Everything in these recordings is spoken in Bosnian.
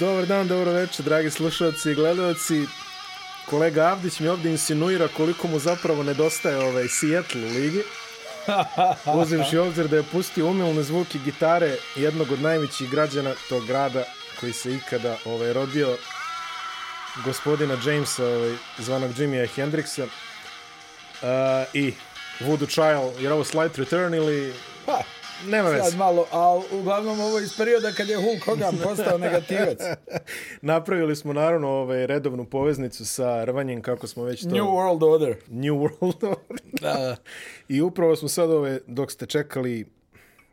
Dobar dan, dobro večer, dragi slušalci i gledalci. Kolega Avdić mi ovdje insinuira koliko mu zapravo nedostaje ovaj Seattle u ligi. Uzimši obzir da je pustio umilne zvuki gitare jednog od najvećih građana tog grada koji se ikada ovaj, rodio, gospodina Jamesa, ovaj, zvanog Jimmya Hendrixa. Uh, I Voodoo Child, jer ovo Slight Return ili... Pa, Nema sad veze. malo, a uglavnom ovo iz perioda kad je Hulk Hogan postao negativac. Napravili smo naravno ovaj, redovnu poveznicu sa rvanjem kako smo već to... New World Order. New World Order. Da. I upravo smo sad ove, dok ste čekali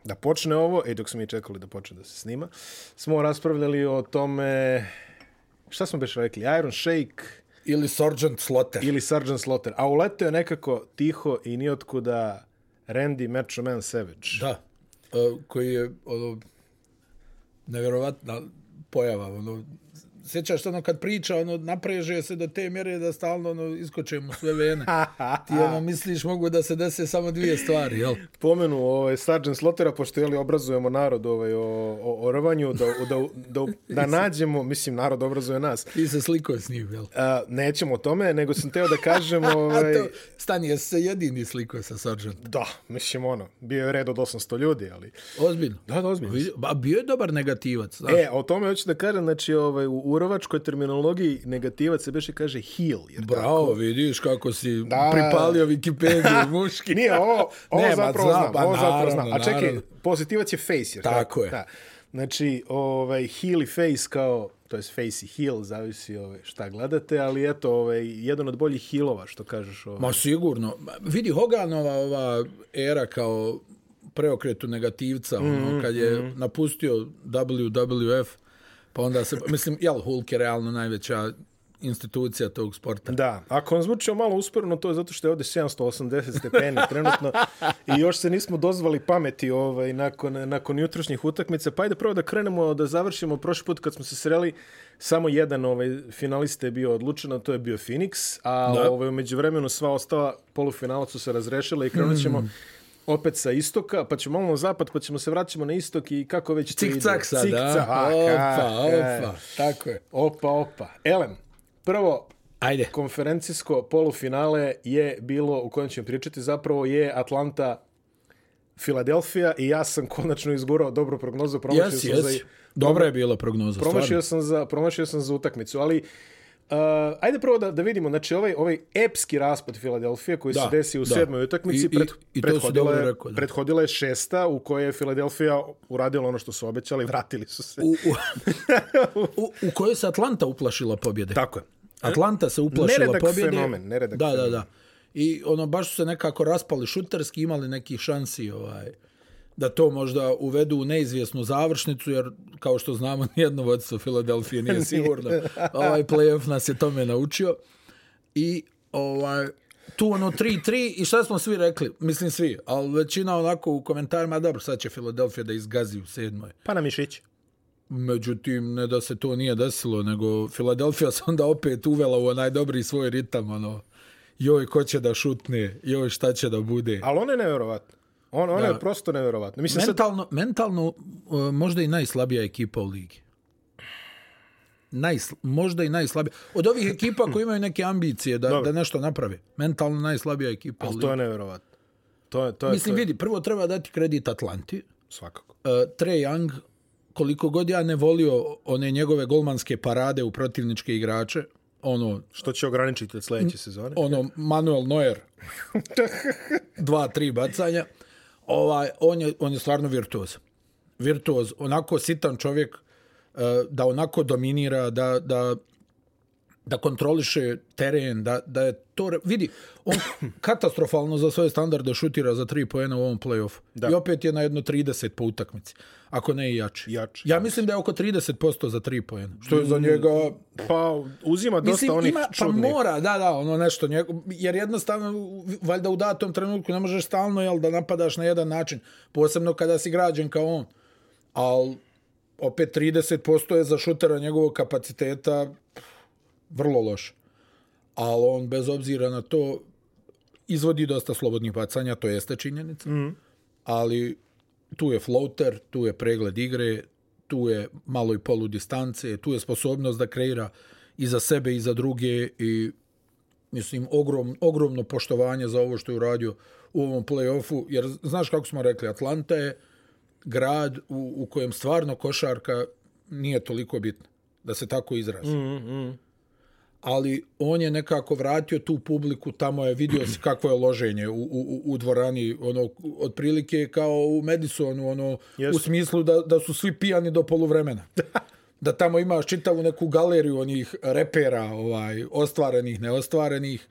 da počne ovo, i dok smo mi čekali da počne da se snima, smo raspravljali o tome, šta smo beš rekli, Iron Shake Ili Sergeant Slaughter. ili Sergeant Slaughter. A uleteo je nekako tiho i nijotkuda Randy Macho Man Savage. Da. Koji je ono, nevjerovatna pojava. Ono, sjećaš se ono kad priča, ono, napreže se do te mjere da stalno ono, iskoče mu sve vene. Ti ono, misliš mogu da se dese samo dvije stvari, jel? Pomenu ovaj, Sergeant Slaughtera, pošto jeli, obrazujemo narod ovaj, o, o, o rvanju, da, da, da, da nađemo, mislim, narod obrazuje nas. Ti se sliko s njim, jel? A, nećemo o tome, nego sam teo da kažem... Ovaj, A to, stani, jesi se jedini sliko sa Sergeant? Da, mislim ono, bio je red od 800 ljudi, ali... Ozbiljno. Da, da, ozbiljno. Ba, bio je dobar negativac, znaš. E, o tome hoću da kažem, znači, ovaj, u urovačkoj terminologiji negativac se beše kaže heal. Jer Bravo, tako, vidiš kako si Da. pripalio Wikipediju muški. Nije, ovo, ovo Ne, zapravo znam, znam, pa ovo zapravo naravno, znam. A čekaj, naravno. pozitivac je face, jer Tako je. Da. Znači, ovaj, heal i face kao, to je face i heal, zavisi ovaj, šta gledate, ali eto, ovaj, jedan od boljih healova, što kažeš. Ovaj. Ma sigurno. Vidi, Hoganova ova era kao preokretu negativca, Mhm, ono, kad je napustio WWF, pa onda se, mislim, jel, Hulk je realno najveća institucija tog sporta. Da, ako vam zvuči malo usporeno, to je zato što je ovde 780 stepeni trenutno i još se nismo dozvali pameti ovaj, nakon, nakon jutrošnjih utakmica. Pa ajde prvo da krenemo, da završimo. Prošli put kad smo se sreli, samo jedan ovaj, finalista je bio odlučen, a to je bio Phoenix, a Da. ovaj, umeđu vremenu sva ostala polufinala su se razrešila i krenut ćemo Mm. Opet sa istoka, pa ćemo malo na zapad, pa ćemo se vraćamo na istok i kako već to ide. Cik-cak sad, Cik-cak, da? Opa, opa, tako je. Opa, opa. Elem, prvo, Ajde. konferencijsko polufinale je bilo, u kojem ćemo pričati, zapravo je Atlanta Filadelfija i ja sam konačno izgurao dobru prognozu. Promašio Jesi, sam za, jesi. Dobra je bila prognoza, promašio stvarno. sam za, promašio sam za utakmicu, ali Uh, ajde prvo da, da vidimo, znači ovaj, ovaj epski raspad Filadelfije koji Da, se desi u da. sedmoj utakmici, I- pred, i prethodila, je, rekao, da. prethodila je šesta u kojoj je Filadelfija uradila ono što su obećali, vratili su se. U, u, u, u kojoj se Atlanta uplašila pobjede. Tako je. Atlanta se uplašila Neredak pobjede. fenomen, neredak da, da, fenomen. da. I ono, baš su se nekako raspali šuterski, imali neki šansi ovaj, da to možda uvedu u neizvjesnu završnicu, jer kao što znamo, nijedno vodstvo Filadelfije nije sigurno. ovaj playoff nas je tome naučio. I ovaj, tu ono 3-3 i šta smo svi rekli? Mislim svi, ali većina onako u komentarima, dobro, sad će Filadelfija da izgazi u sedmoj. Pa na mišić. Međutim, ne da se to nije desilo, nego Filadelfija se onda opet uvela u onaj dobri svoj ritam, ono, joj, ko će da šutne, joj, šta će da bude. Ali ona je nevjerovatna. On, ona Da. je prosto nevjerovatna. Mislim, sad, Mentalno, mentalno uh, možda i najslabija ekipa u ligi. Najsl, možda i najslabija. Od ovih ekipa koji imaju neke ambicije da, da nešto naprave. Mentalno najslabija ekipa u ali ligi. to je nevjerovatno. To je, to je, Mislim, to je, vidi, prvo treba dati kredit Atlanti. svakako. uh, Trae Young, koliko god ja ne volio one njegove golmanske parade u protivničke igrače, ono, Što će ograničiti od sljedeće sezone? ono Manuel Neuer, dva, tri bacanja, ovaj, on, je, on je stvarno virtuoz. Virtuoz, onako sitan čovjek, eh, da onako dominira, da, da, da kontroliše teren, da, da je to... Vidi, on katastrofalno za svoje standarde šutira za tri poena u ovom play-offu. I opet je na jedno 30 po utakmici. Ako ne i jači. Jači, ja mislim da je oko 30% za tri poena. Što je za njega... Pa uzima dosta Mislim, onih ima, pa čudnih. mora, da, da, ono nešto, njego, jer jednostavno, valjda u datom trenutku ne možeš stalno, jel, da napadaš na jedan način, posebno kada si građen kao on. Ali, opet 30% je za šutera njegovog kapaciteta vrlo loš. Ali on, bez obzira na to, izvodi dosta slobodnih bacanja, to jeste činjenica. Mm. Ali tu je floater, tu je pregled igre, tu je malo i polu distance, tu je sposobnost da kreira i za sebe i za druge i mislim ogrom, ogromno poštovanje za ovo što je uradio u ovom play-offu, jer znaš kako smo rekli, Atlanta je grad u, u kojem stvarno košarka nije toliko bitna, da se tako izrazi. Mm, mm. Ali on je nekako vratio tu publiku, tamo je vidio se kakvo je loženje u, u, u dvorani, ono, otprilike kao u Madisonu, ono, yes. u smislu da, da su svi pijani do poluvremena. da tamo imaš čitavu neku galeriju onih repera, ovaj, ostvarenih, neostvarenih,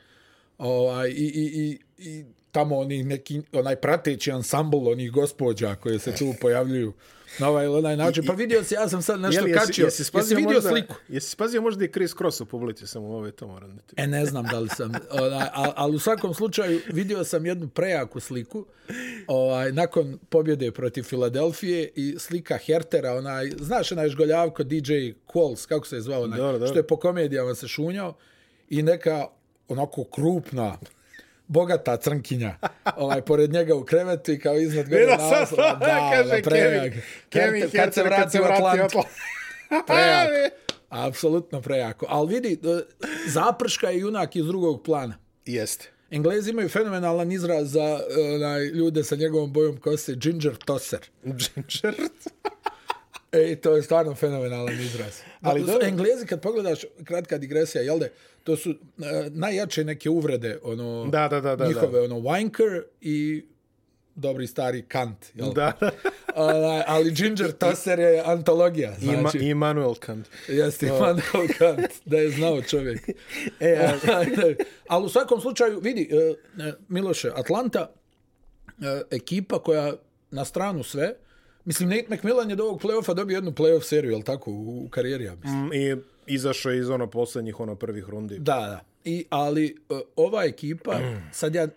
ovaj, i, i, i, i tamo oni neki, onaj prateći ansambl onih gospođa koje se tu pojavljuju na ovaj ili onaj način. Pa vidio si, ja sam sad nešto jesi, kačio. Jesi, jesi, jesi vidio možda, sliku? Jesi spazio možda i Chris Cross u publici, samo ove to moram da ti... E, ne znam da li sam. Onaj, ali, u svakom slučaju vidio sam jednu prejaku sliku ovaj, nakon pobjede protiv Filadelfije i slika Hertera, onaj, znaš onaj žgoljavko DJ Qualls, kako se je zvao, onaj, dobro, dobro. što je po komedijama se šunjao i neka onako krupna bogata crnkinja ovaj, pored njega u krevetu i kao iznad gore naslova. Da, kaže prejak. Kemi, kad, kad se vrati u Atlant. prejak. Apsolutno prejako. Ali vidi, zaprška je junak iz drugog plana. Jeste. Englezi imaju fenomenalan izraz za onaj, ljude sa njegovom bojom kose, ginger tosser. Ginger E, to je stvarno fenomenalan izraz. Ali do... Englezi, kad pogledaš, kratka digresija, jel de, to su uh, najjače neke uvrede, ono, da, da, da, da, njihove, da. ono, wanker i dobri stari Kant. Jel? Da. uh, ali Ginger Tosser je antologija. Znači, Ima, Immanuel Kant. Jeste, oh. Immanuel Kant, da je znao čovjek. e, ali... ali u svakom slučaju, vidi, uh, Miloše, Atlanta, uh, ekipa koja na stranu sve, Mislim, Nate McMillan je do ovog play-offa dobio jednu play-off seriju, je li tako, u, u karijeri, ja mislim. Mm, I izašao iz ono posljednjih, ono prvih rundi. Da, da. I, ali uh, ova ekipa, sad ja,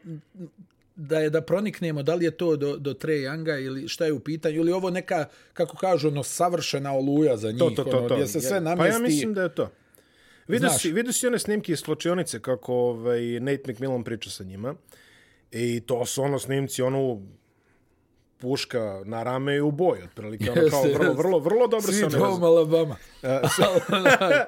da je da proniknemo, da li je to do, do Tre Younga ili šta je u pitanju, ili ovo neka, kako kažu, ono, savršena oluja za njih, to, to, to, ono, to. gdje se sve namesti. Pa ja mislim da je to. Vidio si, vidio si one snimke iz sločionice kako ovaj, Nate McMillan priča sa njima. I to su ono snimci, ono, puška na rame i u boj, otprilike, ono kao vrlo, vrlo, vrlo dobro se ne Sweet Alabama.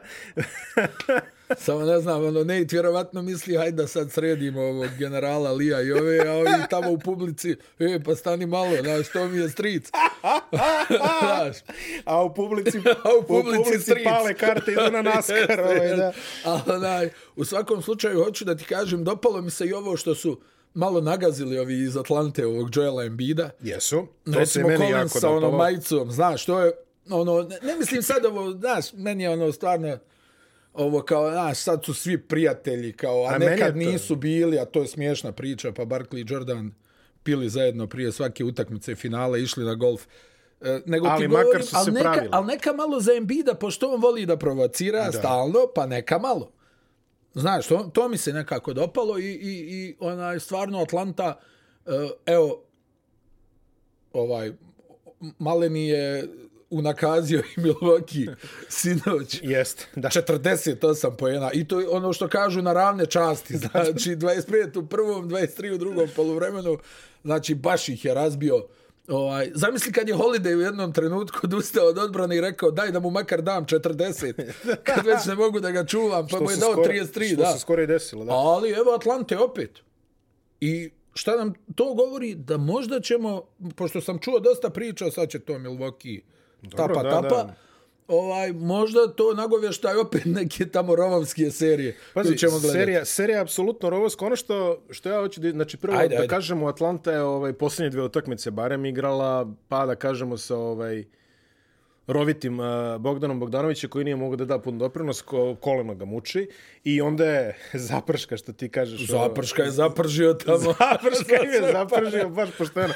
Samo ne znam, ono, ne, vjerovatno misli, hajde da sad sredimo ovog generala Lija i ove, a ovi tamo u publici, e, pa stani malo, znaš, to mi je stric. znaš. A u publici, a u publici, u publici pale karte idu na naskar. ovaj, da. A, onaj, u svakom slučaju, hoću da ti kažem, dopalo mi se i ovo što su, malo nagazili ovi iz Atlante ovog Joela Embida. Jesu. To Recimo se meni jako sa onom majicom, znaš, to je, ono, ne, ne mislim sad ovo, znaš, meni je ono stvarno, ovo kao, znaš, sad su svi prijatelji, kao, a, a nekad nisu bili, a to je smiješna priča, pa Barkley i Jordan pili zajedno prije svake utakmice finale, išli na golf. E, nego ali ti makar govorim, su ali se neka, ali neka malo za Embida, pošto on voli da provocira da. stalno, pa neka malo. Znaš, to, to mi se nekako dopalo i, i, i onaj, stvarno Atlanta, uh, evo, ovaj, Maleni je unakazio i Milwaukee sinoć. Jest, da. 48 pojena. I to je ono što kažu na ravne časti. Znači, 25 u prvom, 23 u drugom poluvremenu. Znači, baš ih je razbio. Uh, Ovaj, zamisli kad je Holiday u jednom trenutku odustao od odbrane i rekao daj da mu makar dam 40, kad već ne mogu da ga čuvam, pa mu je dao 33. Što da. se skoro i desilo. Da. Ali evo Atlante opet. I šta nam to govori? Da možda ćemo, pošto sam čuo dosta priča, sad će to Milwaukee Dobro, tapa, da, tapa, da ovaj možda to nagovještaj opet neke tamo rovovske serije Pazi, ćemo gledati. Serija, serija apsolutno rovovska. Ono što, što ja hoću da, znači prvo ajde, da ajde. kažemo Atlanta je ovaj, posljednje dvije utakmice barem igrala, pa da kažemo sa ovaj, rovitim uh, Bogdanom Bogdanovića koji nije mogu da da pun doprinos, ko, koleno ga muči i onda je zaprška što ti kažeš. Zaprška je zapržio tamo. Zaprška je zapržio, baš pošteno.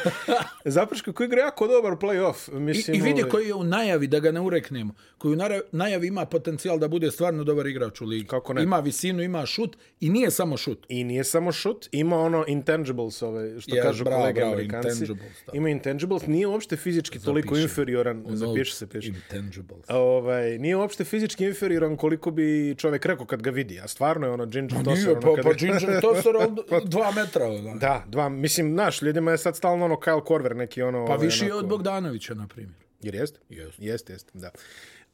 Zaprška koji igra jako dobar play-off. Mislim, I, I vidi ovaj... koji je u najavi, da ga ne ureknemo, koji u najavi ima potencijal da bude stvarno dobar igrač u ligi. Kako ne? Ima visinu, ima šut i nije samo šut. I nije samo šut, ima ono intangibles, ove, što yes, kažu bravo, kolege bravo, amerikanci. Intangibles, ima intangibles, nije uopšte fizički Zapiši. toliko inferioran, zapiši se, piše. Intangibles. Ovaj, nije uopšte fizički inferioran koliko bi čovjek rekao kad ga vidi, a stvarno je ono Ginger Tosser. Nije, pa, ono, pa Ginger Tosser od dva metra. Ono. Da, dva, mislim, naš, ljudima je sad stalno ono Kyle Korver neki ono... Pa ovaj, više onako... od Bogdanovića, na primjer. Jer jeste? Jest. Jeste, jeste, da.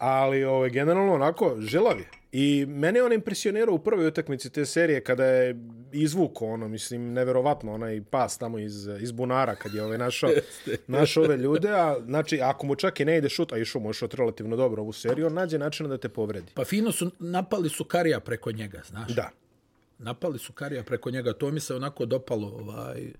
Ali ovaj, generalno onako želav je. I mene je on impresionirao u prvoj utakmici te serije kada je izvuko ono, mislim, neverovatno, onaj pas tamo iz, iz bunara kad je ovaj našao, našao ove ljude, a znači ako mu čak i ne ide šut, a išao mu je šut relativno dobro ovu seriju, on nađe načina da te povredi. Pa fino su, napali su Karija preko njega, znaš. Da. Napali su Karija preko njega, to mi se onako dopalo, ovaj,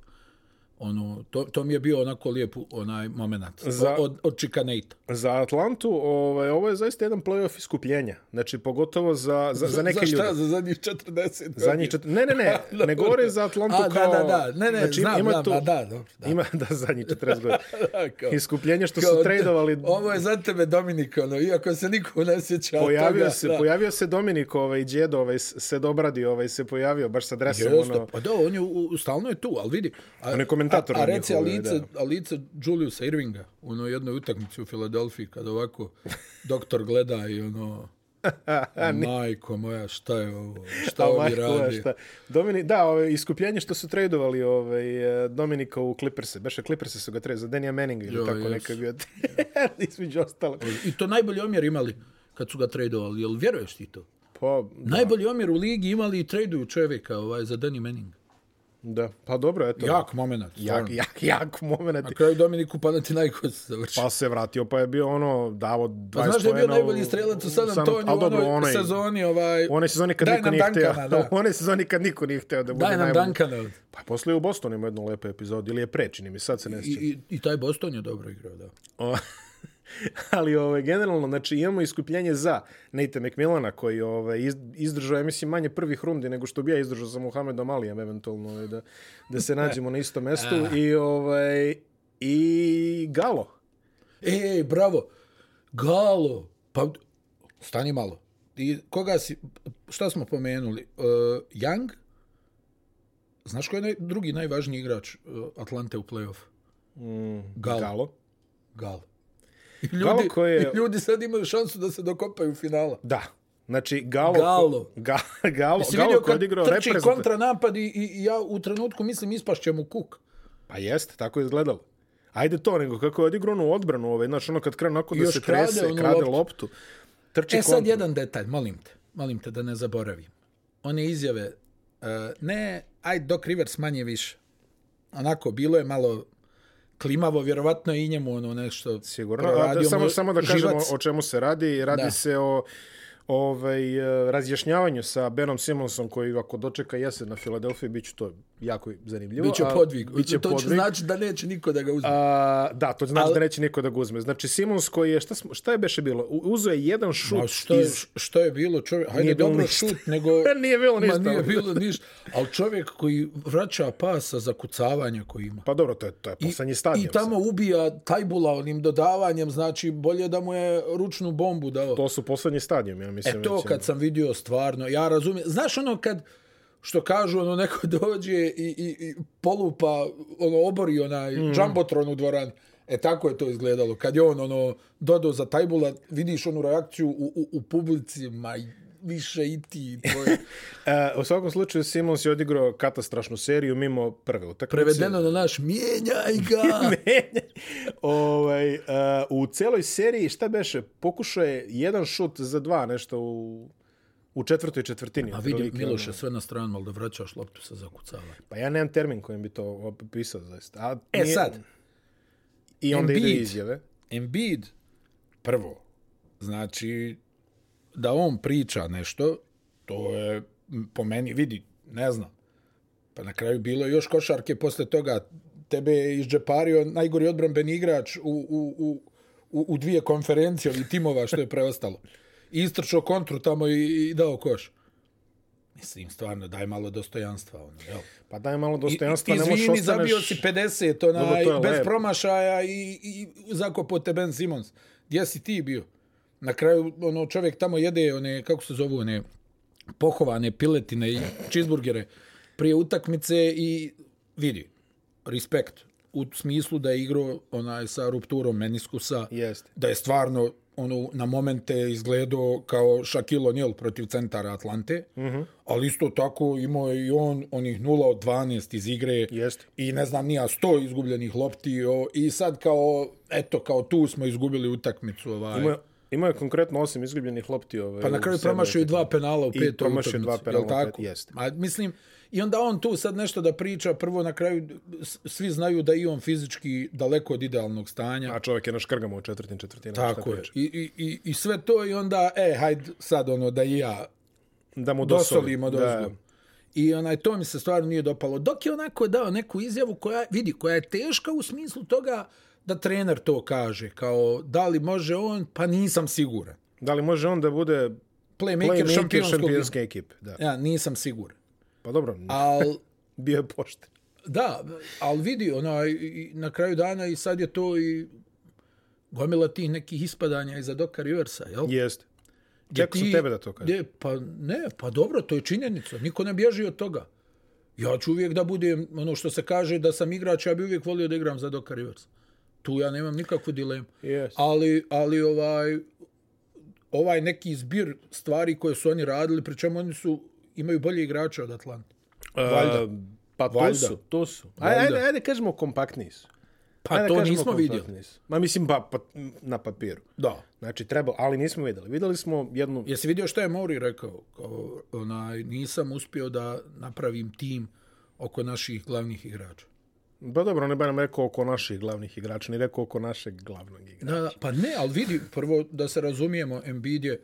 ono, to, to mi je bio onako lijep onaj moment Za- od, od Chicanate. Za Atlantu ovaj, ovo je zaista jedan playoff iskupljenja. Znači, pogotovo za, za, za neke za šta? ljude. Za zadnjih 40 Za njih čet... Ne, ne, ne, ne govore za Atlantu A, kao... da, da, da, ne, ne, znači, znam, ima znam, tu... a da, dobro, da. Ima, da, zadnjih 40 godina. Da, Iskupljenje što kao, su tradovali... Ovo je za tebe Dominik, ono, iako se niko ne sjeća Pojavio toga. se, da. pojavio se Dominik, ovaj, djedo, ovaj, se dobradi, ovaj, se pojavio baš sa dresom, Jeste, ono... pa da, on je u, u- stalno je tu, ali vidi. A, On je komentator A, a reci, a njihovoj, lice, da. a lice Juliusa Irvinga u onoj jednoj utakmici u Filadelfiji, kada ovako doktor gleda i ono... Majko moja, šta je ovo? Šta A, ovi radi? šta. Domini, da, ovaj, iskupljenje što su tradovali ovaj, eh, Dominika u Clippers-e. Beše Clippers-e su ga tradovali za Denija Manninga ili Jo, tako jesu. neka bio. Između ostalo. I to najbolji omjer imali kad su ga tradovali. Jel vjeruješ ti to? Pa, Najbolji omjer u ligi imali i traduju čovjeka ovaj, za Danny Manning. Da. Pa dobro, eto. Jak moment. jak, jak, jak moment. Na kraju Dominiku Panathinaikos završio. Pa se vratio, pa je bio ono, davo 20 Pa znaš da je bio najbolji strelac u San ali u onoj onaj- sezoni. Ovaj, onoj sezoni kad niko nije. Duncana, da. Onoj sezoni kad niko nije htio da bude Daj nam najbolji. Duncana. Pa posle u Bostonu ima jednu lepu epizodu, ili je pre, čini mi, sad se ne I, sjećam. i, I taj Boston je dobro igrao, da. Ali ovaj, generalno, znači, imamo iskupljenje za Nate McMillana, koji ovaj, iz- izdržao, ja mislim, manje prvih rundi nego što bi ja izdržao za Muhammedom Alijem, eventualno, ovaj, da, da se nađemo na istom mestu. I, ovaj, I Galo. E, bravo. Galo. Pa, stani malo. I koga si, šta smo pomenuli? Uh, Young? Znaš ko je naj, drugi najvažniji igrač uh, Atlante u play-off? Mm, Galo. Galo. Gal. Ljudi, Galo koji je- I ljudi sad imaju šansu da se dokopaju u finala. Da. Znači, Galo... Galo. Ga, Galo, Jesi Galo koji je odigrao trči reprezentativno. kontranapad i, i, ja u trenutku mislim ispašće mu kuk. Pa jeste, tako je izgledalo. Ajde to, nego kako je odigrao onu odbranu, ovaj, znači ono kad krenu onako da se krade trese, krade loptu. loptu. Trči E sad kontru. jedan detalj, molim te. Molim te da ne zaboravim. One izjave, uh, ne, ajde Doc Rivers manje više. Onako, bilo je malo klimavo, vjerovatno je i njemu ono nešto Sigurno. A, da, samo, samo da kažemo živac. o čemu se radi. Radi Da. se o ovaj, eh, razjašnjavanju sa Benom Simonsom koji ako dočeka jesen na Filadelfiji bit će to jako zanimljivo. Biće a- podvig. Biće to podvig. će znači da neće niko da ga uzme. A, da, to znači Al- da neće niko da ga uzme. Znači, Simons koji je, šta, smo, šta je beše bilo? Uzeo je jedan šut Ma što je, iz... što je bilo čovjek, hajde Nije bilo dobro ništa. šut, nego... Nije bilo ništa. Ma nije bilo ništa. Ali čovjek koji vraća pasa za kucavanja koji ima. Pa dobro, to je, to je poslednji I stadion. tamo ubija Tajbula onim dodavanjem, znači bolje da mu je ručnu bombu dao. To su poslednji stadion, ja mislim. E to već, kad sam vidio stvarno, ja razumijem. Znaš ono kad, što kažu, ono neko dođe i, i, i polupa, ono obori onaj mm. jumbotron u dvorani. E tako je to izgledalo. Kad je on ono dodao za Tajbula, vidiš onu reakciju u, u, u publici, ma više i ti. Tvoje. E, u svakom slučaju, Simons je odigrao katastrašnu seriju mimo prve utakmice. Prevedeno na naš, mijenjaj ga! ovaj, uh, u celoj seriji, šta beše, pokušao je jedan šut za dva, nešto u, u četvrtoj četvrtini. A vidi, otprilike, Miloše, ono. sve na stranu, ali da vraćaš loptu sa zakucavanjem. Pa ja nemam termin kojim bi to opisao, zaista. A E sad, I onda ide Embiid. izjave. Embiid, prvo, znači, da on priča nešto, to je po meni, vidi, ne znam. Pa na kraju bilo još košarke posle toga. Tebe je izđepario najgori odbranbeni igrač u, u, u, u, u dvije konferencije ili timova što je preostalo. Istrčao kontru tamo i, i dao koš. Mislim, stvarno, daj malo dostojanstva. Ono, jel? Pa daj malo dostojanstva, I, ne možeš ostaneš... zabio si 50, Dobro, onaj, je bez lepo. promašaja i, i zakopo te Ben Simons. Gdje si ti bio? Na kraju, ono, čovjek tamo jede one, kako se zovu, one pohovane piletine i cheeseburgere prije utakmice i vidi, respekt u smislu da je igrao onaj sa rupturom meniskusa, Jeste. da je stvarno ono, na momente izgledao kao Shaquille O'Neal protiv centara Atlante, mm -hmm. ali isto tako imao je i on onih 0 od 12 iz igre Jeste. i ne znam nija 100 izgubljenih lopti o, i sad kao, eto, kao tu smo izgubili utakmicu. Ovaj. Ima, ima je konkretno osam izgubljenih lopti. Ovaj, Pa na kraju promašio i dva penala u I petoj promašio utakmici. dva penala u tako? pet- jeste. A mislim, i onda on tu sad nešto da priča, prvo na kraju svi znaju da i on fizički daleko od idealnog stanja. A čovjek je na škrgama u četvrtim četvrtinama. šta Tako je. I, i, i, I sve to i onda, e, hajde sad ono da i ja Da mu dosoli. dosolimo Da. dozgo. I onaj, to mi se stvarno nije dopalo. Dok je onako dao neku izjavu koja, vidi, koja je teška u smislu toga da trener to kaže. Kao, da li može on? Pa nisam siguran. Da li može on da bude Playmaker, playmaker šampionske ekipe? Da. Ja, nisam siguran. Pa dobro, Al, bio je pošten. da, ali vidi, onaj, i na kraju dana i sad je to i gomila tih nekih ispadanja iza Doka Riversa, jel? Jeste. Čekao sam tebe da to kažem. Gdje, pa ne, pa dobro, to je činjenica. Niko ne bježi od toga. Ja ću uvijek da budem, ono što se kaže, da sam igrač, ja bi uvijek volio da igram za Doka Rivers. Tu ja nemam nikakvu dilemu. Jeste. Ali, ali ovaj, ovaj neki zbir stvari koje su oni radili, pri čemu oni su, imaju bolje igrače od Atlante. Valjda. Uh, pa to Valjda. su, to su. Ajde, ajde, ajde kažemo kompaktniji su. Pa Ajde to nismo vidjeli. Ma mislim, pa, pa na papiru. Da. Znači, treba, ali nismo vidjeli. Vidjeli smo jednu... Jesi vidio šta je Mauri rekao? Kao, onaj, nisam uspio da napravim tim oko naših glavnih igrača. Pa dobro, ne bi nam rekao oko naših glavnih igrača, ni rekao oko našeg glavnog igrača. Da, da, pa ne, ali vidi, prvo da se razumijemo, Embiid je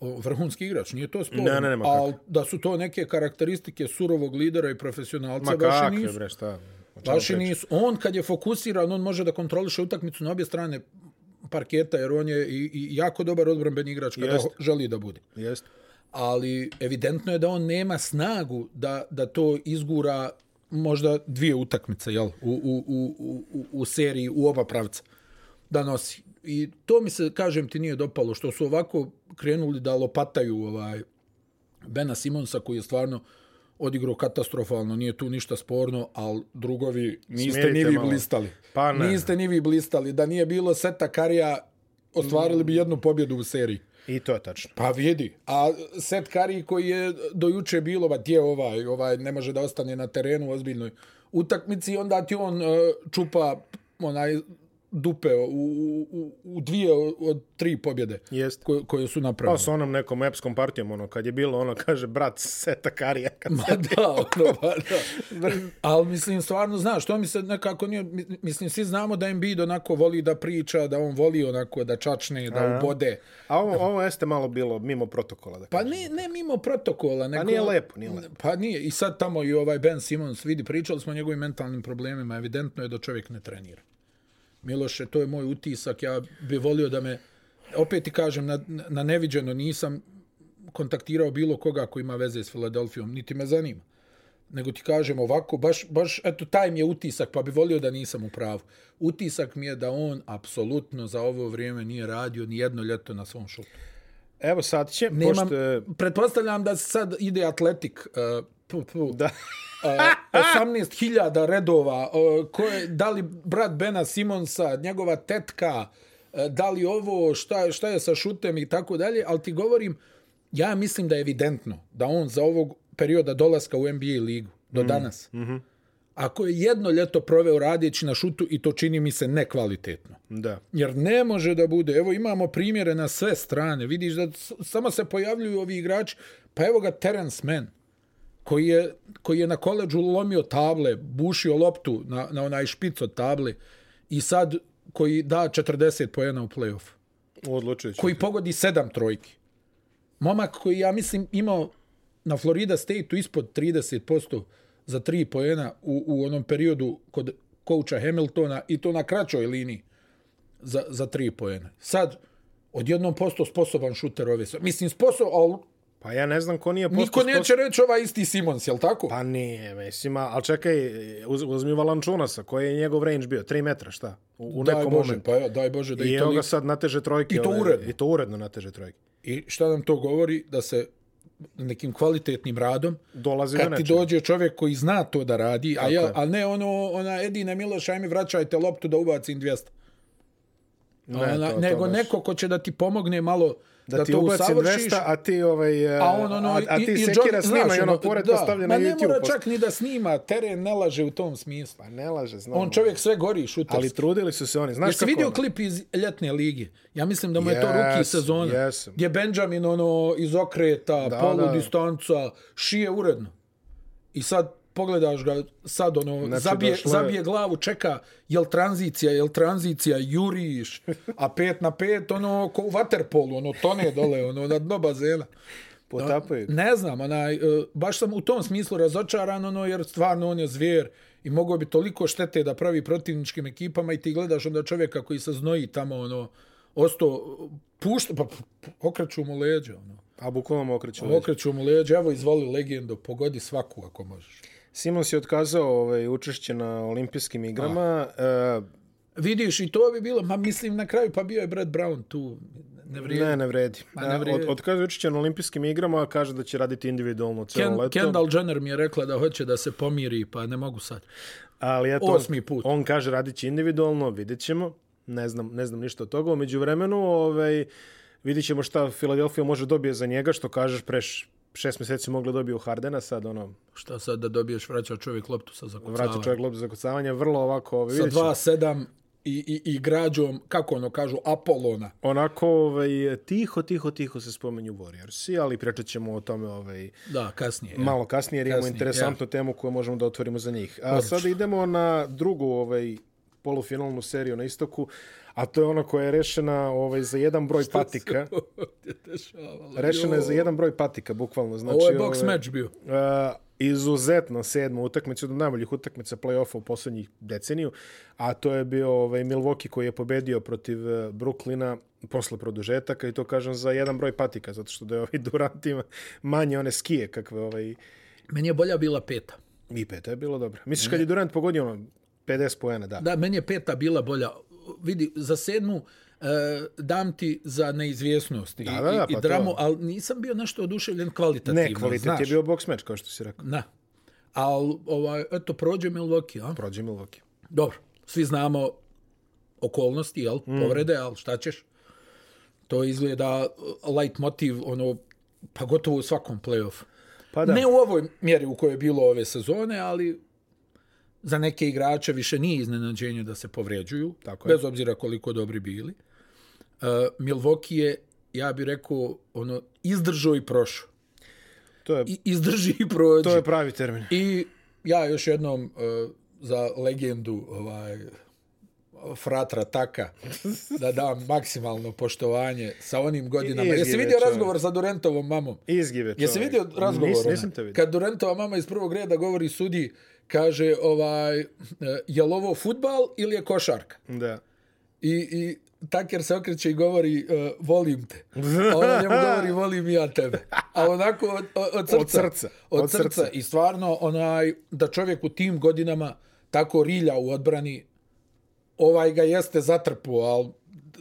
vrhunski igrač, nije to sporno, Ne, ne, nema ali da su to neke karakteristike surovog lidera i profesionalca, Ma baš i kakve, nisu. bre, šta? Baš i nisu. On kad je fokusiran, on može da kontroliše utakmicu na obje strane parketa, jer on je i, i jako dobar odbrambeni igrač kada Jest. želi da bude. Jeste. ali evidentno je da on nema snagu da, da to izgura možda dvije utakmice jel? U, u, u, u, u seriji u oba pravca da nosi. I to mi se, kažem ti, nije dopalo, što su ovako krenuli da lopataju ovaj Bena Simonsa koji je stvarno odigrao katastrofalno, nije tu ništa sporno, ali drugovi niste Smirite ni vi malo. blistali. Pa ne. Niste ni vi blistali. Da nije bilo seta Karija, ostvarili bi jednu pobjedu u seriji. I to je tačno. Pa vidi. A set Kari koji je do juče bilo, ba gdje ovaj, ovaj ne može da ostane na terenu u ozbiljnoj utakmici, onda ti on uh, čupa onaj dupe u, u, u- dvije od tri pobjede Jest. koje, koje su Pa napravljene. s onom nekom epskom partijom, ono, kad je bilo, ono, kaže, brat, seta karija. Kad Ma da, ono, pa da. Ali mislim, stvarno, znaš, to mi se nekako nije, mi- mislim, svi znamo da Embiid onako voli da priča, da on voli onako da čačne, da ubode. A ovo, ovo jeste malo bilo mimo protokola. Da Pa ne, ne mimo protokola. Nego, nije lepo, nije lepo. Pa nije. I sad tamo i ovaj Ben Simons, vidi, pričali smo o njegovim mentalnim problemima, evidentno je da čovjek ne trenira. Miloše, to je moj utisak, ja bi volio da me, opet ti kažem, na, na neviđeno nisam kontaktirao bilo koga ko ima veze s Filadelfijom, niti me zanima. Nego ti kažem ovako, baš, baš, eto, taj mi je utisak, pa bi volio da nisam u pravu. Utisak mi je da on apsolutno za ovo vrijeme nije radio ni jedno ljeto na svom šutu. Evo sad će, Nemam, pošto pretpostavljam da sad ide atletik, uh, pu, pu, Da. uh, 18.000 redova, uh, ko je, da li brat Bena Simonsa, njegova tetka, uh, da li ovo, šta, šta je sa šutem i tako dalje, ali ti govorim, ja mislim da je evidentno da on za ovog perioda dolaska u NBA ligu do danas, mm -hmm. ako je jedno ljeto proveo radijeći na šutu i to čini mi se nekvalitetno, Da. Jer ne može da bude. Evo imamo primjere na sve strane. Vidiš da samo se pojavljuju ovi igrači. Pa evo ga Terence Mann koji je, koji je na koleđu lomio table, bušio loptu na, na onaj špic od table i sad koji da 40 pojena u play-off. Odlučujući. Koji pogodi sedam trojki. Momak koji, ja mislim, imao na Florida State-u ispod 30% za tri pojena u, u onom periodu kod kouča Hamiltona i to na kraćoj liniji za, za tri pojena. Sad, odjednom posto sposoban šuter ove. sve. Mislim, sposoban, ali Pa ja ne znam ko nije niko posto neće reći ovaj isti Simons, jel tako? Pa nije, mislim, ali čekaj, uz, uzmi Valančunasa, koji je njegov range bio, 3 metra, šta? U, u daj nekom Bože, momentu. pa ja, daj Bože da I i to ga sad nateže trojke. I to ove. I to uredno nateže trojke. I šta nam to govori? Da se nekim kvalitetnim radom Dolazi do kad ti nečega. dođe čovjek koji zna to da radi, a, ja, a ne ono, ona Edine Miloš, aj mi vraćajte loptu da ubacim 200. Ne, Ona, to- to nego baš. neko ko će da ti pomogne malo da, Da, ti to usavršiš. 200, a ti, ovaj, a, A on ono, a, a ti i sekira John- snima znaš, i ono ono, pored da, to stavlja na Ma ne YouTube. mora čak ni da snima, teren ne laže u tom smislu. Pa ne laže, znam. On čovjek sve gori šuterski. Ali trudili su se oni. Znaš Jesi kako... vidio ono? klip iz ljetne lige? Ja mislim da mu je to ruki sezona. jesam. Gdje Benjamin ono iz okreta, Da, polu da. distanca, šije uredno. I sad pogledaš ga, sad ono, Znači, zabije, došlo je- zabije glavu, čeka, jel tranzicija, jel tranzicija, juriš, a pet na pet, ono, ko u vaterpolu, ono, tone dole, ono, na dno bazena. Potapaju. Ne znam, onaj, e, baš sam u tom smislu razočaran, ono, jer stvarno on je zvijer i mogao bi toliko štete da pravi protivničkim ekipama i ti gledaš onda čovjeka koji se znoji tamo, ono, osto, pušta, pa okreću mu leđa, ono. A bukvalno mu okreću. leđa. Okreću mu leđa, evo izvoli legendo, pogodi svaku ako možeš. Simon si otkazao ovaj, učešće na olimpijskim igrama. E, Vidiš, i to bi bilo, ma mislim na kraju, pa bio je Brad Brown tu, ne vrijedi. ne, ne vredi. Ma ne vrijedi. Od, otkazao učešće na olimpijskim igrama, kaže da će raditi individualno celo Ken, leto. Kendall Jenner mi je rekla da hoće da se pomiri, pa ne mogu sad. Ali eto, Osmi put. on kaže radit će individualno, vidjet ćemo. Ne znam, ne znam ništa od toga. Umeđu vremenu, ovaj, vidit ćemo šta Philadelphia može dobije za njega, što kažeš pre š- šest mjeseci mogli dobiju Hardena, sad ono, Šta sad da dobiješ, vraća čovjek loptu sa zakucavanjem. vraća čovjek loptu za kucavanje, vrlo ovako, Sa vidjet ćemo. 2-7 i, i, i građom, kako ono kažu, Apolona. Onako, ovaj, tiho, tiho, tiho se spomenju Warriorsi, ali pričat ćemo o tome ovaj, Da, kasnije. Ja. malo kasnije, jer imamo Kasnije, interesantnu temu koju možemo da otvorimo za njih. A sada idemo na drugu ovaj, polufinalnu seriju na istoku, a to je ona koja je rešena ovaj, za jedan broj patika. Ovdje dešavalo. Rešena je za jedan broj patika, bukvalno. Znači, Ovo je box ovaj, match bio. Uh, izuzetno sedma utakmica, od najboljih utakmica play-offa u poslednjih deceniju, a to je bio ovaj, Milwaukee koji je pobedio protiv eh, Brooklyna posle produžetaka i to kažem za jedan broj patika, zato što da je ovaj Durant ima manje one skije kakve ovaj, Meni je bolja bila peta. i peta je bilo dobro. Misliš kad je Durant pogodio ono 50 poena, da. Da, meni je peta bila bolja. Vidi, za sedmu e, dam ti za neizvjesnost i, Da, da, da, i, i pa to- dramu, ali nisam bio nešto oduševljen kvalitativno. Ne, kvalitet znaš. je bio box match, kao što si rekao. Da. Ali, ovaj, eto, prođe Milwaukee, a? Prođe Milwaukee. Dobro, svi znamo okolnosti, jel, Mm. povrede, ali šta ćeš? To izgleda uh, light motiv, ono, pa gotovo u svakom play-off. Pa da. Ne u ovoj mjeri u kojoj je bilo ove sezone, ali za neke igrače više nije iznenađenje da se povređuju, Tako je. bez obzira koliko dobri bili. Uh, Milwaukee je, ja bih rekao, ono, izdržao i prošao. To je, I, izdrži i prođi. to je pravi termin. I ja još jednom uh, za legendu ovaj fratra Taka da dam maksimalno poštovanje sa onim godinama. Izgive Jesi vidio čovjek. razgovor sa Durentovom mamom? Izgive čovjek. Jesi vidio razgovor? Nis, nisam te vidio. Kad Durentova mama iz prvog reda govori sudi, kaže, ovaj, e, je li ovo futbal ili je košarka? Da. I, i Taker se okreće i govori, uh, volim te. A ona njemu govori, volim ja tebe. A onako od, od, od srca. Od srca. Od, Od srca. srca. I stvarno, onaj, da čovjek u tim godinama tako rilja u odbrani, ovaj ga jeste zatrpuo, ali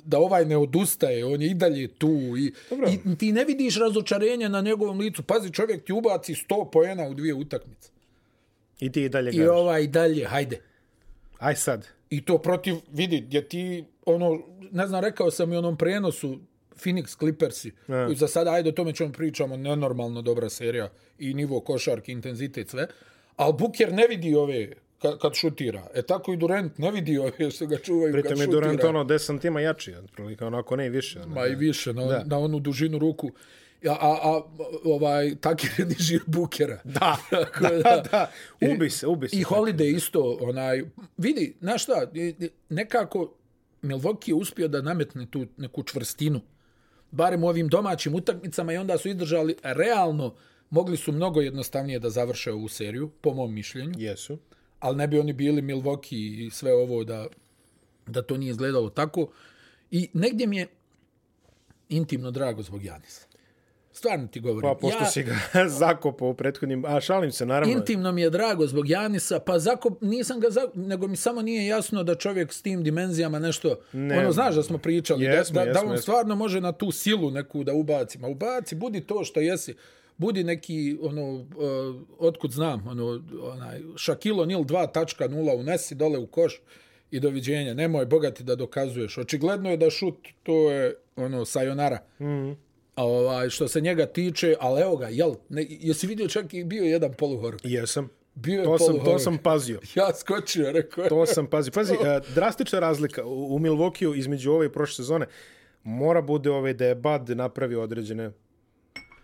da ovaj ne odustaje, on je i dalje tu. I, Dobro. I ti ne vidiš razočarenje na njegovom licu. Pazi, čovjek ti ubaci 100 poena u dvije utakmice. I ti i dalje I garaš. ovaj dalje, hajde. Aj sad. I to protiv, vidi, gdje ti, ono, ne znam, rekao sam i onom prenosu Phoenix Clippersi, Ne. koji za sada, ajde, o tome ćemo pričamo, nenormalno dobra serija i nivo košarke, intenzitet, sve, ali Booker ne vidi ove kad, kad šutira. E tako i Durant ne vidi ove što ga čuvaju kad Pritom je šutira. Durant ono 10 santima jači, otprilike onako ne i više. Ono, Ma i više, na, Da. na onu dužinu ruku. A, a, a ovaj, Takir je niži od Bookera. Da, Tako da, da. Ubi se, ubi se. I Holiday isto, onaj, vidi, znaš šta, nekako Milwaukee je uspio da nametne tu neku čvrstinu, barem u ovim domaćim utakmicama i onda su izdržali realno, mogli su mnogo jednostavnije da završe ovu seriju, po mom mišljenju, Jesu. ali ne bi oni bili Milwaukee i sve ovo da, da to nije izgledalo tako. I negdje mi je intimno drago zbog Janisa. Stvarno ti govorim. Pa pošto ja, si ga zakopao u prethodnim... A šalim se, naravno. Intimno mi je drago zbog Janisa, pa zakop, nisam ga zakop, nego mi samo nije jasno da čovjek s tim dimenzijama nešto, Ne. ono, znaš da smo pričali, Jesmo, da, da, da jesmo, on jesmo. stvarno može na tu silu neku da ubaci. Ma ubaci, budi to što jesi. Budi neki, ono, uh, otkud znam, ono, onaj, Shaquille O'Neal 2.0 unesi dole u koš i doviđenja. Nemoj bogati da dokazuješ. Očigledno je da šut, to je ono, sayonara. Mm. Ovaj, što se njega tiče, ali evo ga, jel, ne, jesi vidio čak i bio jedan poluhor? Jesam. Bio je To sam, to sam pazio. Ja skočio, rekao. To sam pazio. Pazi, e, drastična razlika u, u Milwaukee između ove i prošle sezone mora bude ove da je Bud napravio određene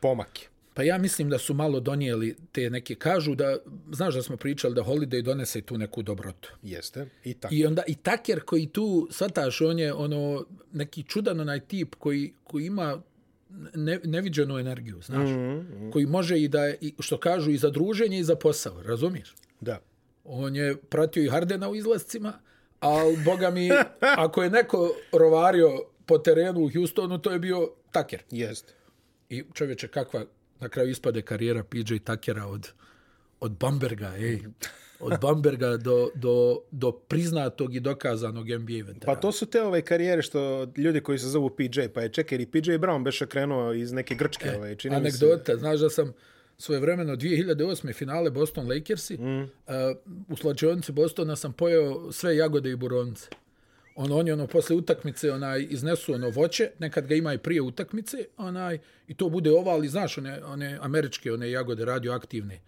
pomake. Pa ja mislim da su malo donijeli te neke, kažu da, znaš da smo pričali da Holiday donese tu neku dobrotu. Jeste. I tako. I onda i Taker koji tu, svataš, on je ono, neki čudan onaj tip koji, koji ima ne, neviđenu energiju, znaš, mm -hmm. koji može i da, i, što kažu, i za druženje i za posao, razumiješ? Da. On je pratio i Hardena u izlascima, ali, boga mi, ako je neko rovario po terenu u Houstonu, to je bio Taker. Jeste. I čovječe, kakva na kraju ispade karijera PJ Takera od, od Bamberga, ej. Od Bamberga do, do, do priznatog i dokazanog NBA veterana. Pa to su te ove karijere što ljudi koji se zovu PJ, pa je čekaj i PJ Brown beše krenuo iz neke grčke, e, ove, čini mi se. Anegdota, znaš da sam svoje vremeno 2008. finale Boston Lakersi, mm. uh, u slačionici Bostona sam pojeo sve jagode i buronce. On, oni ono posle utakmice onaj iznesu ono voće, nekad ga ima i prije utakmice, onaj i to bude oval i znaš one one američke one jagode radioaktivne.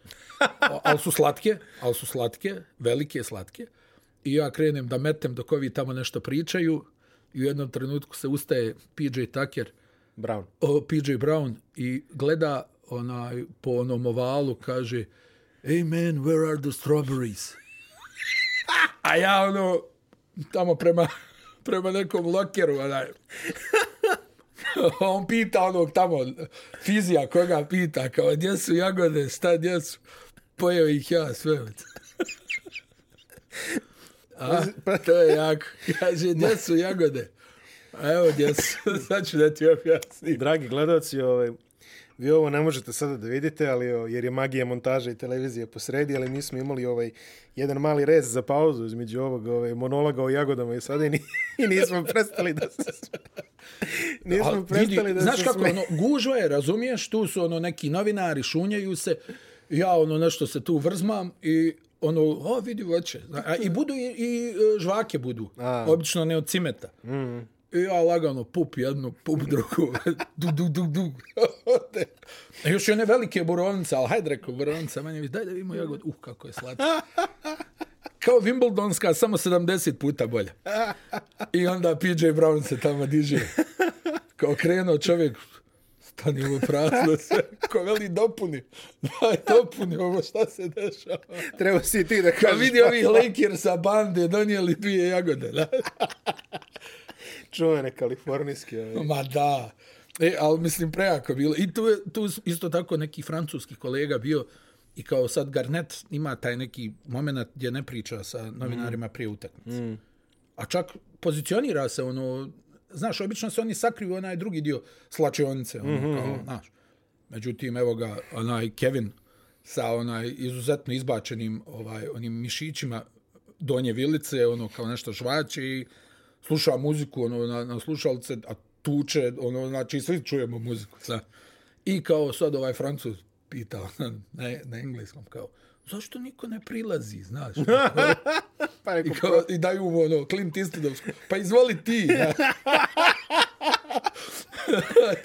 Al su slatke, al su slatke, velike slatke. I ja krenem da metem dok ovi tamo nešto pričaju i u jednom trenutku se ustaje PJ Tucker, Brown. o, PJ Brown i gleda onaj po onom ovalu kaže Hey man, where are the strawberries? A ja ono tamo prema, prema nekom lokeru, onaj. On pita onog tamo, fizija koga pita, kao gdje su jagode, šta gdje su? Pojeo ih ja sve. A, to je jako. Kaže, gdje su jagode? A evo gdje su, sad ću da ti objasnim. Dragi gledalci, ovaj, vi ovo ne možete sada da vidite, ali jer je magija montaža i televizije posredi, ali mi smo imali ovaj jedan mali rez za pauzu između ovog ovaj, monologa o jagodama i sada i, ni, i nismo prestali da se nismo Ali prestali da znaš se kako, sme- ono, gužva je, razumiješ, tu su ono neki novinari, šunjaju se, ja ono nešto se tu vrzmam i ono, o, vidi voće. I budu i, i e, žvake budu, A. obično ne od cimeta. Mm. I ja lagano pup jednu, pup drugu, du, du, du, du. A još i one velike borovnice, ali hajde rekao borovnica, manje mi, daj da vidimo jagod, uh, kako je slatko. Kao Wimbledonska, samo 70 puta bolja. I onda PJ Brown se tamo diže. Kao krenuo čovjek, stani u prazno se, ko veli dopuni, daj dopuni ovo, šta se dešava. Treba si ti da Kao kažeš vidi ovih Lakersa bande, donijeli dvije jagode. Da? Čuvene kalifornijske. Ovaj. Ma da. E, ali mislim prejako bilo. I tu je tu isto tako neki francuski kolega bio i kao sad Garnet ima taj neki moment gdje ne priča sa novinarima prije utakmice. Mm. A čak pozicionira se ono, znaš, obično se oni sakriju onaj drugi dio slačionice, ono, mm -hmm. kao, znaš. Međutim, evo ga, onaj Kevin sa onaj izuzetno izbačenim ovaj onim mišićima donje vilice, ono kao nešto žvaće i sluša muziku ono, na, na slušalce, a tuče, ono, znači svi čujemo muziku. Sa. I kao sad ovaj francuz pitao na, na engleskom, kao, zašto niko ne prilazi, znaš? pa I, kao, I daju mu ono, Clint Eastwoodovsku, pa izvoli ti.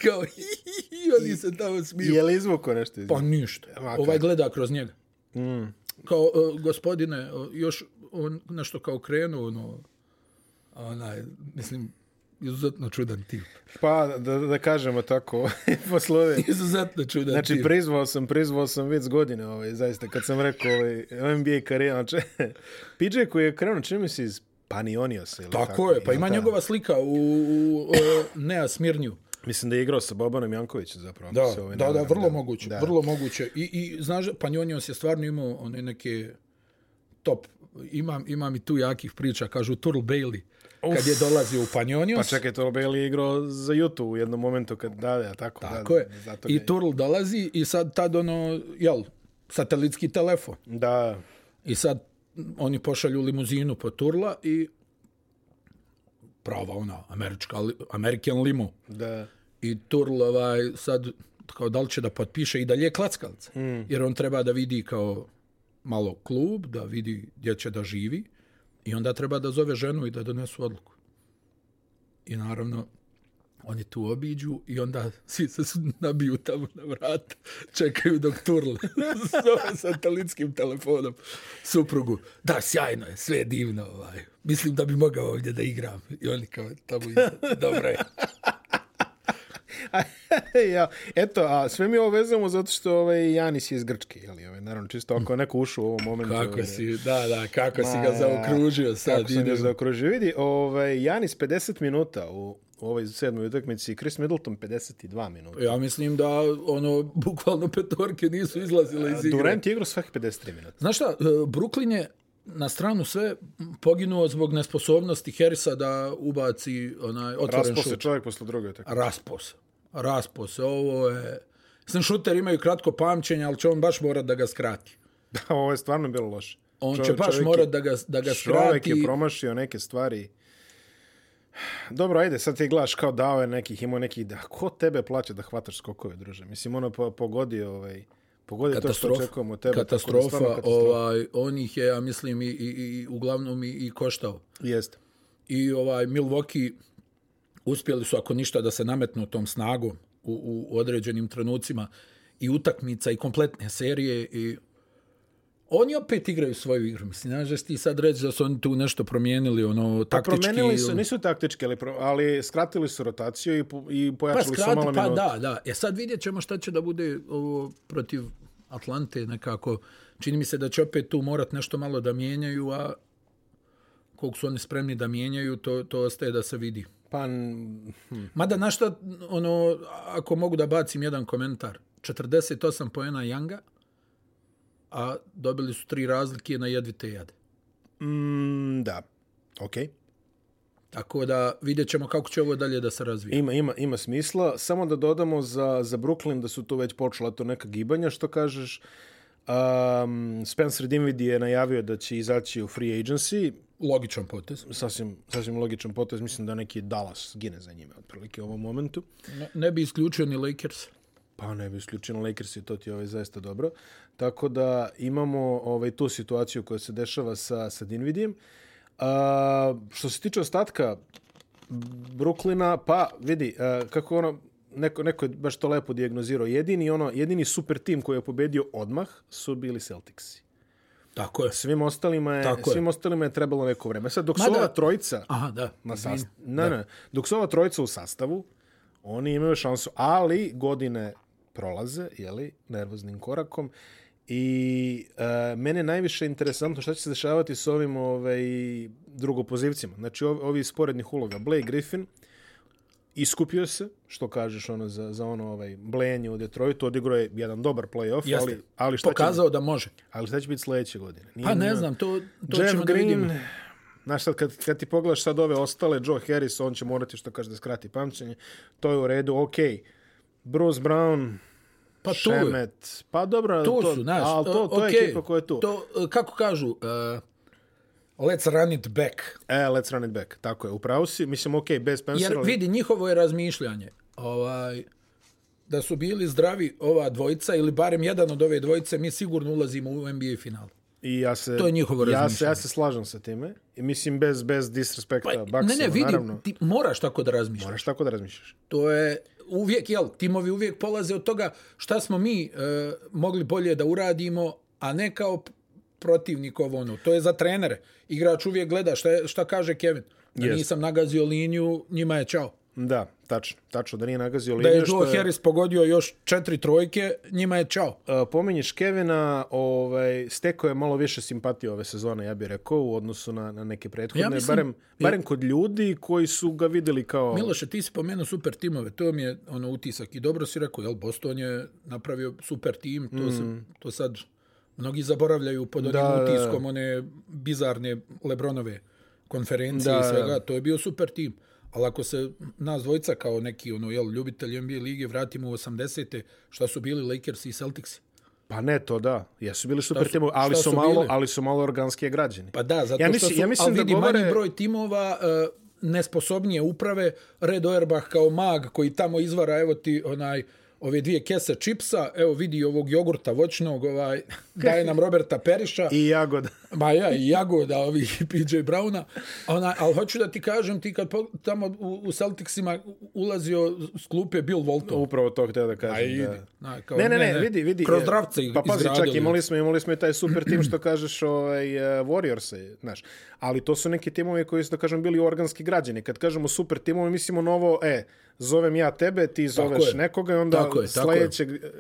Kao, hi, hi, hi, oni se tamo smiju. Je li izvuko nešto iz Pa ništa. Ovaj gleda kroz njega. Mm. Kao, uh, gospodine, uh, još on nešto kao krenuo, ono, onaj, mislim, izuzetno čudan tip. Pa, da, da kažemo tako, poslove. Izuzetno čudan Znači, tip. prizvao sam, prizvao sam vic godine, ovaj, zaista, kad sam rekao ovaj, NBA karijera, znači, PJ koji je krenuo, čini mi se iz Panionios ili Tako, tako je, pa ima da? njegova slika u, u uh, Nea Smirnju. Mislim da je igrao sa Bobanom Jankovićem zapravo. Da, se ovaj da, da, vrlo moguće, Da. vrlo moguće. I, i znaš, Panjonios je stvarno imao one neke top, imam, imam i tu jakih priča, kažu Turl Bailey, kad je dolazio u Panjonios. Pa čekaj, to Bailey je igrao za YouTube u jednom momentu kad da, da, tako. Tako da, je. Zato I Turl dolazi i sad tad ono, jel, satelitski telefon. Da, I sad oni pošalju limuzinu po Turla i prava ona, američka, American limo. da. I Turl ovaj, sad kao da li će da potpiše i dalje klackalice. Mm. Jer on treba da vidi kao malo klub, da vidi gdje će da živi I onda treba da zove ženu i da donesu odluku. I naravno, oni tu obiđu i onda svi se nabiju tamo na vrat, čekaju dok turle zove satelitskim telefonom suprugu. Da, sjajno je, sve je divno. Ovaj. Mislim da bi mogao ovdje da igram. I oni kao tamo iza, dobro je. ja, eto, a sve mi ovo vezamo zato što ovaj Janis je iz Grčke, je li, ovaj, naravno, čisto ako neko ušao u ovom momentu. Kako ovaj, si, da, da, kako si ga zaokružio sad. Kako sam ga zaokružio. Vidi, ovaj, Janis 50 minuta u, u ovoj sedmoj utakmici, Chris Middleton 52 minuta. Ja mislim da ono bukvalno petorke nisu izlazile iz igre. Durant je igrao svaki 53 minuta. Znaš šta, e, Brooklyn je na stranu sve poginuo zbog nesposobnosti Harrisa da ubaci onaj otvoren Raspo šut. se čovjek posle druge tako. Raspo se. Raspo se. Ovo je... Sam šuter imaju kratko pamćenje, ali će on baš morat da ga skrati. Da, ovo je stvarno bilo loše. On će baš morat da ga, da ga Čovjek skrati. je promašio neke stvari. Dobro, ajde, sad ti gledaš kao dao je nekih, imao nekih, da ko tebe plaća da hvataš skokove, druže? Mislim, ono po, pogodi, ovaj, pogodi to što očekujemo od tebe. tako katastrofa, stvarno katastrofa. ovaj, on ih je, ja mislim, i, i, i uglavnom i, i koštao. Jeste. I ovaj Milwaukee uspjeli su, ako ništa, da se nametnu tom snagom u, u određenim trenucima i utakmica i kompletne serije i oni opet igraju svoju igru. Mislim, znaš da si ti sad reći da su oni tu nešto promijenili, ono, Pa taktički. promenili su, nisu taktički, ali, ali skratili su rotaciju i, po- i Pa pojačali su skrati, malo pa minuta. da, da. E sad vidjet ćemo šta će da bude ovo protiv Atlante nekako. Čini mi se da će opet tu morat nešto malo da mijenjaju, a koliko su oni spremni da mijenjaju, to, to ostaje da se vidi. Pa, hm, Mada, na šta, ono, ako mogu da bacim jedan komentar, 48 poena Younga, a dobili su tri razlike na jedvite jade. mm, da, okej. Tako da vidjet ćemo kako će ovo dalje da se razvije. Ima, ima, ima smisla. Samo da dodamo za, za Brooklyn da su tu već počela to neka gibanja, što kažeš. Um, Spencer Dinwiddie je najavio da će izaći u free agency. Logičan potez. Sasvim, sasvim logičan potez. Mislim da neki Dallas gine za njime otprilike u ovom momentu. Ne, ne bi isključio ni Lakers. Pa ne bi isključeno Lakers i to ti je ovaj zaista dobro. Tako da imamo ovaj tu situaciju koja se dešava sa, sa Dinvidijem. A, što se tiče ostatka Brooklyna, pa vidi, a, kako ono, neko, neko je baš to lepo dijagnozirao. Jedini, ono, jedini super tim koji je pobedio odmah su bili Celticsi. Tako je. Svim ostalima je, Tako je. svim ostalima je trebalo neko vreme. Sad, dok su Mada- ova trojica Aha, da. na sastav... Ne, ne. Dok su ova trojica u sastavu, oni imaju šansu, ali godine prolaze, jeli, nervoznim korakom. I e, mene je najviše interesantno šta će se dešavati s ovim ovaj, drugopozivcima. Znači, ovi, sporednih uloga. Blake Griffin iskupio se, što kažeš ono, za, za ono ovaj, blenje u Detroitu. Odigrao je jedan dobar play-off, Jeste. ali, ali, šta će, Pokazao da može. ali šta će biti sledeće godine? Nije Pa ne ni- znam, to, to Jeff ćemo da vidimo. Green, znaš sad, kad, kad ti pogledaš sad ove ostale, Joe Harris, on će morati, što kaže, da skrati pamćenje. To je u redu, okej. Okay. Bruce Brown, Pa. Šemet, pa dobro, To, to, su, znaš, ali to, to okej, je ekipa koja je tu. To, e, kako kažu, uh, let's run it back. E, let's run it back, tako je, upravo si, mislim, okej, okay, bez Spencer, Jer vidi, njihovo je razmišljanje. Ovaj, da su bili zdravi ova dvojica ili barem jedan od ove dvojice, mi sigurno ulazimo u NBA final. I ja se, To je njihovo ja se, razmišljanje. ja se slažem sa time. I mislim, bez, bez disrespekta Pa, Bucksima, ne, ne, vidi, naravno. ti moraš tako da razmišljaš. Moraš tako da razmišljaš. To je uvijek, jel, timovi uvijek polaze od toga šta smo mi e, mogli bolje da uradimo, a ne kao protivnikov ono. To je za trenere. Igrač uvijek gleda šta, je- šta kaže Kevin. Da Jest. nisam nagazio liniju, njima je čao. Da, tačno, tačno, da nije nagazio Da je liniju. što Joe Harris pogodio još četiri trojke, njima je čao. Uh, pominješ Kevina, ovaj, steko je malo više simpatije ove sezone, ja bih rekao, u odnosu na, na neke prethodne. Ja mislim- barem, barem kod ljudi koji su ga videli kao... Miloše, ti si pomenuo super timove, to mi je ono utisak i dobro si rekao, jel, Boston je napravio super tim, to, mm. se, to sad mnogi zaboravljaju pod onim Da, da, da. utiskom one bizarne Lebronove konferencije Da, i da. svega, to je bio super tim. Ali ako se nas dvojica kao neki ono, jel, ljubitelji NBA lige vratimo u 80. šta su bili Lakers i Celtics? Pa ne, to da. Jesu bili super su- timovi, ali su, su malo, bili? ali su malo organski građani. Pa da, zato Ja što mislim- su, ja mislim ali da vidi, govore- manji broj timova, uh, nesposobnije uprave, Red Auerbach kao mag koji tamo izvara, evo ti onaj ove dvije kese čipsa, evo vidi ovog jogurta voćnog, ovaj, daje nam Roberta Periša. I jagoda. Ma ja, i jagoda, ovi PJ Browna. Ona, ali hoću da ti kažem, ti kad tamo u, u Celticsima ulazio s klupe Bill Walton. Upravo to htio da kažem. Aj, da. Na, kao, Ne, ne, ne, vidi, vidi. Kroz e, dravce Pa pazi, čak imali smo, imali smo i taj super tim što kažeš ovaj, e, Warriors, znaš. Ali to su neki timovi koji su, da kažem, bili organski građani. Kad kažemo super timovi, mislimo novo, e, zovem ja tebe, ti zoveš je. nekoga i onda Tako je, tako je.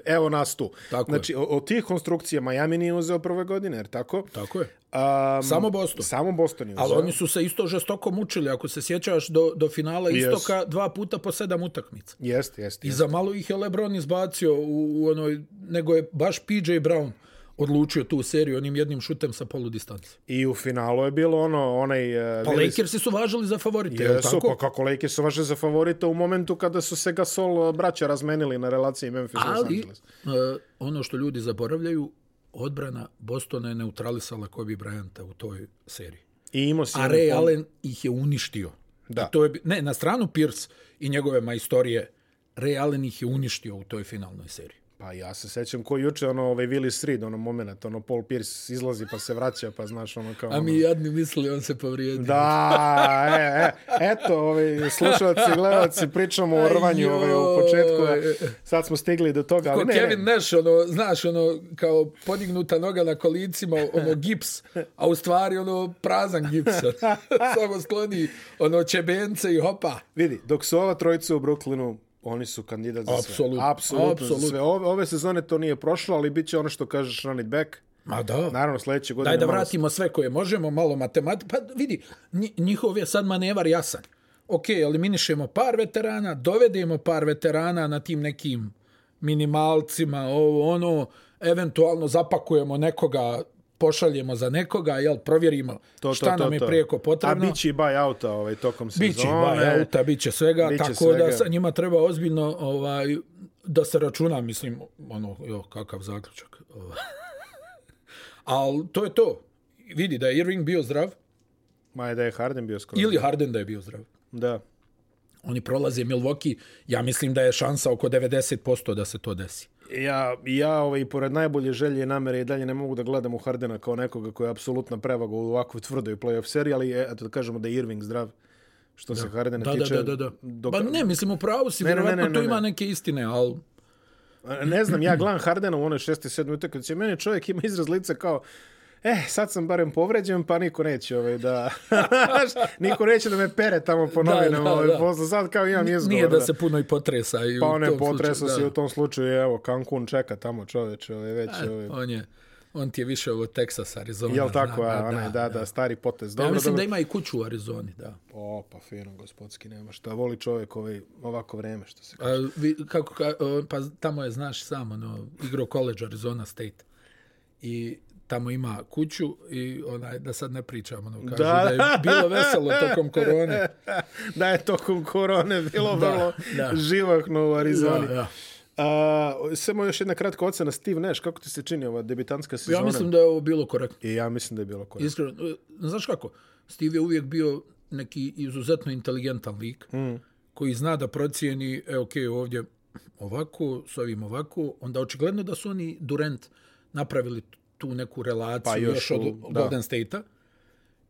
evo nas tu. Tako znači, o- od tih konstrukcija Miami nije uzeo prve godine, jer tako? Tako je. Um, Samo Boston. Samo Boston je uzeo. Ali oni su se isto žestoko mučili, ako se sjećaš, do, do finala Yes. istoka dva puta po sedam utakmica. Jeste, jeste. I za malo ih je LeBron izbacio u, u onoj, nego je baš PJ Brown odlučio tu seriju onim jednim šutem sa polu distance. I u finalu je bilo ono, onaj... Uh, Pa Lakersi su važili za favorite, je tako? pa kako Lakers su vaše za favorite u momentu kada su se Gasol uh, braća razmenili na relaciji Memphis Los Ali, Angeles. uh, ono što ljudi zaboravljaju, odbrana Bostona je neutralisala Kobe Bryanta u toj seriji. I imao si... A Ray pom- Allen ih je uništio. Da. I to je, ne, na stranu Pierce i njegove majstorije, Ray Allen ih je uništio u toj finalnoj seriji. Pa ja se sećam ko juče, ono, ovaj Willis Reed, ono moment, ono Paul Pierce izlazi pa se vraća, pa znaš, ono kao... A ono, mi jadni mislili, on se povrijedio. Da, e, e, eto, ovaj, slušalci, gledalci, pričamo o rvanju ovaj, u početku, a sad smo stigli do toga, ali Ko ne, Kevin ne, Nash, ono, znaš, ono, kao podignuta noga na kolicima, ono, gips, a u stvari, ono, prazan gips. Samo skloni, ono, čebence i hopa. vidi, dok su ova trojica u Brooklynu, oni su kandidat za Apsolutno, sve. Apsolutno. apsolutno. Sve. Ove, ove sezone to nije prošlo, ali bit će ono što kažeš run it back. Ma da. Naravno, sledeće godine... Daj da malo- vratimo sve koje možemo, malo matematik. Pa vidi, nji- njihov je sad manevar jasan. Ok, eliminišemo par veterana, dovedemo par veterana na tim nekim minimalcima, ovo, ono, eventualno zapakujemo nekoga, pošaljemo za nekoga, jel, provjerimo To, šta to, nam je to. prijeko potrebno. A bit će i buy outa ovaj, tokom sezone. Biće buyouta, biće svega, Biće tako svega. da sa njima treba ozbiljno ovaj, da se računa, mislim, ono, jo, kakav zaključak. Ovaj. Ali to je to. Vidi da je Irving bio zdrav Ma je da je Harden bio skoro. ili Harden da je bio zdrav. Da. Oni prolaze Milwaukee, ja mislim da je šansa oko 90% da se to desi. Ja, ja ovaj, pored najbolje želje i namere i dalje ne mogu da gledam u Hardena kao nekoga koji je apsolutna prevaga u ovakvoj tvrdoj playoff seriji, ali eto da kažemo da je Irving zdrav što se Hardena Da, da, tiče. da, da, da. Dok, Pa ne, mislim, u pravu si, Ne, ne, ne, ne, tu ne, ima ne. neke istine, ali ne znam, ja gledam Hardena u onoj 6. i 7. utakmici. Meni čovjek ima izraz lica kao Eh, sad sam barem povređen, pa niko neće ovaj, da... niko neće da me pere tamo po Da, novinama. da, ovaj, da. posle. Sad kao imam izgovor. nije da se puno i potresa. I Pa potresao slučaju, se da. u tom slučaju, evo, Cancun čeka tamo čoveče, ovaj, već... Ovaj, On je, on ti je više ovo Texas, Arizona. Jel tako, zna, a, onaj, da, da, stari potez. Dobro, ja mislim dobro. da ima i kuću u Arizoni, da. O, pa fino, gospodski, nema šta. Voli čovjek ovaj, ovako vreme, što se A, vi, kako, ka, o, pa tamo je, znaš, sam, ono, igro college Arizona State. I tamo ima kuću i onaj, da sad ne pričam, ono, kaže da, Da. je bilo veselo tokom korone. da je tokom korone bilo Da, vrlo da. živahno u Arizoni. Da, da. A, samo još jedna kratka ocena Steve Nash, kako ti se čini ova debitanska sezona? Ja mislim da je ovo bilo korektno. I ja mislim da je bilo korektno. Iskreno, e, znaš kako? Steve je uvijek bio neki izuzetno inteligentan lik, mm. koji zna da procijeni, e, ok, ovdje ovako, s ovim ovako, onda očigledno da su oni Durant napravili tu neku relaciju Pa još još, od da. Golden State-a.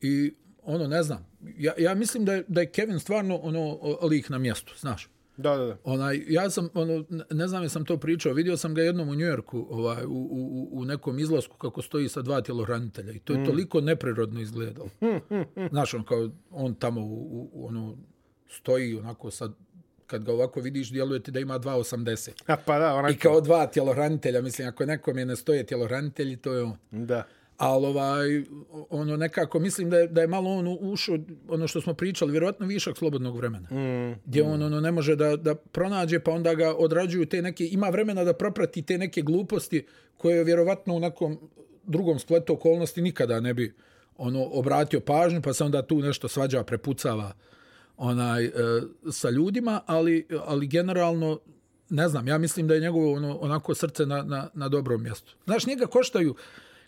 I ono, ne znam, ja, ja mislim da je, da je Kevin stvarno ono, lik na mjestu, znaš. Da, da, da. Onaj, ja sam, ono, ne- znam jesam to pričao, vidio sam ga jednom u Njujorku, ovaj, u, u, u nekom izlasku kako stoji sa dva tjelohranitelja i to je mm. toliko neprirodno izgledalo. Znaš, on kao, on tamo u, u, ono, stoji onako sad, kad ga ovako vidiš, djeluje ti da ima 2,80. A, pa da, onako. I kao dva tjelohranitelja, mislim, ako nekom je ne stoje tjelohranitelji, to je on. Da. Ali ovaj, ono nekako, mislim da je, da je malo on ušao, ono što smo pričali, vjerovatno višak slobodnog vremena. Mm, gdje on ono, ne može da, da pronađe, pa onda ga odrađuju te neke, ima vremena da proprati te neke gluposti koje vjerovatno u nekom drugom spletu okolnosti nikada ne bi ono obratio pažnju, pa se onda tu nešto svađa, prepucava onaj, e, sa ljudima, ali, ali generalno ne znam, ja mislim da je njegovo ono, onako srce na, na, na dobrom mjestu. Znaš, njega koštaju,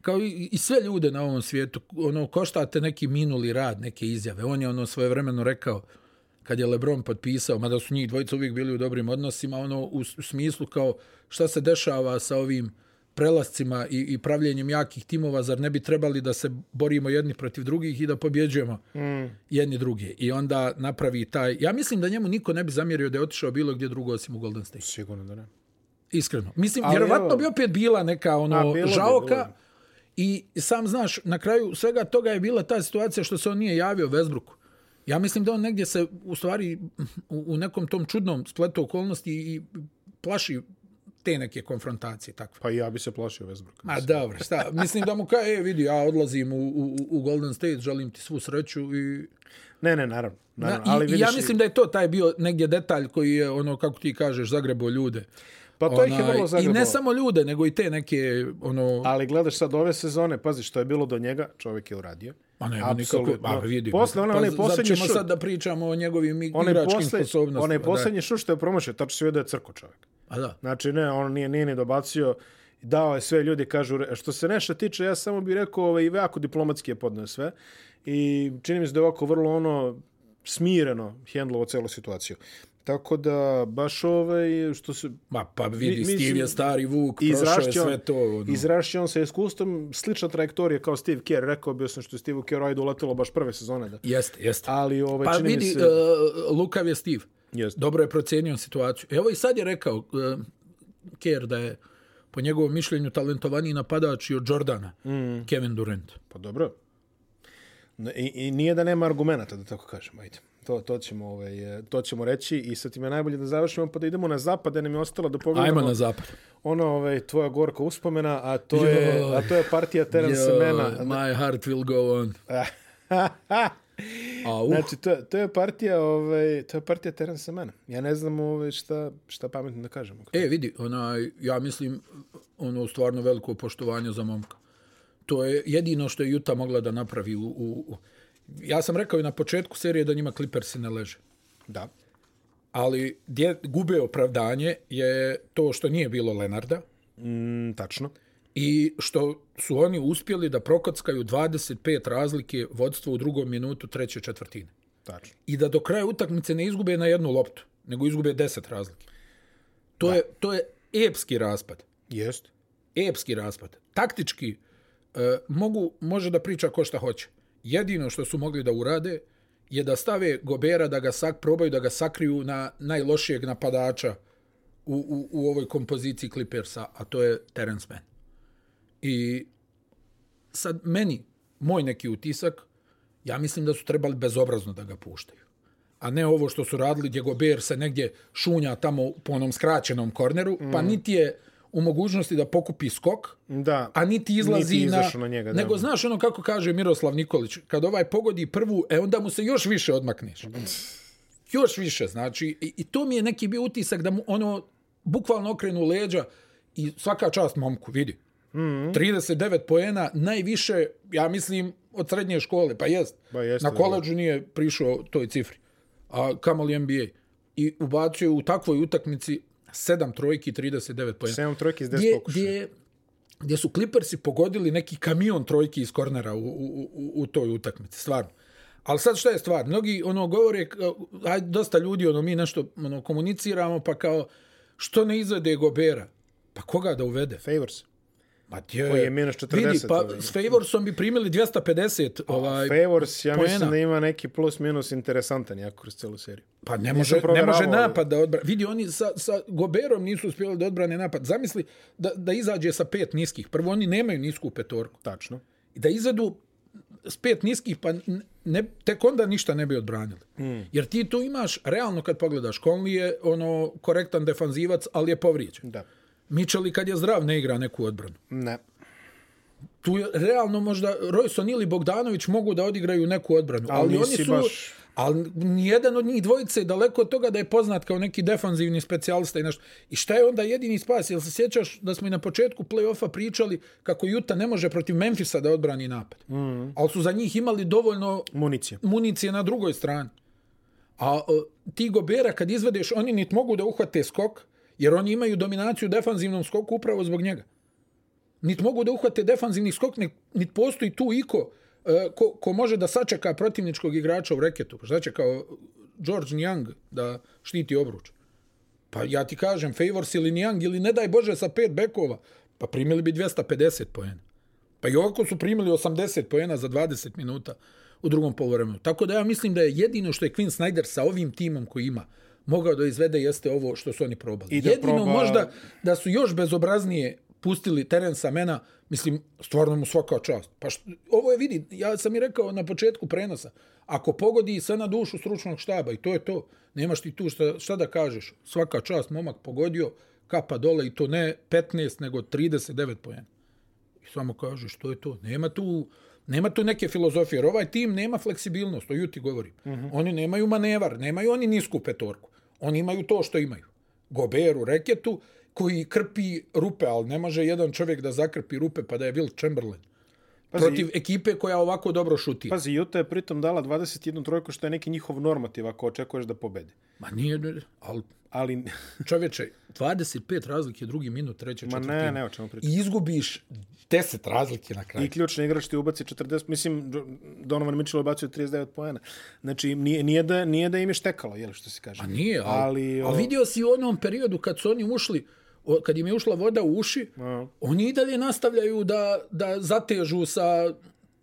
kao i, i sve ljude na ovom svijetu, ono, koštate neki minuli rad, neke izjave. On je ono svojevremeno rekao, kad je LeBron potpisao, mada su njih dvojica uvijek bili u dobrim odnosima, ono u, u smislu kao šta se dešava sa ovim prelascima i, i pravljenjem jakih timova, zar ne bi trebali da se borimo jedni protiv drugih i da pobjeđujemo mm. jedni druge. I onda napravi taj... Ja mislim da njemu niko ne bi zamjerio da je otišao bilo gdje drugo osim u Golden State. Sigurno da ne. Iskreno. Mislim, Ali vjerovatno evo, bi opet bila neka ono a, žaoka. Bi, bilo. I sam znaš, na kraju svega toga je bila ta situacija što se on nije javio Westbrooku. Ja mislim da on negdje se u stvari u, u nekom tom čudnom spletu okolnosti i plaši te neke konfrontacije takve. Pa ja bi se plašio Westbrooka. Ma dobro, šta, mislim da mu kaže, e, vidi, ja odlazim u, u, u Golden State, želim ti svu sreću i... Ne, ne, naravno. naravno Na, ali i, vidiš... Ja mislim da je to taj bio negdje detalj koji je, ono, kako ti kažeš, zagrebo ljude. Pa to Ona, ih je vrlo zagrebo. I ne samo ljude, nego i te neke, ono... Ali gledaš sad ove sezone, pazi što je bilo do njega, čovjek je uradio. Ma ne, nikako, ma vidi. Posle, one, pa, one posljednji šut. sad da pričamo o njegovim igračkim sposobnostima. Onaj posljednji šut što je promošio, tačno se vidio da je crko čovjek. A da. Znači, ne, on nije, nije ni dobacio. Dao je sve, ljudi kažu, što se nešto tiče, ja samo bih rekao, ovaj, jako diplomatski je podneo sve. I čini mi se da je ovako vrlo ono, smireno hendlovo celu situaciju. Tako da, baš ovaj, što se... Ma, pa vidi, mi, Steve je stari Vuk, prošao je sve to. Ono. Izrašće on sa iskustvom, slična trajektorija kao Steve Kerr, rekao bi sam što je Steve Kerr ajde uletelo baš prve sezone. Da. Jeste, jeste. Ali, ovaj, pa vidi, se... uh, Lukav je Steve. Jeste. Dobro je procijenio situaciju. Evo i sad je rekao uh, Kerr da je po njegovom mišljenju talentovaniji napadač od Jordana, mm. Kevin Durant. Pa dobro. I, I nije da nema argumenta, da tako kažem, ajde. To, to, ćemo, ovaj, to ćemo reći i sad ti me najbolje da završimo pa da idemo na zapad, da nam je ostalo da pogledamo. Ajmo na zapad. Ono, ovaj, tvoja gorka uspomena, a to, je, a to je partija Terence Mena. My heart will go on. a, uh. Znači, to, to je partija, ovaj, to je partija Terence Mena. Ja ne znam ovaj, šta, šta pametno da kažemo. E, vidi, ona, ja mislim, ono, stvarno veliko poštovanje za momka. To je jedino što je Juta mogla da napravi u, u, u ja sam rekao i na početku serije da njima Clippersi ne leže. Da. Ali gdje gube opravdanje je to što nije bilo Lenarda. Mm, tačno. I što su oni uspjeli da prokockaju 25 razlike vodstvo u drugom minutu treće četvrtine. Tačno. I da do kraja utakmice ne izgube na jednu loptu, nego izgube 10 razlike. To, da. je, to je epski raspad. Jest. Epski raspad. Taktički e, mogu, može da priča ko šta hoće jedino što su mogli da urade je da stave Gobera da ga sak probaju da ga sakriju na najlošijeg napadača u, u, u ovoj kompoziciji Clippersa, a to je Terence Mann. I sad meni, moj neki utisak, ja mislim da su trebali bezobrazno da ga puštaju. A ne ovo što su radili gdje Gober se negdje šunja tamo po onom skraćenom korneru, pa mm. pa niti je u mogućnosti da pokupi skok, da. a niti izlazi niti na... na njega, nego znaš ono kako kaže Miroslav Nikolić, kad ovaj pogodi prvu, e onda mu se još više odmakneš. još više, znači. I, I to mi je neki bio utisak da mu ono bukvalno okrenu leđa i svaka čast momku, vidi. Mm -hmm. 39 poena, najviše, ja mislim, od srednje škole, pa jest. Pa jest na koleđu nije prišao toj cifri. A kamali NBA. I ubacio u takvoj utakmici 7 trojki, 39 pojena. 7 trojki iz 10 pokušaja. Gdje, gdje su Clippersi pogodili neki kamion trojki iz kornera u, u, u, u toj utakmici, stvarno. Ali sad šta je stvar? Mnogi ono govore, aj, dosta ljudi, ono, mi nešto ono, komuniciramo, pa kao, što ne izvede Gobera? Pa koga da uvede? Favors. Ma tje, koji je minus 40. Vidi, pa ovaj. s Favorsom bi primili 250 ovaj, Favors, ja poena. mislim da ima neki plus minus interesantan jako kroz celu seriju. Pa ne može, ne može napad da odbrane. Vidi, oni sa, sa Goberom nisu uspjeli da odbrane napad. Zamisli da, da izađe sa pet niskih. Prvo, oni nemaju nisku petorku. Tačno. I da izvedu s pet niskih, pa ne, tek onda ništa ne bi odbranili. Mm. Jer ti tu imaš, realno kad pogledaš, Conley je ono korektan defanzivac, ali je povrijeđen. Da. Mičeli kad je zdrav ne igra neku odbranu. Ne. Tu je realno možda Rojson ili Bogdanović mogu da odigraju neku odbranu. Ali, ali oni su... Baš... Ali nijedan od njih dvojice je daleko od toga da je poznat kao neki defanzivni specijalista i nešto. I šta je onda jedini spas? Jel se sjećaš da smo i na početku play-offa pričali kako Juta ne može protiv Memfisa da odbrani napad? Mm -hmm. Ali su za njih imali dovoljno municije, municije na drugoj strani. A ti Gobera kad izvedeš, oni nit mogu da uhvate skok, Jer oni imaju dominaciju u defanzivnom skoku upravo zbog njega. Nit mogu da uhvate defanzivni skok, nit postoji tu iko e, ko, ko može da sačeka protivničkog igrača u reketu. Pa šta će kao George Nyang da štiti obruč. Pa ja ti kažem, Favors ili Niang ili ne daj Bože sa pet bekova, pa primili bi 250 poena. Pa i ovako su primili 80 poena za 20 minuta u drugom polovremenu. Tako da ja mislim da je jedino što je Quinn Snyder sa ovim timom koji ima mogao da izvede jeste ovo što su oni probali. I da jedino proba- možda da su još bezobraznije pustili teren sa mena, mislim, stvarno mu svaka čast. Pa što, ovo je, vidi, ja sam i rekao na početku prenosa, ako pogodi sve na dušu stručnog štaba i to je to, nemaš ti tu šta, šta da kažeš, svaka čast, momak pogodio, kapa dole i to ne 15, nego 39 pojena. I samo kažeš, to je to. Nema tu, nema tu neke filozofije, jer ovaj tim nema fleksibilnost, to ju ti govorim. Mm -hmm. Oni nemaju manevar, nemaju oni nisku petorku. Oni imaju to što imaju. Goberu, reketu, koji krpi rupe, ali ne može jedan čovjek da zakrpi rupe pa da je Will Chamberlain. Pazi, Protiv ekipe koja ovako dobro šutira. Pazi, Utah je pritom dala 21 trojku, što je neki njihov normativ ako očekuješ da pobede. Ma nije, ali Ali, čovječe, 25 razlike, drugi minut, treće, ma četvrtine. ne, ne, o čemu pričam. I izgubiš 10 razlike na kraju. I ključni igrač ti ubaci 40, mislim, Donovan Mitchell ubacio 39 poena. Znači, nije, nije, da, nije da im je štekalo, jel, što se kaže. A nije, ali, ali, ali o- vidio si u onom periodu kad su oni ušli, o- kad im je ušla voda u uši, A. oni i dalje nastavljaju da, da zatežu sa,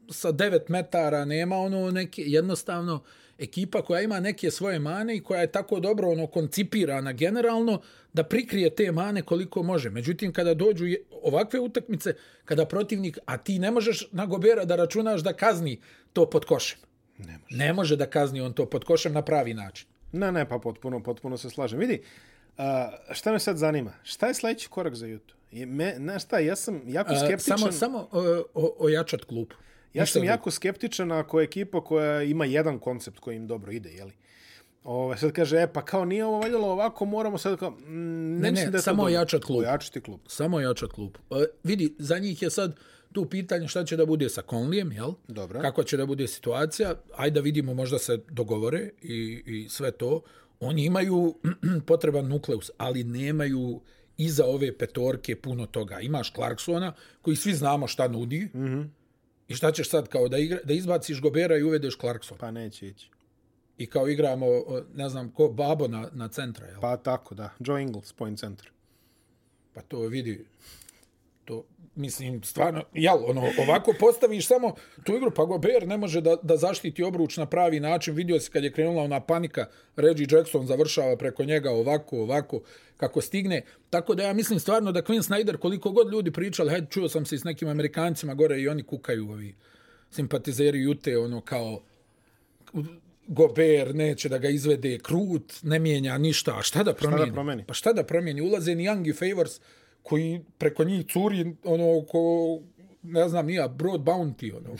sa 9 metara, nema ono neke, jednostavno, ekipa koja ima neke svoje mane i koja je tako dobro ono koncipirana generalno da prikrije te mane koliko može. Međutim, kada dođu ovakve utakmice, kada protivnik, a ti ne možeš na Gobera da računaš da kazni to pod košem. Ne može. Ne može da kazni on to pod košem na pravi način. Ne, ne, pa potpuno, potpuno se slažem. Vidi, a, šta me sad zanima? Šta je sledeći korak za? Je, me, znaš šta, ja sam jako A, skeptičan. Samo, samo o, o, ojačat klub. Ja Ništa sam drugo. jako skeptičan ako je ekipa koja ima jedan koncept koji im dobro ide, jeli? Ove, sad kaže, e, pa kao nije ovo valjalo ovako, moramo sad kao... Mm, ne, Ne, ne, da samo ojačat klub. Ojačati klub. Samo ojačat klub. E, vidi, za njih je sad tu pitanje šta će da bude sa Conlijem, jel? Dobro. Kako će da bude situacija. Ajde da vidimo, možda se dogovore i, i sve to. Oni imaju potreban nukleus, ali nemaju iza ove petorke puno toga. Imaš Clarksona, koji svi znamo šta nudi. Mm -hmm. I šta ćeš sad, kao da, igra, da izbaciš Gobera i uvedeš Clarksona? Pa neće ići. I kao igramo, ne znam, ko Babo na, na centra, jel? Pa tako, da. Joe Ingles, point center. Pa to vidi, to, mislim, stvarno, jel, ono, ovako postaviš samo tu igru, pa Gober ne može da, da zaštiti obruč na pravi način, vidio se kad je krenula ona panika, Reggie Jackson završava preko njega ovako, ovako, kako stigne, tako da ja mislim stvarno da Quinn Snyder, koliko god ljudi pričali, hajde, čuo sam se i s nekim Amerikancima gore i oni kukaju, ovi simpatizeri Jute, ono, kao, Gober neće da ga izvede krut, ne mijenja ništa. A šta da promijeni? promijeni? Pa šta da promijeni? Ulaze ni Young i Favors koji preko njih curi ono ko ne znam nija Broad Bounty ono.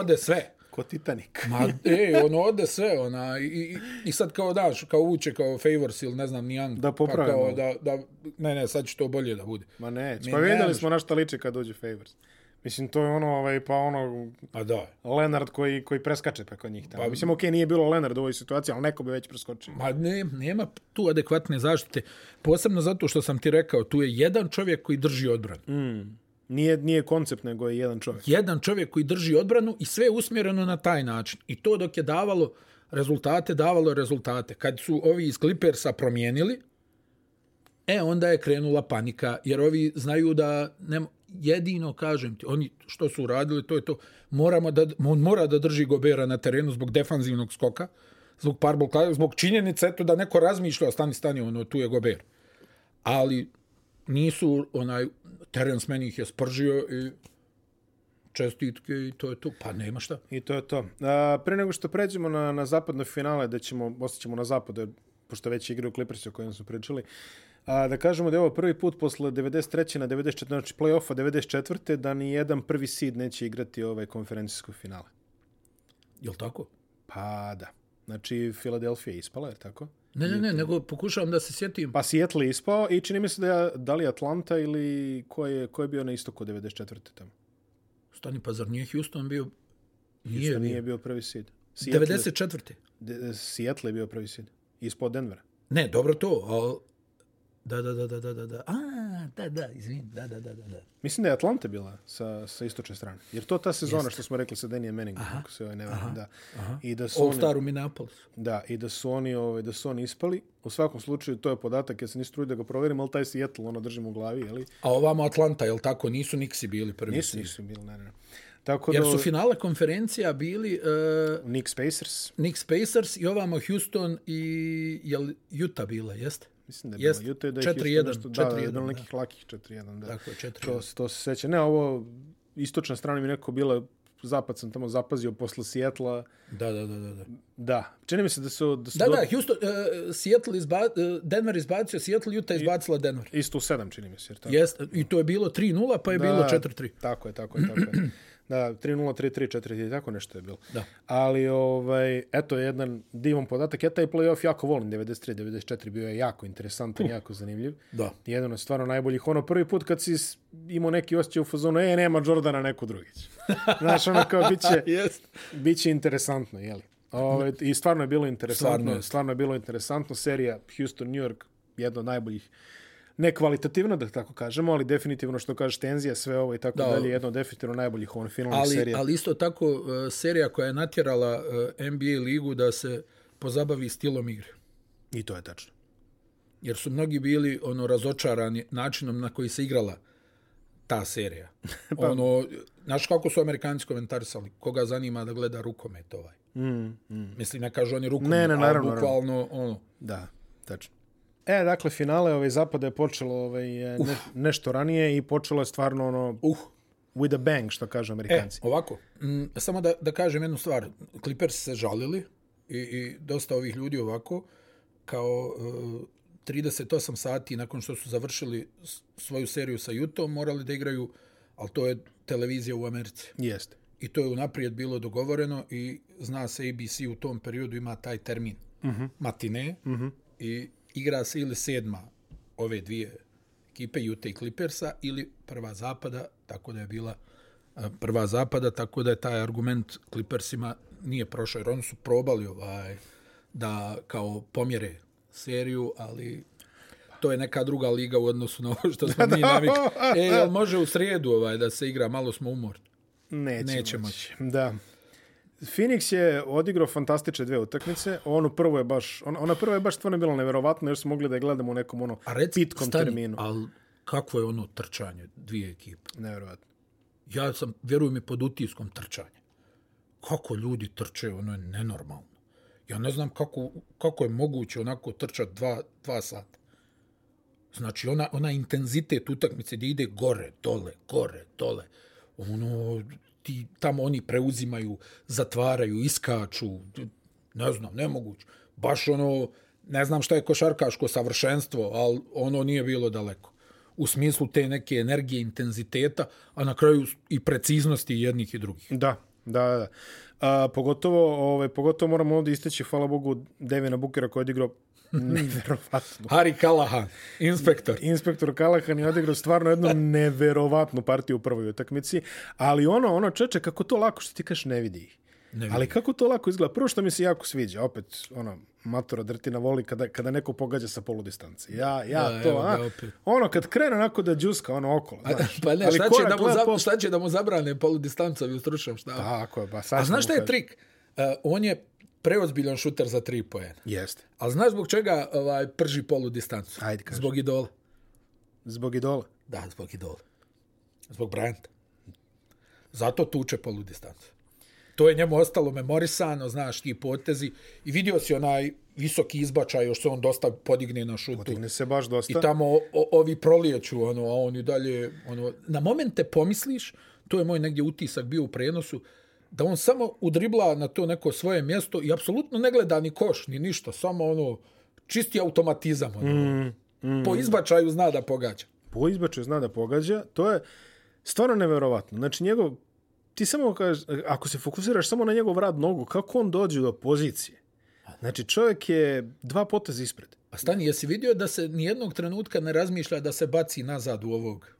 Ode sve. Ko Titanic. Ma, e, ono, ode sve, ona, i, i, sad kao daš, kao uče, kao Favors ili ne znam, ni Young, Da pa popravi kao da, da, ne, ne, sad će to bolje da bude. Ma ne, pa vidjeli smo na šta liči kad dođe Favors. Mislim, to je ono, ovaj, pa ono, A da, Leonard koji, koji preskače preko njih. Tamo. Pa- Mislim, okej, nije bilo Leonard u ovoj situaciji, ali neko bi već preskočio. Ma ne, nema tu adekvatne zaštite. Posebno zato što sam ti rekao, tu je jedan čovjek koji drži odbranu. Mm. Nije, nije koncept, nego je jedan čovjek. Jedan čovjek koji drži odbranu i sve je usmjereno na taj način. I to dok je davalo rezultate, davalo rezultate. Kad su ovi iz Clippersa promijenili, e, onda je krenula panika, jer ovi znaju da ne, jedino, kažem ti, oni što su uradili, to je to, moramo da, on mora da drži Gobera na terenu zbog defanzivnog skoka, zbog parbol, zbog činjenice eto, da neko razmišlja, stani, stani, ono, tu je Gober. Ali nisu, onaj, Terence meni ih je spržio i čestitke i to je to. Pa nema šta. I to je to. A, pre nego što pređemo na, na zapadno finale, da ćemo, ostaćemo na zapadu, pošto već igraju Clippersi o kojima smo pričali, a, da kažemo da je ovo prvi put posle 93. na 94. znači play-offa 94. da ni jedan prvi seed neće igrati ovaj konferencijsko finale. Jel tako? Pa da. Znači, Filadelfija je ispala, je tako? Ne, ne, ne, nego pokušavam da se sjetim. Pa Seattle je ispao i čini mi se da je, da li Atlanta ili ko je, ko je bio na istoku 94. tamo? Stani, pa zar nije Houston bio... Nije, Houston nije. bio prvi seed. Seattle, 94. de, Seattle je bio prvi seed. Ispod Denvera. Ne, dobro to, ali... Da, da, da, da, da, da, da. A, da, da, izvini, da, da, da, da. da. Mislim da je Atlanta bila sa, sa istočne strane. Jer to ta sezona što smo rekli sa Danijem Manningom, ako se ovaj ne varam, da. I da su All oni, Star u Minneapolisu. da, i da su oni, ovaj, da su oni ispali. U svakom slučaju, to je podatak, ja se nisu trudili da ga proverim, ali taj Seattle, ono, držim u glavi, jeli? A ovamo Atlanta, jel tako, nisu Nixi bili prvi. Nisu, nisu bili, ne, ne. ne. Tako Jer da, su finale konferencija bili uh, Knicks Pacers, Knicks Pacers i ovamo Houston i jel Utah bila, jeste? Mislim da je Jest, bilo Utah, da je 4:1, Houston nešto, da, da, je 4:1, bilo nekih lakih 4-1, da. Tako je, 4:1. To, to se seća. Ne, ovo, istočna strana mi neko bila, zapad sam tamo zapazio posle Sijetla. Da, da, da, da. Da, Da, čini mi se da su... Da, su da, do- da Houston, uh, Seattle izba, uh, Denver izbacio, Seattle, Utah izbacila Denver. Isto u sedam, čini mi se. Jer tako. Jest, i to je bilo 3-0, pa je bilo 4-3. Tako je, tako je, tako je. Da, 3-0, 3-3, 4-3, tako nešto je bilo. Da. Ali, ovaj, eto, jedan divan podatak. Ja taj playoff jako volim, 93-94, bio je jako interesantan, jako zanimljiv. Da. Jedan od stvarno najboljih. Ono, prvi put kad si imao neki osjećaj u fazonu, e, nema Jordana, neko drugi će. Znaš, ono kao, bit će, Jest. Biće interesantno, jeli? Ove, I stvarno je bilo interesantno. Stvarno je. Stvarno je bilo interesantno. Serija Houston, New York, jedna od najboljih nekvalitativno, da tako kažemo, ali definitivno što kažeš tenzija, sve ovo i tako Da. dalje, jedna od definitivno najboljih ono, finalnih Ali, serija. ali isto tako uh, serija koja je natjerala uh, NBA ligu da se pozabavi stilom igre. I to je tačno. Jer su mnogi bili ono razočarani načinom na koji se igrala ta serija. Pa- ono, znaš kako su Amerikanci komentarisali? Koga zanima da gleda rukomet ovaj? Mm, mm. Mislim, ne kažu oni rukomet, Ne, ne, naravno, ali bukvalno ono... Da, tačno. E, dakle, finale ovaj, zapada je počelo ovaj, ne, nešto ranije i počelo je stvarno ono, Uh, with a bang, što kažu E, Amerikanci. ovako, mm, samo da, da kažem jednu stvar. Clippers se žalili i, i dosta ovih ljudi ovako, kao uh, 38 sati nakon što su završili svoju seriju sa Jutom, morali da igraju, ali to je televizija u Americi. Jeste. I to je unaprijed bilo dogovoreno i zna se ABC u tom periodu ima taj termin. Uh -huh. Matine. Uh -huh. I igra se ili sedma ove dvije ekipe, Utah i Clippersa, ili prva zapada, tako da je bila prva zapada, tako da je taj argument Clippersima nije prošao, jer oni su probali ovaj, da kao pomjere seriju, ali to je neka druga liga u odnosu na ovo što smo mi navikli. E, jel može u srijedu ovaj, da se igra, malo smo umorni. Neće, Neće moći. Da. Phoenix je odigrao fantastične dve utakmice. Ono prvo je baš, ona, ona prva je baš stvarno bila neverovatna jer smo mogli da je gledamo u nekom ono A reci, pitkom stani, terminu. ali kakvo je ono trčanje dvije ekipe? Neverovatno. Ja sam, vjerujem mi, pod utiskom trčanja. Kako ljudi trče, ono je nenormalno. Ja ne znam kako, kako je moguće onako trčati dva, dva sata. Znači, ona, ona intenzitet utakmice gdje ide gore, dole, gore, dole. Ono, ti, tamo oni preuzimaju, zatvaraju, iskaču. Ne znam, nemoguće. Baš ono, ne znam šta je košarkaško savršenstvo, ali ono nije bilo daleko. U smislu te neke energije, intenziteta, a na kraju i preciznosti jednih i drugih. Da, da, da. A, pogotovo, ovaj, pogotovo moramo ovdje isteći, hvala Bogu, Devina Bukera koji je odigrao neverovatno. Harry Callahan, inspektor. Inspektor Kalahan je odigrao stvarno jednu neverovatnu partiju u prvoj utakmici, ali ono, ono čeče, kako to lako, što ti kažeš, ne vidi ih. Ne. Ali kako to lako izgleda? Prvo što mi se jako sviđa, opet, ono, matora drtina voli kada, kada neko pogađa sa poludistance. Ja, ja Da, to, a, ono, kad krene onako da džuska, ono, okolo, znaš. Pa ne, Ali šta će, da mu lepo- za, šta će da mu zabrane poludistancovi u stručnom štabu? Tako je, ba, sad A znaš šta je trik? Uh, on je preozbiljan šuter za tri pojena. Jeste. A znaš zbog čega ovaj, prži polu distancu? Ajde, kaži. Zbog idola. Zbog idola. Da, zbog idola. Zbog Bryanta. Zato tuče polu distancu. To je njemu ostalo memorisano, znaš, ti potezi. I vidio si onaj visoki izbačaj, još se on dosta podigne na šutu. Digne se baš dosta. I tamo o, o, ovi prolijeću, ono, a on i dalje, ono, na momente pomisliš, to je moj negdje utisak bio u prenosu, da on samo udribla na to neko svoje mjesto i apsolutno ne gleda ni koš, ni ništa, samo ono, čisti automatizam, ono. Mm, mm. Po izbačaju zna da pogađa. po izbačaju zna da pogađa, to je stvarno neverovatno. Znači, njegov, ti samo kažeš, ako se fokusiraš samo na njegov rad nogu, kako on dođe do pozicije? Znači, čovjek je dva poteza ispred. A stani, jesi vidio da se nijednog trenutka ne razmišlja da se baci nazad u ovog?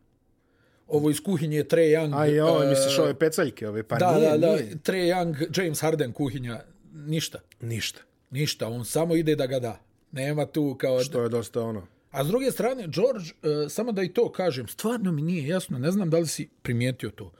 Ovo iz kuhinje je Trae Young. A i ovo, e, misliš, ove pecaljke, ove, pa Da, nije, da, da, nije. Trae Young, James Harden kuhinja, ništa. Ništa. Ništa, on samo ide da ga da. Nema tu kao... Što je dosta ono. A s druge strane, George, e, samo da i to kažem, stvarno mi nije jasno, ne znam da li si primijetio to.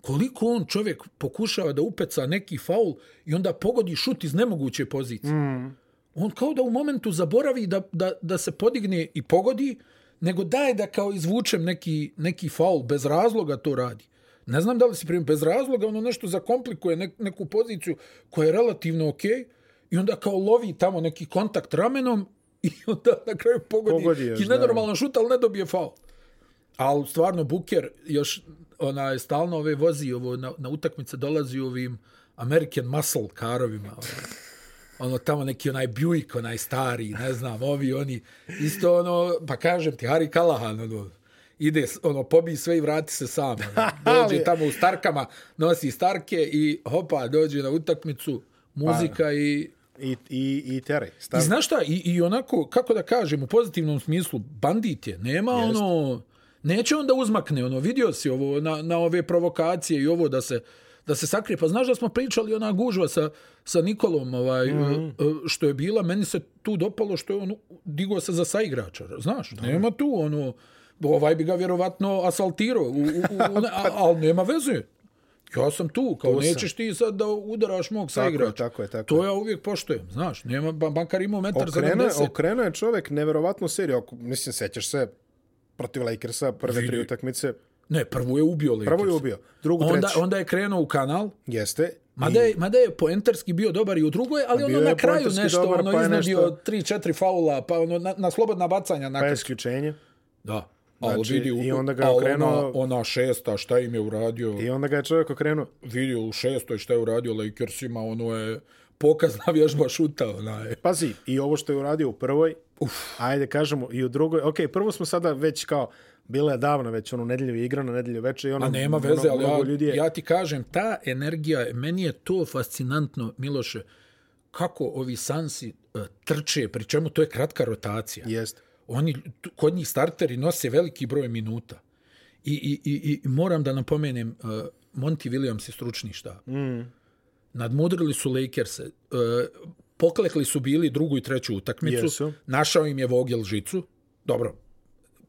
Koliko on čovjek pokušava da upeca neki faul i onda pogodi šut iz nemoguće pozicije. Mm. On kao da u momentu zaboravi da, da, da se podigne i pogodi, nego daje da kao izvučem neki, neki faul, bez razloga to radi. Ne znam da li si primio, bez razloga ono nešto zakomplikuje nek, neku poziciju koja je relativno okej okay, i onda kao lovi tamo neki kontakt ramenom i onda na kraju pogodi, pogodi još, i nenormalno šut, ali ne dobije faul. Ali stvarno Buker još ona je stalno ove vozi ovo na, na utakmice dolazi ovim American Muscle karovima. Ono, ono tamo neki onaj Buick, onaj stari, ne znam, ovi oni isto ono, pa kažem ti Harry Callahan ono, ide, ono, pobi sve i vrati se sam. Ono. Dođe tamo u starkama, nosi starke i hopa, dođe na utakmicu, muzika pa, i I, i, i teraj. I znaš šta, i, i onako, kako da kažem, u pozitivnom smislu, bandit je. Nema Jest. ono, neće on da uzmakne, ono, vidio si ovo, na, na ove provokacije i ovo da se, da se sakrije. Pa znaš da smo pričali ona gužva sa, sa Nikolom, ovaj, mm -hmm. što je bila, meni se tu dopalo što je on digao se za saigrača, znaš, da. nema tu ono, ovaj bi ga vjerovatno asaltirao, u, u, u, a, ali nema veze. Ja sam tu, kao tu nećeš ti sad da udaraš mog sa igrača. Tako je, tako je. To ja uvijek poštojem, znaš. Nema, bankar imao metar okrene, 70. Okrenuo je čovjek neverovatnu seriju. Mislim, sećaš se protiv Lakersa prve tri utakmice. Ne, prvu je ubio Lakers. Prvo je ubio. Drugu, onda, treći. Onda je krenuo u kanal. Jeste. Mada je, mada je poenterski bio dobar i u drugoj, ali ono na kraju nešto, dobar, ono pa iznedio nešto... 3-4 faula, pa ono na, na slobodna bacanja. Na pa je isključenje. Da. Znači, vidi, I onda ga je okrenuo... Ona, ona šesta, šta im je uradio... I onda ga je čovjek okrenuo. Vidio u šestoj šta je uradio Lakersima, ono je pokazna vježba šuta. Ona je. Pazi, i ovo što je uradio u prvoj, Uf. ajde kažemo, i u drugoj... Ok, prvo smo sada već kao... Bila je davno već ono nedeljevi igra na nedelju veče i ono... A nema veze, ono, ali ja, ljudi je... ja ti kažem, ta energija, meni je to fascinantno, Miloše, kako ovi Sansi uh, trče, pri čemu to je kratka rotacija. Jeste oni kod njih starteri nose veliki broj minuta. I, i, i, i moram da napomenem, uh, Monty Williams je stručni štab. Mm. Nadmudrili su Lakers, uh, poklekli su bili drugu i treću utakmicu, Jesu. našao im je Vogel žicu. Dobro,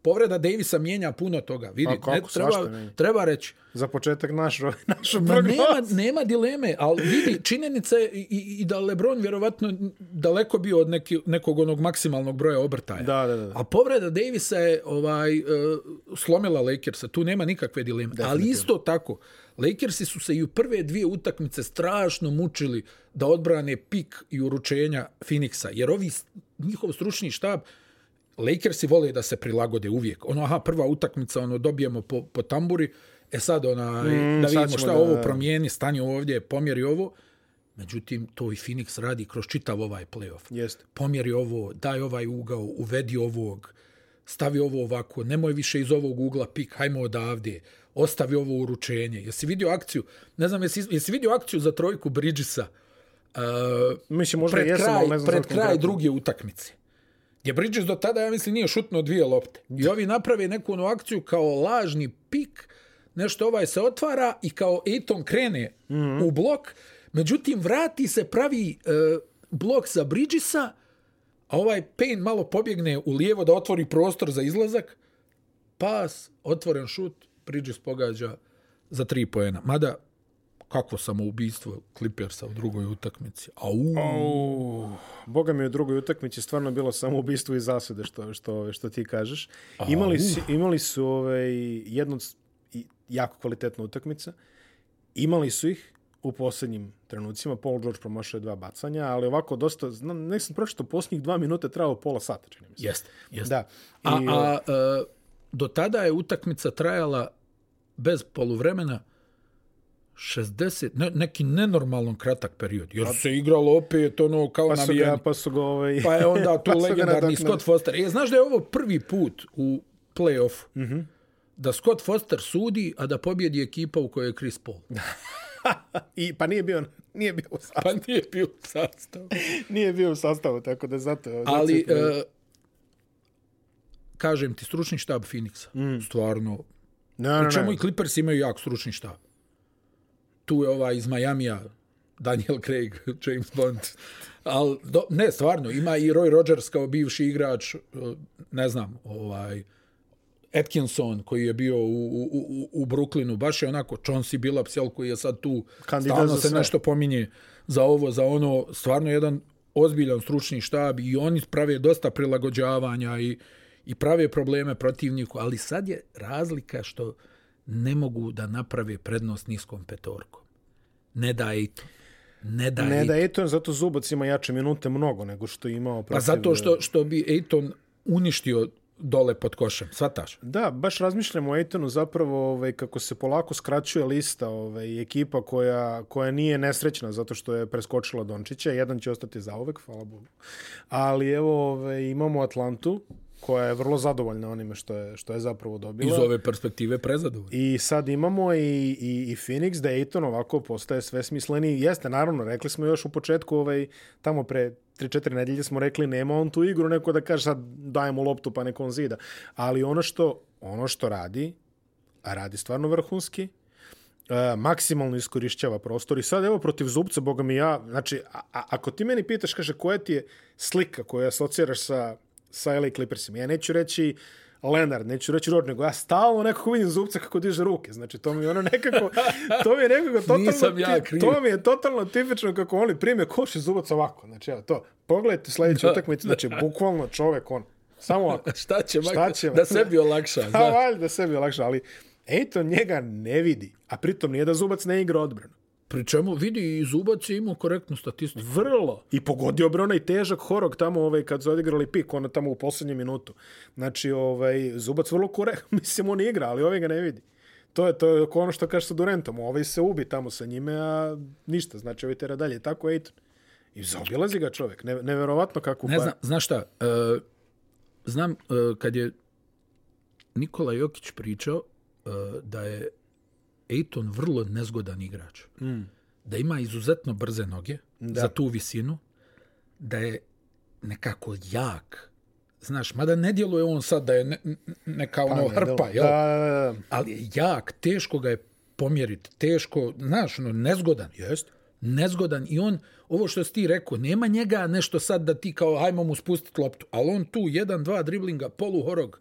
povreda Davisa mijenja puno toga. Vidi, pa kako, ne, treba, treba reći. Za početak naš, naš Ma nema, nema dileme, ali vidi, činjenica je i, i da Lebron vjerovatno daleko bio od neki, nekog onog maksimalnog broja obrtaja. Da, da, da. A povreda Davisa je ovaj, uh, slomila Lakersa, tu nema nikakve dileme. Ali isto tako, Lakersi su se i u prve dvije utakmice strašno mučili da odbrane pik i uručenja Phoenixa, jer ovi njihov stručni štab Lakersi vole da se prilagode uvijek. Ono, aha, prva utakmica, ono, dobijemo po, po tamburi, e sad, ona, mm, da vidimo šta da... ovo promijeni, stani ovdje, pomjeri ovo. Međutim, to i Phoenix radi kroz čitav ovaj playoff. Jest. Pomjeri ovo, daj ovaj ugao, uvedi ovog, stavi ovo ovako, nemoj više iz ovog ugla pik, hajmo odavde, ostavi ovo uručenje. Jesi vidio akciju, ne znam, jesi, jesi vidio akciju za trojku Bridgesa uh, Mislim, možda pred jesam, kraj, ne znam pred kraj druge utakmice? Gdje Bridges do tada, ja mislim, nije šutno dvije lopte. I ovi naprave neku onu akciju kao lažni pik, nešto ovaj se otvara i kao Eton krene mm -hmm. u blok, međutim, vrati se pravi e, blok za Bridgesa, a ovaj Payne malo pobjegne u lijevo da otvori prostor za izlazak, pas, otvoren šut, Bridges pogađa za tri pojena. Mada, kakvo samoubistvo Clippersa u drugoj utakmici. Au. Oh, boga mi u drugoj utakmici stvarno bilo samoubistvo i zasede što što što ti kažeš. Au. Imali su imali su ovaj jednu jako kvalitetnu utakmicu. Imali su ih u posljednjim trenucima. Paul George promašao dva bacanja, ali ovako dosta, znam, ne sam pročito, posljednjih dva minuta trebalo pola sata, čini mi se. Jeste, jeste. Da. I, a, a, a, do tada je utakmica trajala bez poluvremena 60, ne, neki nenormalno kratak period. Jer se igralo opet ono kao pa navijanje. Pa su ga ovaj... Pa je onda tu pa legendarni Scott Foster. E, znaš da je ovo prvi put u play-off mm -hmm. da Scott Foster sudi, a da pobjedi ekipa u kojoj je Chris Paul. I, pa nije bio, nije bio u sastavu. Pa nije bio u sastavu. nije bio u sastavu, tako da zato... Ali, uh, kažem ti, stručni štab Phoenixa, mm. stvarno... No, no, no. i Clippers imaju jak stručni štab tu je ovaj iz Majamija, Daniel Craig, James Bond. Al, do, ne, stvarno, ima i Roy Rogers kao bivši igrač, uh, ne znam, ovaj, Atkinson koji je bio u, u, u, u Brooklynu, baš je onako Chauncey Billups, jel, koji je sad tu, Kandidat stalno se sve. nešto pominje za ovo, za ono, stvarno jedan ozbiljan stručni štab i oni prave dosta prilagođavanja i, i prave probleme protivniku, ali sad je razlika što ne mogu da naprave prednost niskom petorkom. Ne da i to. Ne da, Ne da Ejton, zato Zubac ima jače minute mnogo nego što je imao protiv... Pa zato što, što bi Ejton uništio dole pod košem, svataš? Da, baš razmišljam o Ejtonu zapravo ovaj, kako se polako skraćuje lista ovaj, ekipa koja, koja nije nesrećna zato što je preskočila Dončića. Jedan će ostati zauvek, hvala Bogu. Ali evo, ovaj, imamo Atlantu koja je vrlo zadovoljna onime što je, što je zapravo dobila. Iz ove perspektive prezadovoljno. I sad imamo i, i, i Phoenix, da Ejton ovako postaje sve smisleniji. Jeste, naravno, rekli smo još u početku, ovaj, tamo pre 3-4 nedelje smo rekli nema on tu igru, neko da kaže sad dajemo loptu pa neko on zida. Ali ono što, ono što radi, a radi stvarno vrhunski, uh, maksimalno iskorišćava prostor i sad evo protiv Zubca, boga mi ja, znači, a, a, ako ti meni pitaš, kaže, koja ti je slika koju asociraš sa, sa LA Clippersima, ja neću reći Leonard, neću reći Rod, nego ja stalno nekako vidim Zubca kako diže ruke, znači to mi je ono nekako, to mi je nekako totalno, ja kriv. to mi je totalno tipično kako oni prime koš i Zubac ovako, znači evo to, pogledajte sljedeću Da, utakmicu, znači bukvalno čovek on, samo ovako, Šta će, Šta će, da sebi olakša? Znaš? valjda sebi je lakše, ali Ejton njega ne vidi, a pritom nije da Zubac ne igra odbranu. Pri čemu vidi i Zubac je imao korektnu statistiku. Vrlo. I pogodio bre onaj težak horog tamo ovaj, kad su odigrali pik, ono tamo u poslednjem minutu. Znači, ovaj, Zubac vrlo korekt, mislim, on igra, ali ovaj ga ne vidi. To je, to je ono što kaže sa Durentom. Ovaj se ubi tamo sa njime, a ništa. Znači, ovaj tera dalje. Tako je Ejton. I zaobilazi ga čovek. Ne, neverovatno kako... Ne znam, znaš šta, uh, znam uh, kad je Nikola Jokić pričao uh, da je Ejton vrlo nezgodan igrač. Mm. Da ima izuzetno brze noge da. za tu visinu, da je nekako jak. Znaš, mada ne djeluje on sad da je ne, neka ono ne, hrpa, jel? da, da, da. ali je jak, teško ga je pomjeriti, teško, znaš, ono, nezgodan. Jest. Nezgodan i on, ovo što si ti rekao, nema njega nešto sad da ti kao, hajmo mu spustiti loptu, ali on tu, jedan, dva driblinga, poluhorog,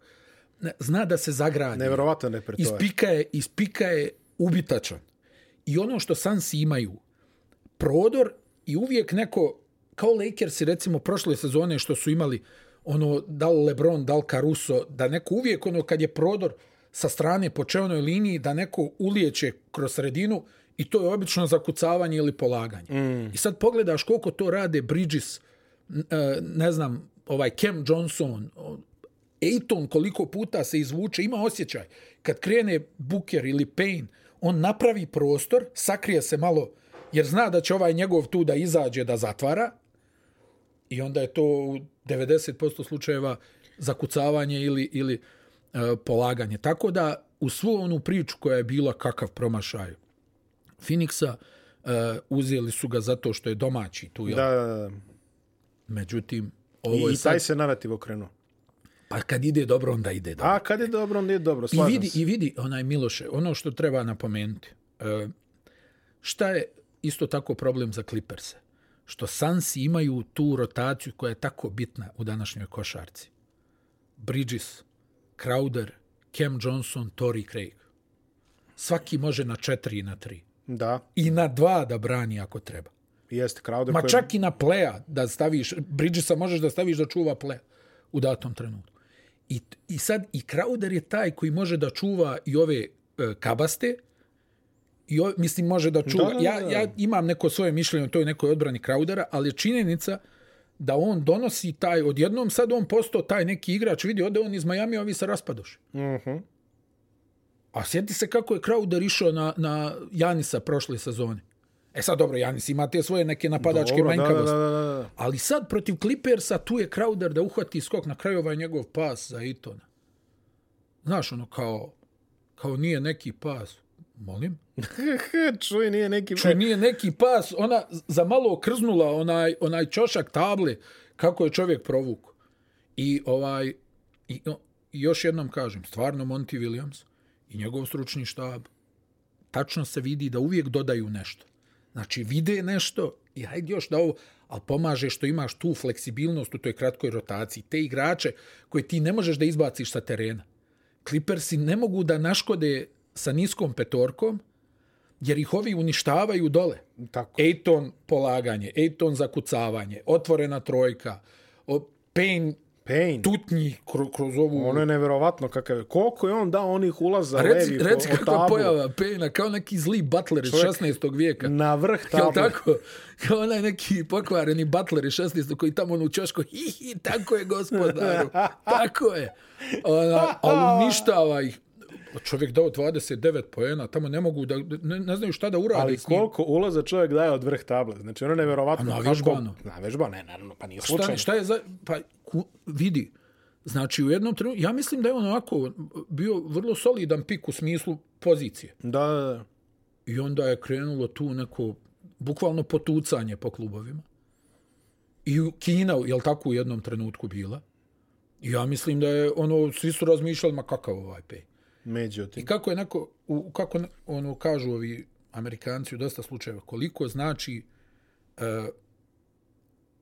ne, zna da se zagradi. Neverovatan repertoar. Ispika je, ispika je ubitačan. I ono što Sansi imaju, prodor i uvijek neko, kao Lakersi recimo prošle sezone što su imali ono, da li Lebron, da li Caruso, da neko uvijek ono kad je prodor sa strane po čevnoj liniji, da neko ulijeće kroz sredinu i to je obično zakucavanje ili polaganje. Mm. I sad pogledaš koliko to rade Bridges, e, ne znam, ovaj Cam Johnson, Ejton koliko puta se izvuče, ima osjećaj. Kad krene Booker ili Payne, on napravi prostor, sakrije se malo, jer zna da će ovaj njegov tu da izađe da zatvara, i onda je to u 90% slučajeva zakucavanje ili, ili uh, polaganje. Tako da u svu onu priču koja je bila kakav promašaj Phoenixa, uh, uzeli su ga zato što je domaći tu. Jel? Da, da, da. Međutim, ovo I, je I sad, taj se narativ okrenuo. Pa kad ide dobro, onda ide dobro. A kad je dobro, onda je dobro. I vidi, se. I vidi, onaj Miloše, ono što treba napomenuti. E, šta je isto tako problem za Clippers? Što Sansi imaju tu rotaciju koja je tako bitna u današnjoj košarci. Bridges, Crowder, Cam Johnson, Tory Craig. Svaki može na četiri i na tri. Da, I na dva da brani ako treba. jeste. Crowder Ma koji- čak i na pleja da staviš, Bridgesa možeš da staviš da čuva pleja u datom trenutku. I, I sad i Crowder je taj koji može da čuva i ove e, kabaste, i o, mislim može da čuva. Da, da, da. Ja, ja imam neko svoje mišljenje o toj nekoj odbrani Crowdera, ali je činjenica da on donosi taj, odjednom sad on postao taj neki igrač, vidi, ode on iz Miami, ovi se raspadoši. Uh -huh. A sjeti se kako je Crowder išao na, na Janisa prošle sezone. E sad dobro, Janis ima te svoje neke napadačke Dobro, da, da, manjkavosti. da, da, da. Ali sad protiv Clippersa tu je Crowder da uhvati skok na kraju ovaj njegov pas za Itona. Znaš, ono kao, kao nije neki pas. Molim? Čuj, nije neki... Čuj, nije neki pas, ona za malo okrznula onaj, onaj čošak table kako je čovjek provuku. I ovaj, i, o, i još jednom kažem, stvarno Monty Williams i njegov stručni štab, tačno se vidi da uvijek dodaju nešto. Znači, vide nešto i hajde još da ovo, ali pomaže što imaš tu fleksibilnost u toj kratkoj rotaciji. Te igrače koje ti ne možeš da izbaciš sa terena. Clippersi ne mogu da naškode sa niskom petorkom, jer ih ovi uništavaju dole. Tako. Ejton polaganje, Ejton zakucavanje, otvorena trojka, o, Payne tutnji kroz, kroz ovu... Ono je neverovatno kakav je. Koliko je on dao onih ulaza Reci, levi reci kako tablu. pojava Payna, kao neki zli butler iz Čovjek 16. vijeka. Na vrh Jel table. tako? Kao onaj neki pokvareni butler iz 16. koji tamo ono u čošku, hi, hi, tako je gospodaru, tako je. Ona, ali uništava ih. Čovjek dao 29 poena, tamo ne mogu da, ne, ne znaju šta da urade Ali koliko ulaza čovjek daje od vrh table. Znači ono je neverovatno. A na vežbano? Na vežbano, ne, naravno, pa nije Šta, slučajno. šta je za... Pa, ku, vidi, znači u jednom trenutku, ja mislim da je on onako bio vrlo solidan pik u smislu pozicije. Da, da, da. I onda je krenulo tu neko, bukvalno potucanje po klubovima. I Kina, je li tako u jednom trenutku bila? I ja mislim da je, ono, svi su razmišljali, ma kakav ovaj pej. I Međutim. kako je neko, u, kako ono kažu ovi Amerikanci u dosta slučajeva, koliko znači e,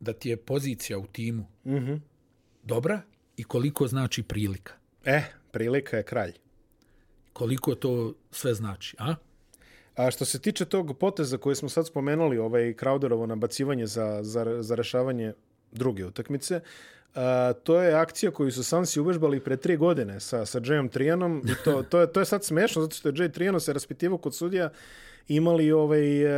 da ti je pozicija u timu Mhm. Dobra i koliko znači prilika. Eh, prilika je kralj. Koliko to sve znači, a? A što se tiče tog poteza koji smo sad spomenuli, ovaj Crowderovo nabacivanje za, za, za rešavanje druge utakmice, a, to je akcija koju su Sansi uvežbali pre tri godine sa, sa Jayom Trianom i to, to, je, to je sad smešno zato što je Jay Triano se raspitivao kod sudija imali ovaj, uh,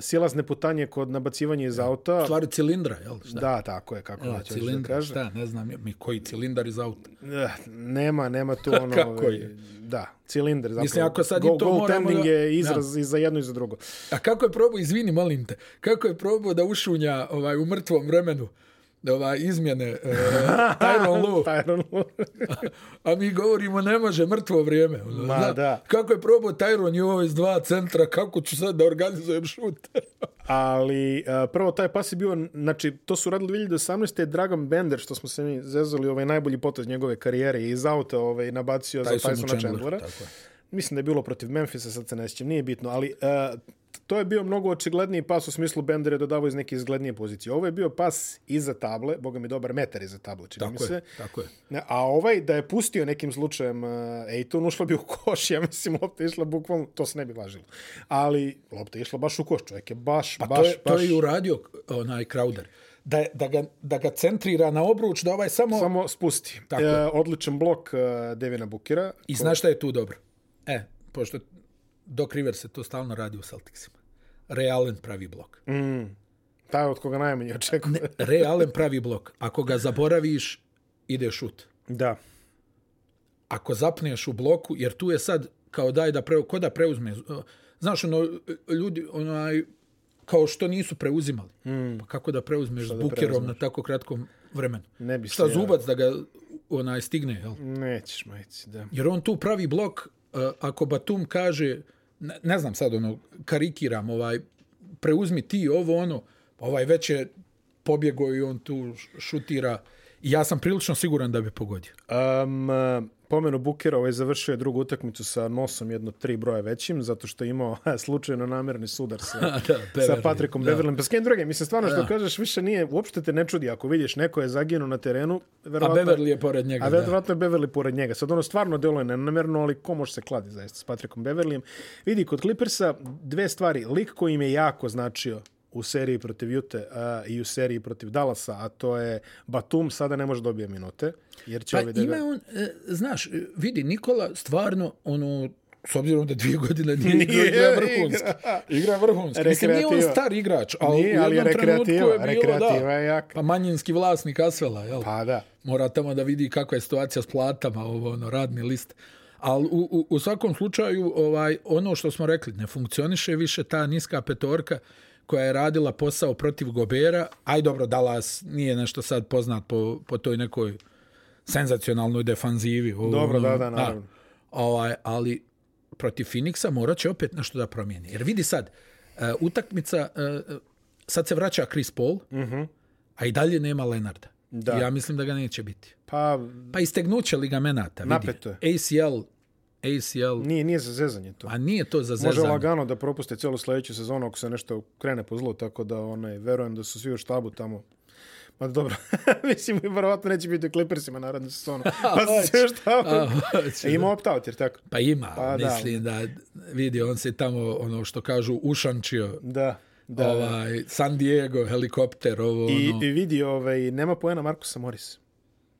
silazne putanje kod nabacivanja iz auta. U stvari cilindra, jel? Šta? Da, tako je, kako Ja, da cilindra, kaže. šta, ne znam, mi koji cilindar iz auta. Eh, Nema, nema tu ono... Kako ovaj, je? Da, cilindar. Zapravo. Mislim, ako sad i Go- to moramo da- je izraz i za jedno i za drugo. A kako je probao, izvini, molim te, kako je probao da ušunja ovaj, u mrtvom vremenu ovaj, izmjene uh, Tyron Lue, Tyron Lue. a mi govorimo ne može mrtvo vrijeme. Ono, Ma, zna, da. Kako je probao Tyron i ovo iz dva centra, kako ću sad da organizujem šut? Ali uh, prvo taj pas je bio, znači to su radili 2018. Dragon Bender, što smo se mi zezali, ovaj najbolji potez njegove karijere i iz auta ovaj, nabacio za Tysonu Tysona Chandleru, Chandlera. tako je. Mislim da je bilo protiv Memphisa, sad se ne sjećam, nije bitno, ali uh, to je bio mnogo očigledniji pas u smislu Bender je dodavao iz neke izglednije pozicije. Ovo je bio pas iza table, boga mi dobar metar iza table, čini mi Tako se. je, tako je. A ovaj, da je pustio nekim slučajem uh, Ejton, ušla bi u koš, ja mislim, lopta išla bukvalno, to se ne bi važilo. Ali lopta je išla baš u koš, čovjek je baš, Pa baš, to je, baš... to je i uradio onaj Crowder. Da, da, ga, da ga centrira na obruč, da ovaj samo... Samo spusti. Tako e, odličan blok uh, Devina Bukira. I znaš šta je tu dobro? E, pošto Doc Rivers se to stalno radi u Celticsima. Ray Allen pravi blok. Taj od koga najmanje očekuje. Ne. Ray Allen pravi blok. Ako ga zaboraviš, ide šut. Da. Ako zapneš u bloku, jer tu je sad kao daj da pre, ko da preuzme. Znaš, ono, ljudi, onaj, kao što nisu preuzimali. Mm. Pa kako da preuzmeš s da bukerom preuzmeš? na tako kratkom vremenu? Ne bi Šta se ja- zubac da ga onaj stigne, jel? Nećeš, majci, da. Jer on tu pravi blok, E, ako Batum kaže, ne, ne znam sad, ono, karikiram, ovaj, preuzmi ti ovo, ono, pa ovaj već je pobjegao i on tu šutira. I ja sam prilično siguran da bi pogodio. Um, pomenu Bukera, ovaj završio je drugu utakmicu sa nosom jedno tri broja većim, zato što je imao slučajno namjerni sudar sa, da, sa Patrikom da. Beverlym. Pa s kim druge, mislim, stvarno što kažeš, više nije, uopšte te ne čudi, ako vidiš neko je zaginuo na terenu, A Beverly je pored njega. A da. verovatno je Beverly pored njega. Sad ono stvarno deluje nenamjerno, ali ko može se kladi zaista s Patrikom Beverlyjem. Vidi, kod Clippersa dve stvari. Lik koji im je jako značio u seriji protiv Jute a, i u seriji protiv Dallasa, a to je Batum, sada ne može dobije minute. Jer će Pa da ima ga... on, e, znaš, e, vidi, Nikola stvarno, ono, s obzirom da dvije godine nije, Nije igra, vrhunski. igra. Igra vrhunski. Mislim, nije on star igrač, ali Nije, u ali je jednom trenutku je bilo, da, je jaka. pa manjinski vlasnik Asvela, jel? Pa da. Mora tamo da vidi kakva je situacija s platama, ovo, ono, radni list. Ali u, u, u svakom slučaju, ovaj, ono što smo rekli, ne funkcioniše više ta niska petorka koja je radila posao protiv Gobera. Aj dobro, Dallas nije nešto sad poznat po, po toj nekoj senzacionalnoj defanzivi. Ovo, Dobro, ono, da, da, naravno. ovaj, ali protiv Phoenixa morat će opet nešto da promijeni. Jer vidi sad, uh, utakmica, uh, sad se vraća Chris Paul, uh -huh. a i dalje nema Lenarda. Da. Ja mislim da ga neće biti. Pa, Pa istegnuće ligamenata. Napeto je. ACL ACL. Nije, nije za zezanje to. A nije to za Može zezanje. lagano da propuste celu sledeću sezonu ako se nešto krene po zlu, tako da onaj, verujem da su svi u štabu tamo. Ma dobro, mislim, verovatno neće biti u Clippersima narednu sezonu. Pa štabu. A, hoće, E, ima opt-out, jer tako? Pa ima, Pa da. mislim da. vidi, on se tamo, ono što kažu, ušančio. Da, da. da. ovaj, San Diego, helikopter, ovo, I, ono. I vidi, ovaj, nema poena Markusa Morris.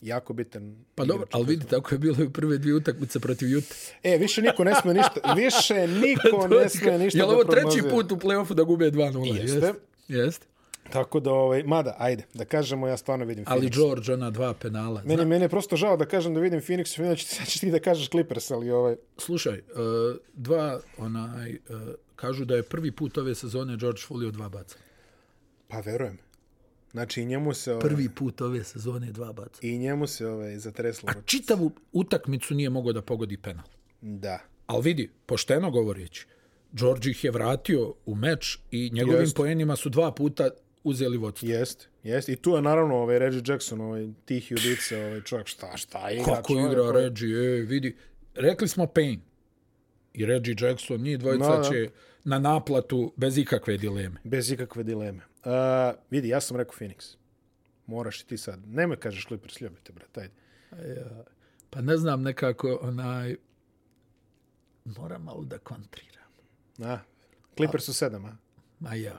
Jako bitan. Pa dobro, ali vidi, tako je bilo i prve dvije utakmice protiv Jute. E, više niko ne sme ništa, više niko ne sme ništa Je da ovo treći put u play-offu da gube 2-0? Jeste. Jeste. Tako da, ovaj, mada, ajde, da kažemo, ja stvarno vidim Ali Phoenix. George, ona dva penala. Meni, meni je prosto žao da kažem da vidim Phoenix, inače sad ćeš ti da kažeš Clippers, ali ovaj, Slušaj, uh, dva, onaj, uh, kažu da je prvi put ove sezone George fulio dva baca. pa verujem. Znači, njemu se, ovaj, Prvi put ove sezone dva baca. i njemu se ovaj, zatreslo. Čitavu utakmicu nije mogao da pogodi penal. Da. Ali vidi, pošteno govoreći, George ih je vratio u meč i njegovim Jest. poenima su dva puta uzeli vodstvo. Jest, jest. I tu je naravno ovaj Reggie Jackson, ovaj tih judice, ovaj čovjek, šta, šta igra Kako čovjek, igra ovaj. Reggie, e, vidi. Rekli smo Payne i Reggie Jackson, njih dvojica da. će na naplatu bez ikakve dileme. Bez ikakve dileme. Uh, vidi, ja sam rekao Phoenix. Moraš i ti sad. Nemoj kažeš Clippers, ljubite, brat, ajde. Pa ne znam nekako, onaj, moram malo da kontriram. A, Clippers su sedam, a? Ma ja,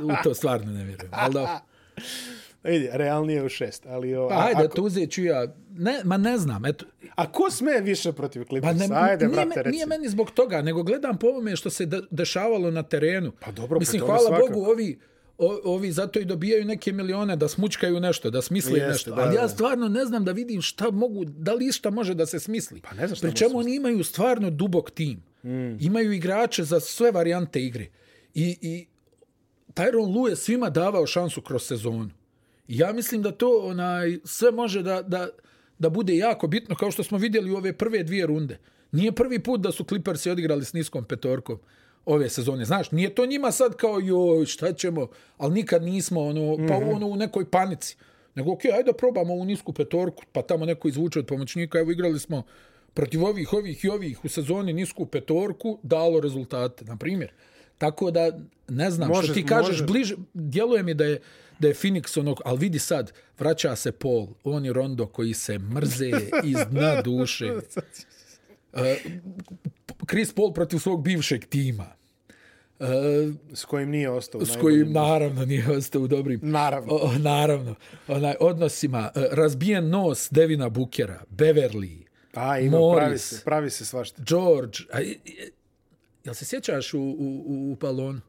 u to stvarno ne vjerujem. Ali da, Vidi, realnije u šest, ali... O, pa, ajde, ako, to uzet ću ja. Ne, ma ne znam, eto, a ko sme više protiv Pa Clippersa? ne, ajde, nije, brate, reci. nije meni zbog toga, nego gledam po ovome što se de, dešavalo na terenu. Pa dobro, pa Mislim, to hvala. Bogu, ovi, o, ovi zato i dobijaju neke milione da smučkaju nešto, da smisle Jeste, nešto. da, Ali ja stvarno ne znam da vidim šta mogu, da li išta može da se smisli. Pa ne znam šta Pri čemu oni imaju stvarno dubok tim. Mm. Imaju igrače za sve varijante igre. I, i Tyron Lue je svima davao šansu kroz sezonu. I ja mislim da to onaj sve može da, da, da bude jako bitno, kao što smo vidjeli u ove prve dvije runde. Nije prvi put da su Clippersi odigrali s niskom petorkom ove sezone. Znaš, nije to njima sad kao joj, šta ćemo, ali nikad nismo ono, pa Mhm. ono u nekoj panici. Nego, okej, ajde da probamo ovu nisku petorku, pa tamo neko izvuče od pomoćnika, evo igrali smo protiv ovih, ovih i ovih u sezoni nisku petorku, dalo rezultate, na primjer. Tako da, ne znam, Može- što ti kažeš, može. bliže, djeluje mi da je, da je Phoenix onog, ali vidi sad, vraća se Paul, on i Rondo koji se mrze iz dna duše. Uh, Chris Paul protiv svog bivšeg tima. Uh, S kojim nije ostao. s kojim naravno nije ostao u dobrim Naravno. o, naravno onaj odnosima uh, razbijen nos Devina Bukera Beverly A, ima, pravi Morris. se, pravi se svašta. George a, jel se sjećaš u, u, u, Palonu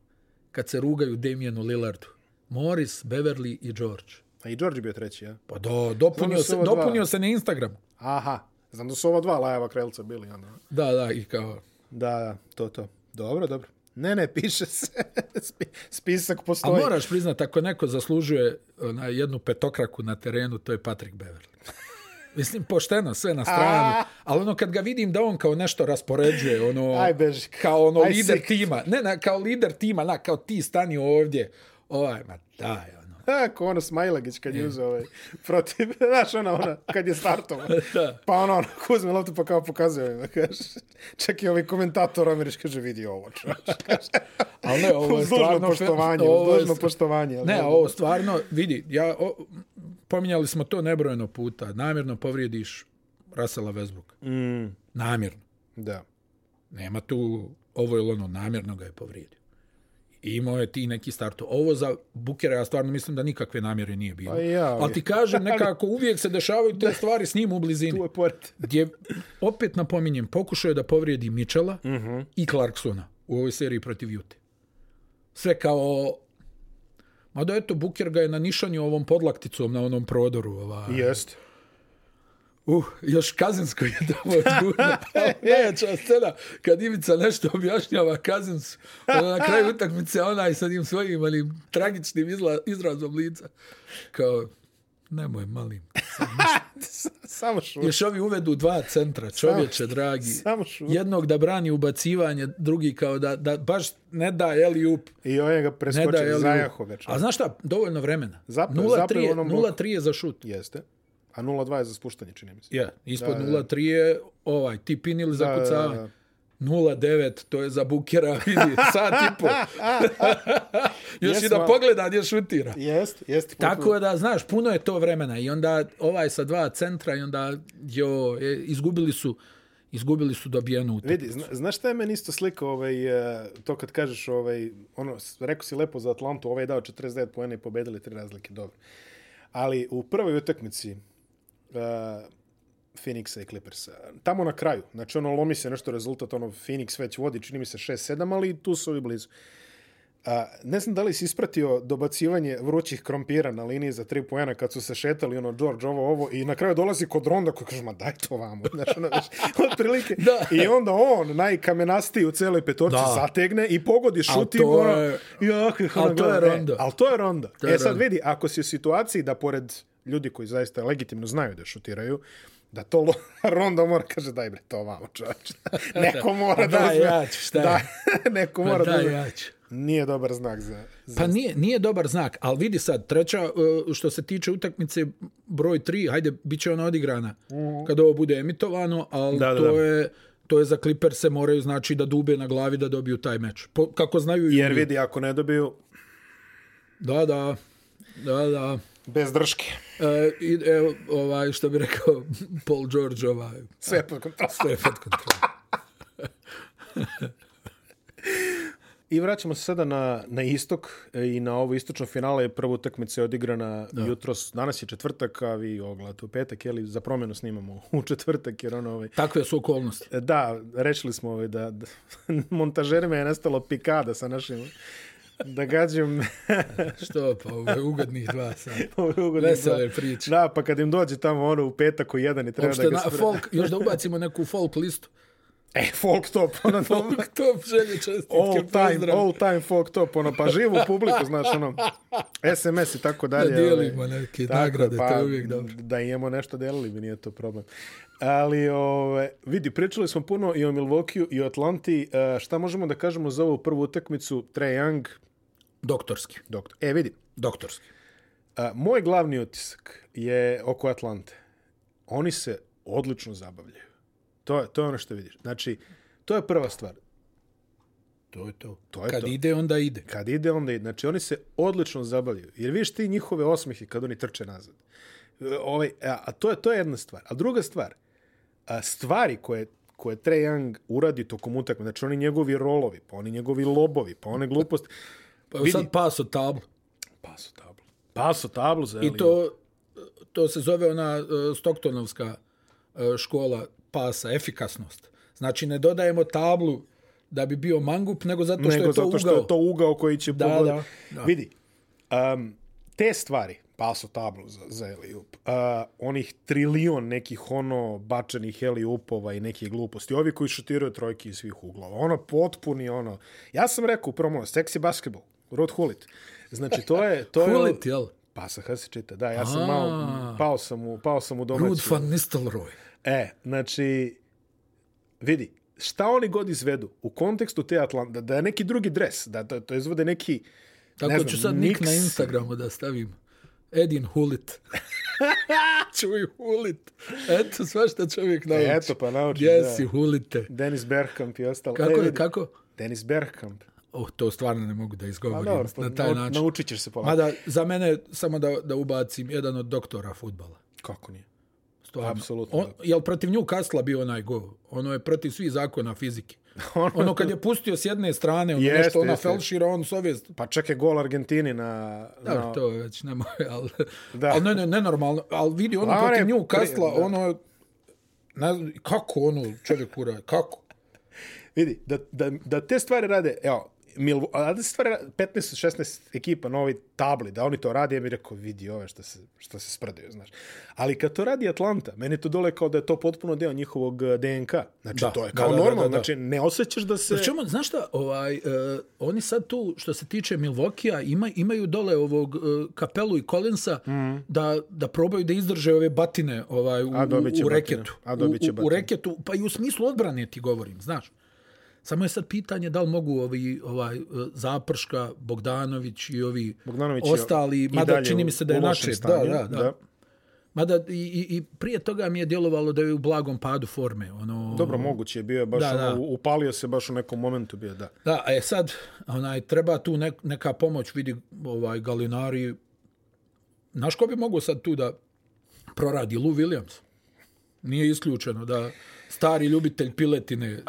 kad se rugaju Damienu Lillardu Morris, Beverly i George A i George je bio treći, ja? pa do, dopunio, se, dva. dopunio se na Instagram Aha, znam da su ova dva lajava krelca bili. Onda. da, da, i kao Da, da, to, to. Dobro, dobro. Ne, ne, piše se. Spi- Spisak A postoji. moraš priznat, ako neko zaslužuje na jednu petokraku na terenu, to je Patrick Beverly. Mislim, pošteno, sve na stranu. Ali ono, kad ga vidim da on kao nešto raspoređuje, ono, Aj, beži. kao ono Aj, lider sek. tima. Ne, ne, kao lider tima, na, kao ti stani ovdje. Ovaj, ma daj, ono. Ako ono Smajlagić kad je uzeo ovaj, protiv, znaš ona, ona, kad je startovao. Pa ono, ono, uzme loptu pa kao pokazuje ima, kaže. Čak i ovaj komentator Ameriš kaže, vidi ovo, čovječ. Kaže, Ali ne, ovo je stvarno... poštovanje, ovo uz je dužno st- poštovanje. ali Ne, dobro. ovo stvarno, vidi, ja, o, pominjali smo to nebrojeno puta. Namjerno povrijediš Rasela Westbrooka. Mm, Namjerno. da. Nema tu ovo ili ono, namjerno ga je povrijedio. I imao je ti neki start. Ovo za Bukera, ja stvarno mislim da nikakve namjere nije bilo. Pa ja, ali- ti kažem, nekako uvijek se dešavaju te stvari s njim u blizini. Tu je pored. Gdje, opet napominjem, pokušao je da povrijedi Mitchella uh Mhm. -huh. i Clarksona u ovoj seriji protiv Jute. Sve kao... Mada eto, Buker ga je na nišanju ovom podlakticom na onom prodoru. Ovaj. Jest. Uh, još Kazinsko je tamo odgurno. Najjača scena, kad Ivica nešto objašnjava Kazins, ono na kraju utakmice onaj sa njim svojim onim tragičnim izla, izrazom lica. Kao, nemoj, malim. Samo šut. Još ovi uvedu dva centra, čovječe, dragi. samo šut. Jednog da brani ubacivanje, drugi kao da, da baš ne da Eliup. I on je ga preskočio, Eliup. zajaho već. A znaš šta, dovoljno vremena. Zapeo- 0-3 zapeo je, u onom bloku. 0-3 je za šut. Jeste. A 0,2 je za spuštanje, čini mi se. Je, ispod 0,3 je ovaj, ti pin ili zakucavanje. da, da. 0,9, to je za bukera, vidi, sat i po. Još i Jesmo. da pogleda gdje šutira. Jest, jest. Tako da, znaš, puno je to vremena i onda ovaj sa dva centra i onda jo, je, izgubili su izgubili su dobijenu utakmicu. Vidi, zna, znaš šta je meni isto slika, ovaj, eh, to kad kažeš, ovaj, ono, rekao si lepo za Atlantu, ovaj je dao 49 poena i pobedili tri razlike, dobro. Ali u prvoj utakmici Phoenixa i Clippersa, tamo na kraju, znači ono lomi se nešto rezultat, ono Phoenix već vodi, čini mi se 6-7, ali tu su ovi blizu. A, ne znam da li si ispratio dobacivanje vrućih krompira na liniji za tri poena kad su se šetali, ono, George, ovo, ovo, i na kraju dolazi kod Ronda koji kaže, ma daj to vamo, znaš, ono, znaš, otprilike. Da. I onda on, najkamenastiji u celoj petorci, Da. zategne i pogodi šuti, to ono, je- jak, Al to je Rondo. ali to je Ronda. To je e sad Rondo. vidi, ako si u situaciji da pored ljudi koji zaista legitimno znaju da šutiraju, da to lo- Ronda mora kaže daj bre to vamo čovječe. Neko mora da, Da, uzme. ja ću, šta? Da, neko Pa mora da, da, uzme. ja ću. Nije dobar znak za... za... Pa nije, nije dobar znak, ali vidi sad, treća, uh, što se tiče utakmice broj 3, hajde, bit će ona odigrana kad ovo bude emitovano, ali Mhm. Da, da, to, da. Je, to je za Clippers se moraju znači da dube na glavi da dobiju taj meč. Po, kako znaju i Jer vidi, ako ne dobiju, Da, da, da, da. Bez drške. E, i, evo, ovaj, što bi rekao Paul George, ovaj, Sve pod kontrolom. sve je pod kontrolom. I vraćamo se sada na, na istok e, i na ovo istočno finale. Prva utakmica je odigrana da. jutros. Danas je četvrtak, a vi ovo gledate u petak, jeli za promjenu snimamo u četvrtak, jer ono, ovaj, Takve su okolnosti. Da, rešili smo ovaj, da, da montažerima je nestalo pikada sa našim da gađam Što pa, ovo je ugodnih dva ove ugodne Vesele priče. Da, pa kad im dođe tamo ono u petak u jedan i treba Uopšte da ga na, spre... folk, još da ubacimo neku folk listu. E, folk top, ono, Folk top želje čestitke, all time, pozdrav. all time folk top, ono, pa živu publiku, znaš, ono, SMS i tako dalje. Da dijelimo ovaj, neke tako, nagrade, pa, to je uvijek dobro. Da imamo nešto delili bi, nije to problem. Ali, ove, vidi, pričali smo puno i o Milwaukee i o Atlanti. E, šta možemo da kažemo za ovu prvu utakmicu? Trae Young, Doktorski. doktor. E, vidi, Doktorski. A, moj glavni utisak je oko Atlante. Oni se odlično zabavljaju. To je, to je ono što vidiš. Znači, to je prva stvar. To je to. To je Kad to. ide, onda ide. Kad ide, onda ide. Znači, oni se odlično zabavljaju. Jer vidiš ti njihove osmehe kad oni trče nazad. Ovaj, a, a to, je, to je jedna stvar. A druga stvar, a, stvari koje koje Trae Young uradi tokom utakme, znači oni njegovi rolovi, pa oni njegovi lobovi, pa one gluposti, Pa Vidi. sad pas od tablu. paso tablu. Paso tablu za I to, to se zove ona uh, Stocktonovska uh, škola pasa, efikasnost. Znači, ne dodajemo tablu da bi bio mangup, nego zato što nego je to zato što ugao. je to ugao koji će Da, da, da. Vidi, um, te stvari, paso tablu za, za Eliup, uh, onih trilion nekih ono bačenih Eliupova i nekih gluposti, ovi koji šutiraju trojke iz svih uglova, ono potpuni ono, ja sam rekao u promo, seksi basketbol, Rod Hulit. Znači, to je... To je Hulit, jel? Pasa, kada se čita, da, ja sam malo, pao sam u, pao sam u domaći. Rud van Nistelrooy. E, znači, vidi, šta oni god izvedu u kontekstu te Atlante, da, je neki drugi dres, da to, to izvode neki, Tako ne znam, ću sad nik na. Instagramu da stavim. Edin Hulit. Čuj Hulit. Eto, sva što čovjek nauči. Eto, pa nauči, Gdje da. si Hulite? Dennis Bergkamp i ostalo. Kako e, je, vidi, kako? Dennis Bergkamp. Oh, to stvarno ne mogu da izgovorim dobro, pa na taj način. naučit ćeš se polako. Mada, za mene, samo da, da ubacim, jedan od doktora futbala. Kako nije? Stvarno. Apsolutno, On, jel protiv Newcastle bio onaj go? Ono je protiv svih zakona fizike. ono kad je pustio s jedne strane, ono Jeste, nešto ona jeste. felšira, on s ove... Pa čak je gol Argentini na... Dobro, na... to je već nemoj, ali... Da. Ali ne, ne, nenormalno. Ali vidi, ono A, protiv ne, Newcastle, pri- da. ono... Ne, znam, kako ono čovjek ura, kako? Vidi, da, da, da te stvari rade, evo, Mil, a da rade 15-16 ekipa na ovoj tabli, da oni to rade, ja bih rekao, vidi ove što se, što se sprdaju, znaš. Ali kad to radi Atlanta, meni to dole kao da je to potpuno deo njihovog eh, DNK. Znači, Da, to je kao da, normalno, da, da. znači, ne osjećaš da se... Pričemu, znaš šta, ovaj, uh, oni sad tu, što se tiče Milvokija, ima, imaju dole ovog uh, Kapelu i Collinsa mm. da, da probaju da izdrže ove batine ovaj, u, A u batine. reketu. A dobit će u, u, u batine. reketu, pa i u smislu odbrane ti govorim, znaš. Samo je sad pitanje da li mogu ovi, ovaj, uh, Zaprška, Bogdanović i ovi Bogdanović je ostali, mada čini mi se da je nače. Da, da, da. da. Mada i, i, prije toga mi je djelovalo da je u blagom padu forme. Ono, Dobro, moguće je bio, baš Da, da, da. da. upalio se baš u nekom momentu bio, da. Da, a je sad, onaj, treba tu nek, neka pomoć, vidi ovaj Galinari. Znaš ko bi mogo sad tu da proradi Lou Williams? Nije isključeno da stari ljubitelj piletine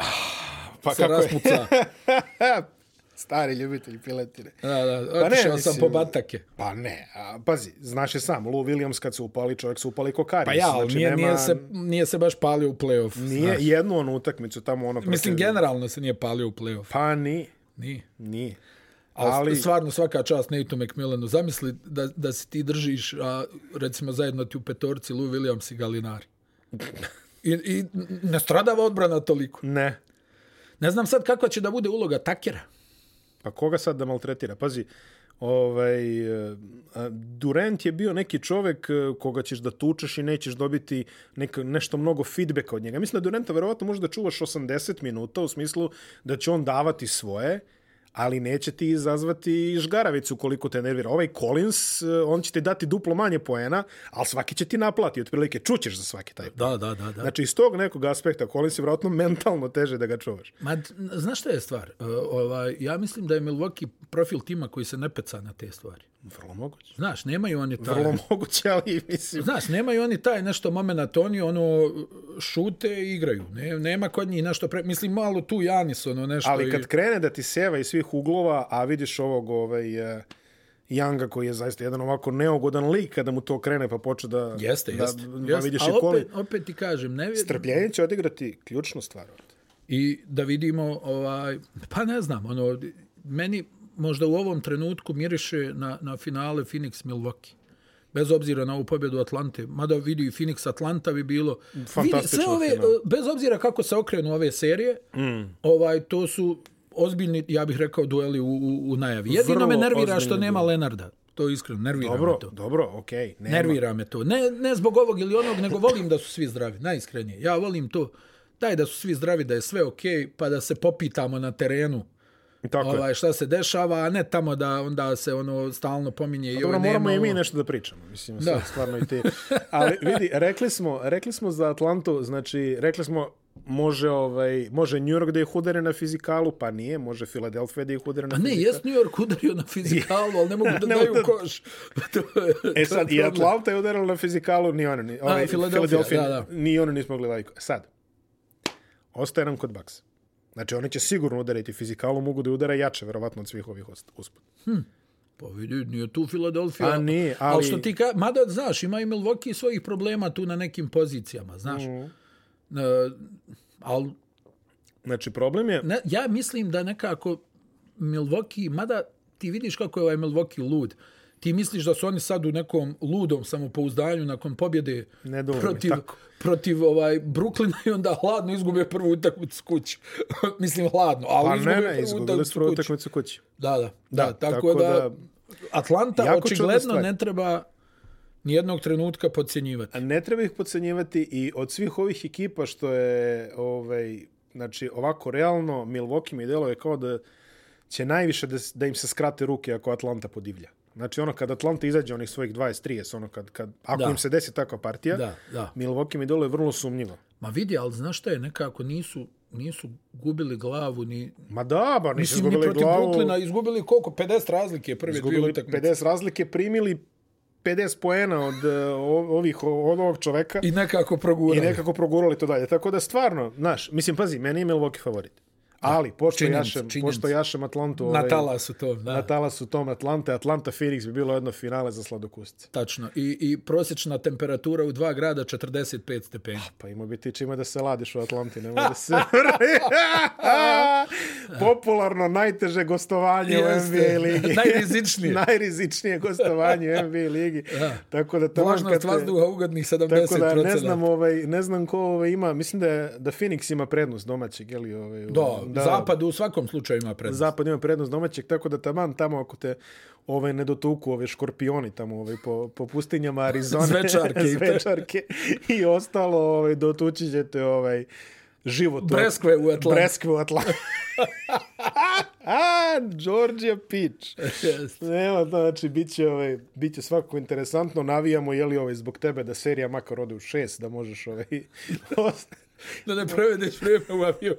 Pa se raspuca. Stari ljubitelj piletine. Da, da, Pa ne, sam po batake. Pa ne, a, pazi, znaš je sam, Lou Williams kad se upali, čovjek se upali ko Karius. Pa ja, ali nije, nije, se, nije se baš palio u play-off. Nije znaš. jednu onu utakmicu tamo ono... Mislim, protiv- generalno se nije palio u play-off. Pa ni, Nije. nije. Ali, Ali- stvarno svaka čast Nateu McMillanu. Zamisli da, da se ti držiš, a, recimo zajedno ti u petorci Lou Williams i Galinari. I, I ne stradava odbrana toliko. Ne. Ne znam sad kakva će da bude uloga Takera. Pa koga sad da maltretira? Pazi, ovaj, eh, eh, Durant je bio neki čovek eh, koga ćeš da tučeš i nećeš dobiti neka, nešto mnogo feedbacka od njega. Mislim da Duranta verovatno može da čuvaš 80 minuta u smislu da će on davati svoje, ali neće ti izazvati žgaravicu koliko te nervira. Ovaj Collins, e, on će ti dati duplo manje poena, ali svaki će ti naplati, otprilike čućeš za svaki taj. Da, da, da. da. Znači, iz tog nekog aspekta Collins je vjerojatno mentalno teže da ga čuvaš. Ma, znaš šta je stvar? Uh, ovaj, ja mislim da je Milwaukee profil tima koji se ne peca na te stvari. Vrlo moguće. Znaš, nemaju oni taj... Vrlo moguće, ali mislim... Znaš, nemaju oni taj nešto moment, oni ono šute i igraju. Ne, nema kod njih nešto pre... Mislim, malo tu Janis, ono nešto... Ali i- kad krene da ti seva iz svih uglova, a vidiš ovog ovaj, uh, Younga koji je zaista jedan ovako neugodan lik kada mu to krene pa počne da... Jeste, da, jeste. Da, jeste. vidiš A i koli. opet, opet ti kažem, ne, Strpljenje će odigrati ključnu stvar. I da vidimo, ovaj, pa ne znam, ono, meni možda u ovom trenutku miriše na, na finale Phoenix Milwaukee. Bez obzira na ovu pobjedu Atlante. Mada vidi Phoenix Atlanta bi bilo... Vidi, Fantastično sve ove, bez obzira kako se okrenu ove serije, mm. ovaj, to su ozbiljni, ja bih rekao, dueli u, u, u najavi. Jedino Vrlo me nervira što nema duel. Lenarda. To je iskreno, nervira Dobro, me to. dobro, okej. Okay, nema. Nervira me to. Ne, ne zbog ovog ili onog, nego volim da su svi zdravi. Najiskrenije. Ja volim to. Daj da su svi zdravi, da je sve okej, okay, pa da se popitamo na terenu Tako je. ovaj, šta se dešava, a ne tamo da onda se ono stalno pominje i Dobro, ovo moramo i mi nešto da pričamo. Mislim, Da. da. stvarno i ti. Ali vidi, rekli smo, rekli smo za Atlantu, znači, rekli smo može ovaj može New York da ih udari na fizikalu, pa nije, može Philadelphia da ih udari na A ne, fizikalu. jest New York udario na fizikalu, ali ne mogu da Ne daju da- koš. To je- E to je sad, i. Atlanta je udarila na fizikalu, ni oni, ni, ovaj, Philadelphia, da, da. ni oni nismo mogli lajko. Sad, ostaje nam kod Bucks. Znači, oni će sigurno udariti fizikalu, mogu da udara jače, verovatno, od svih ovih usput. Pa vidi, nije tu Philadelphia. A nije, ali... ali- što ti ka... Mada, znaš, ima i Milwaukee svojih problema tu na nekim pozicijama, znaš. Mm. E, ali Znači, problem je... ne, ja mislim da nekako Milwaukee, mada ti vidiš kako je ovaj Milwaukee lud, ti misliš da su oni sad u nekom ludom samopouzdanju nakon pobjede Ne protiv, tako. protiv ovaj Brooklyna i onda hladno izgube prvu utakmicu kući. mislim hladno, ali Pa izgube ne, ne, prvu utakmicu kući. utakmicu kući. Da, da, da, Da, tako, tako da, da- Atlanta očigledno ne treba nijednog trenutka podcjenjivati. A ne treba ih podcenjivati i od svih ovih ekipa što je ovaj, znači, ovako realno Milwaukee mi deluje kao da će najviše da, da im se skrate ruke ako Atlanta podivlja. Znači ono kad Atlanta izađe onih svojih 20-30, ono kad, kad, ako Da. im se desi takva partija, Da, da. Milwaukee mi deluje vrlo sumnjivo. Ma vidi, ali znaš šta je, nekako nisu, nisu gubili glavu, ni, Ma da, ba, nisu Mislim, ni izgubili protiv glavu, Brooklyna izgubili koliko? 50 razlike prve dvije izgubili utakmice. 50 razlike, primili 50 poena od o- ovih, od ovog čoveka I nekako i progurali. nekako progurali to dalje. Tako da stvarno, znaš, mislim, pazi, meni je Milwaukee favorit. Ali, pošto jašem, pošto jašem Atlantu... Na talasu to, da. Na talasu tom Atlante, Atlanta Phoenix bi bilo jedno finale za sladokusce. Tačno. I, I prosječna temperatura u dva grada 45 stepeni. Pa ima bi ti čime da se ladiš u Atlanti, nemoj da se... Popularno najteže gostovanje u Jeste. NBA ligi. Najrizičnije. Najrizičnije gostovanje u NBA ligi. Da. Tako da tamo Vlažnost vazduha ugodnih 70%. Tako da ne znam, ovaj, ne znam ko ovaj, ima, mislim da, je, da Phoenix ima prednost domaćeg, ili ovaj, Da, da, zapad u svakom slučaju ima prednost. Zapad ima prednost domaćeg, tako da taman tamo ako te ove ne dotuku, ove škorpioni tamo ovaj, po, po pustinjama Arizone, Zvečarke zvečarke i ostalo ovaj, dotući ćete ovaj, život. Breskve u Atlanti. Breskve u Atlanti. A, Georgia Peach. Jeste. Nema to, znači, bit će, ovaj, bit će svakako interesantno. Navijamo, je li ovaj, zbog tebe da serija makar ode u šest, da možeš ovaj... da ne prevedeš vreme u avion.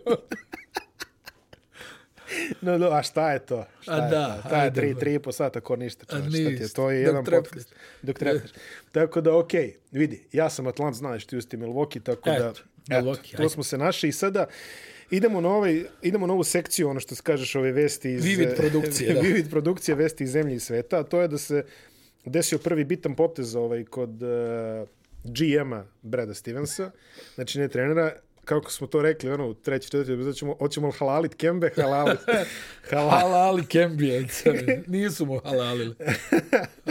No, no, a šta je to? Šta A je da, to? Ta je tri, tri i po sata ko ništa. Čovječ, šta ti je? To je jedan trepneš. podcast. Dok trepneš. tako da, okej, vidi, ja sam Atlant, znaš ti usti Milwaukee, tako da, Eto, Milwaukee, tu ajde. smo se našli i sada idemo na, ovaj, idemo na ovu sekciju, ono što kažeš, ove vesti iz... Vivid produkcije, da. Vivid produkcije, vesti iz zemlje i sveta, a to je da se desio prvi bitan potez ovaj, kod uh, GM-a Brada Stevensa, znači ne trenera, kako smo to rekli, ono, u treći, četvrti, epizod ćemo, hoćemo li halalit Kembe, halalit, halal, Halali Kembijec. Nisu mu halalili.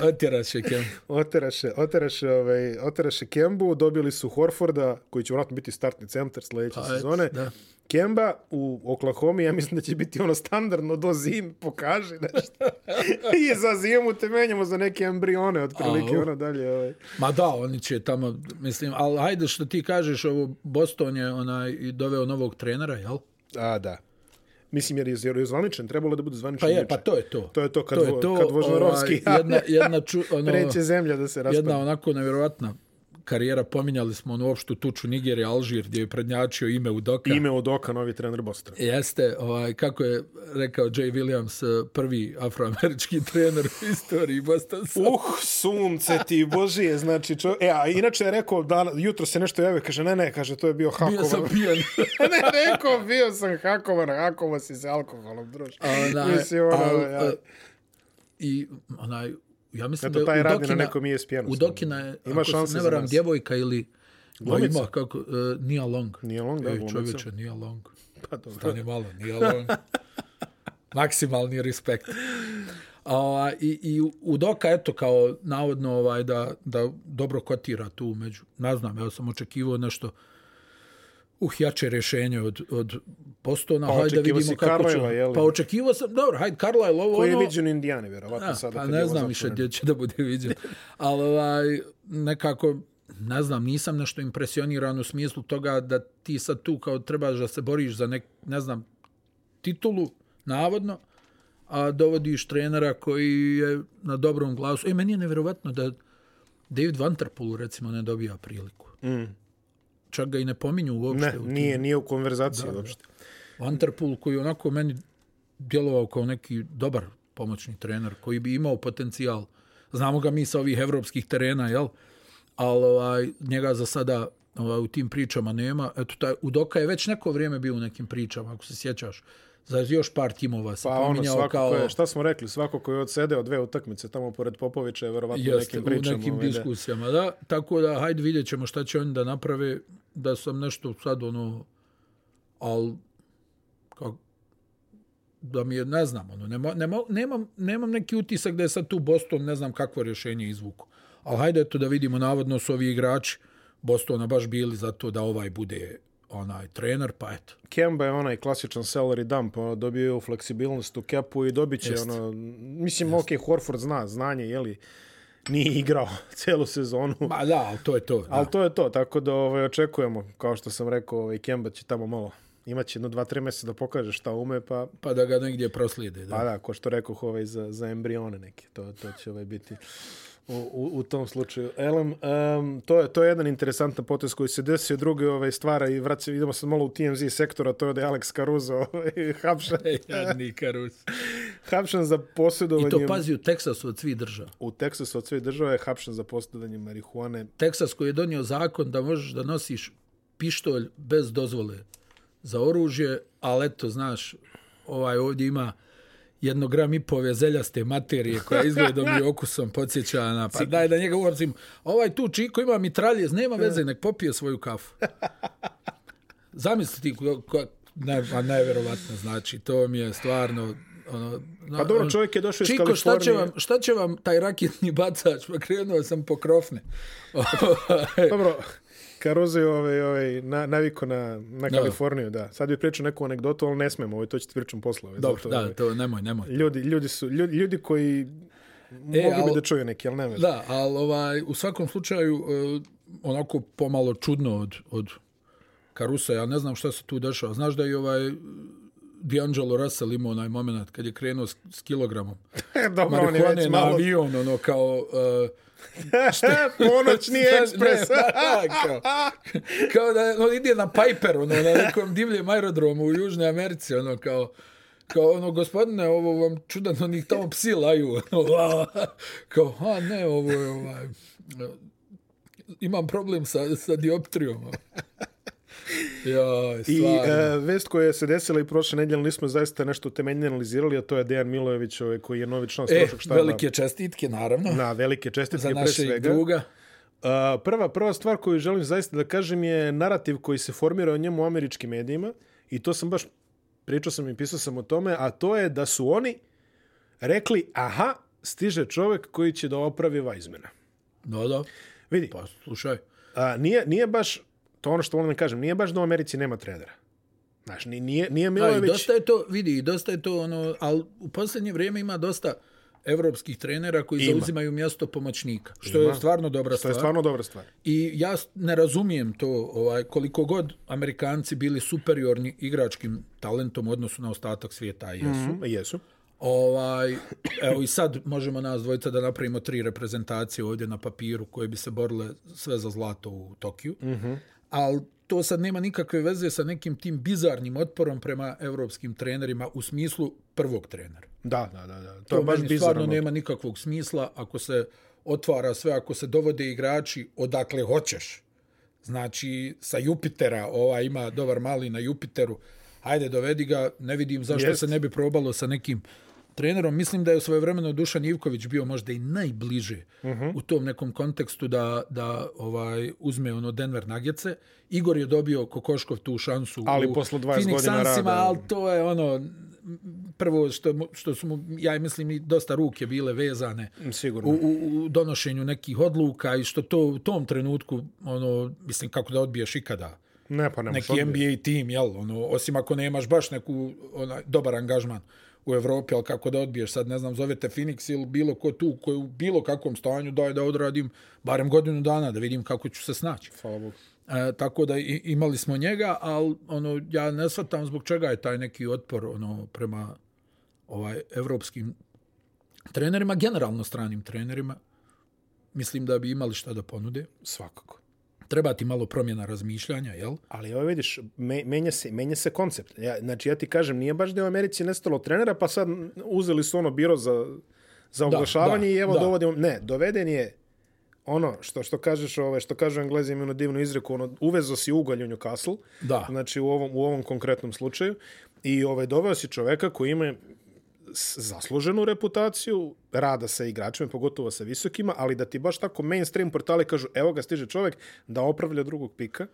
Otjeraš je Kembi. oteraše, oteraše, ovaj, oteraše Kembu, dobili su Horforda, koji će vratno biti startni centar sljedeće Pa, sezone. da. Kemba u Oklahoma, ja mislim da će biti ono standardno do zim, pokaži nešto. I za zimu te menjamo za neke embrione, otprilike ono dalje. Ovaj. Ma da, oni će tamo, mislim, ali hajde što ti kažeš, ovo Boston je onaj, doveo novog trenera, jel? A, da. Mislim, jer je, jer je zvaničan, trebalo da bude zvaničan. Pa je, pa to je to. To je to kad, to je to, kad Vožnarovski ovaj, jedna, jedna ču, ono, preće zemlja da se raspada. jedna onako nevjerovatna karijera, pominjali smo onu opštu tuču Nigerija, Alžir, gdje je prednjačio ime Udoka. Ime od oka, novi trener Bostona. Jeste, ovaj, kako je rekao Jay Williams, eh, prvi afroamerički trener u istoriji Bostonsa. Uh, sunce ti božije, znači čo... E, a inače je rekao, da, jutro se nešto javio, kaže, ne, ne, kaže, to je bio hakovan. Bio sam pijan. ne, rekao, bio sam hakovan, hakovan si se alkoholom, druž. Onaj, Mislim, ono, al, ja. eh, I onaj, ja mislim Eto, da taj radi na Udokina, nekom ESPN-u. Udokina je, Ima ako se ne varam, djevojka ili Glumica? ima kako, uh, Nia Long. Nia Long, da, Ej, glumica. čovječe, Nia Long. Pa dobro. Stani malo, Nia Long. Maksimalni respekt. A, i, I Udoka, eto, kao navodno ovaj, da, da dobro kotira tu među, ne znam, ja sam očekivao nešto uh, jače rješenje od, od Postona, Pa hajde da vidimo kako će. Pa očekivao sam, dobro, hajde, Carlisle, ovo Koji je ono... viđen u Indijani, vjerovatno Ja, sada. pa ne znam više gdje će da bude viđen. Ali ovaj, nekako, ne znam, nisam nešto impresioniran u smislu toga da ti sad tu kao trebaš da se boriš za nek, ne znam, titulu, navodno, a dovodiš trenera koji je na dobrom glasu. E, meni je nevjerovatno da David Vanterpool, recimo, ne dobija priliku. Mm. Čak ga i ne pominju uopšte. Ne, u nije, nije u konverzaciji uopšte. Vanterpool koji onako meni djelovao kao neki dobar pomoćni trener koji bi imao potencijal. Znamo ga mi sa ovih evropskih terena, jel? Ali ovaj, njega za sada ovaj, u tim pričama nema. Eto, taj, Udoka je već neko vrijeme bio u nekim pričama, ako se sjećaš. Za još par timova se Pa ono, pominjao svako kao... je, šta smo rekli, svako ko je odsedeo dve utakmice tamo pored Popovića je verovatno Jeste, nekim pričama. u nekim diskusijama, da. Tako da, hajde vidjet ćemo šta će oni da naprave, da sam nešto sad ono, al kao, da mi je, ne znam, ono, nema, nema, nemam, nemam neki utisak da je sad tu Boston, ne znam kakvo rješenje izvuku. Ali hajde eto da vidimo, navodno su ovi igrači Bostona baš bili za to da ovaj bude onaj trener, pa eto. Kemba je onaj klasičan salary dump, ono, dobio je fleksibilnost u kepu i dobit će, Jest. ono, mislim, ok, Horford zna znanje, jeli, nije igrao celu sezonu, Ma da, ali to je to. Da. ali to je to, tako da ovaj, očekujemo, kao što sam rekao, ovaj, Kemba će tamo malo, imaće jedno dva, tri mjeseca da pokaže šta ume, pa, Pa da ga negdje proslijede. Da. pa da, ko što rekao, ovaj, za, za embrione neke, to, to će ovaj, biti u, u, u tom slučaju. Elem, um, to, je, to je jedan interesantan potez koji se desio, druge ovaj, stvara i vraća, idemo sad malo u TMZ sektora, to je da je Alex Caruso ovaj, hapšen, Jadni Karus. hapšen za posjedovanje... I to pazi u Teksasu od svih država. U Teksasu od sve države je hapšen za posjedovanje marihuane. Teksas koji je donio zakon da možeš da nosiš pištolj bez dozvole za oružje, ali eto, znaš, ovaj ovdje ima jedno gram i pove zeljaste materije koja izgledom i okusom podsjeća na... Pa daj da njega uvrcim. Ovaj tu čiko ima mitraljez, nema veze, nek popije svoju kafu. Zamisli ti, ko, ko, ne, a najverovatno, znači, to mi je stvarno... Ono, Pa dobro, čovjek je došao iz Čiko, šta će, Kalifornije. vam, šta će vam taj raketni bacač? Pa krenuo sam po krofne. Dobro, Caruso je ovaj, ovaj, na, naviko na, na Kaliforniju, da. Sad bi pričao neku anegdotu, ali ne smemo, ovaj, to ću ti pričam posle. Ovaj, Dobro, zato, da, ovaj, to nemoj, nemoj. ljudi, ljudi, su, ljudi, ljudi koji E, bi al- da čuju neki, ali ne veze. Da, ali ovaj, u svakom slučaju uh, onako pomalo čudno od, od Karusa, ja ne znam šta se tu dešava. Znaš da je ovaj D'Angelo Russell imao onaj moment kad je krenuo s, s kilogramom. Dobro, je Marihuane već na malo... avion, ono kao... Uh, Ponoćni ekspres. Ne, da, kao, kao da on ide na Piper, ono, na nekom divljem aerodromu u Južnoj Americi, ono, kao, kao ono, gospodine, ovo vam čudan, onih tamo psi laju, ono, kao, a ne, ovo je, ovaj, imam problem sa, sa dioptrijom. Ja, I e, vest koja se desila i prošle nedjelje, nismo zaista nešto temeljne analizirali, a to je Dejan Milojević, ovaj, koji je novi član e, strošog štaba. Velike čestitke, naravno. Na velike čestitke, za pre našeg svega. druga. Uh, prva, prva stvar koju želim zaista da kažem je narativ koji se formira o njemu u američkim medijima i to sam baš pričao sam i pisao sam o tome, a to je da su oni rekli, aha, stiže čovjek koji će da opravi Weizmana. Da, da. Vidi, Pa, slušaj. a, nije, nije baš, to ono što volim da kažem, nije baš da u Americi nema trenera. Znaš, ni- nije, nije Da, Milojević... dosta je to, vidi, dosta je to, ono, ali u posljednje vrijeme ima dosta evropskih trenera koji Ima. zauzimaju mjesto pomoćnika, što Ima. je stvarno dobra stvar. je stvarno dobra stvar. I ja ne razumijem to, ovaj, koliko god Amerikanci bili superiorni igračkim talentom u odnosu na ostatak svijeta, jesu. Mm, jesu. Ovaj, evo i sad možemo nas dvojica da napravimo tri reprezentacije ovdje na papiru koje bi se borile sve za zlato u Tokiju. Mm -hmm. Ali to sad nema nikakve veze sa nekim tim bizarnim otporom prema evropskim trenerima u smislu prvog trenera. Da, da, da. da. To, To je baš meni bizarno. stvarno nema nikakvog smisla ako se otvara sve, ako se dovode igrači odakle hoćeš. Znači, sa Jupitera, ova ima dobar mali na Jupiteru, ajde dovedi ga, ne vidim zašto Jest. se ne bi probalo sa nekim trenerom. Mislim da je u svoje vremeno Dušan Ivković bio možda i najbliže uh Mhm. -huh. u tom nekom kontekstu da, da ovaj uzme ono Denver Nuggetse. Igor je dobio Kokoškov tu šansu Ali u posle 20 Phoenix godina Sunsima, rada. ali to je ono prvo što, što su mu, ja mislim, i dosta ruke bile vezane Sigurno. u, u, u donošenju nekih odluka i što to u tom trenutku, ono, mislim, kako da odbiješ ikada Ne, pa ne neki NBA tim, jel, ono, osim ako nemaš baš neku onaj, dobar angažman u Evropi, ali kako da odbiješ, sad ne znam, zovete Phoenix ili bilo ko tu koji u bilo kakvom stanju daj da odradim barem godinu dana da vidim kako ću se snaći. Hvala Bogu. E, tako da i, imali smo njega, ali ono, ja ne shvatam zbog čega je taj neki otpor ono, prema ovaj evropskim trenerima, generalno stranim trenerima. Mislim da bi imali šta da ponude. Svakako. Treba ti malo promjena razmišljanja, jel? Ali ovo vidiš, me, menja, se, menja se koncept. Ja, znači, ja ti kažem, nije baš da je u Americi nestalo trenera, pa sad uzeli su ono biro za, za oglašavanje da, i evo da. dovodimo... Ne, doveden je ono što što kažeš ove što kažu Englezi imaju onu divnu izreku ono uvezo si ugalj u Newcastle Da. znači u ovom u ovom konkretnom slučaju i ovaj doveo si čoveka koji ima zasluženu reputaciju rada sa igračima, pogotovo sa visokima, ali da ti baš tako mainstream portali kažu evo ga stiže čovek da opravlja drugog pika.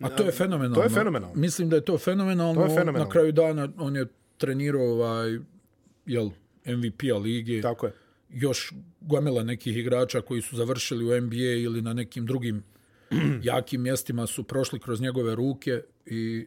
A to je fenomenalno. To je fenomenalno. Mislim da je to fenomenalno. To je fenomenalno. Na kraju dana on je trenirao ovaj, jel, MVP-a lige. Tako je. još gomila nekih igrača koji su završili u NBA ili na nekim drugim jakim mjestima su prošli kroz njegove ruke i,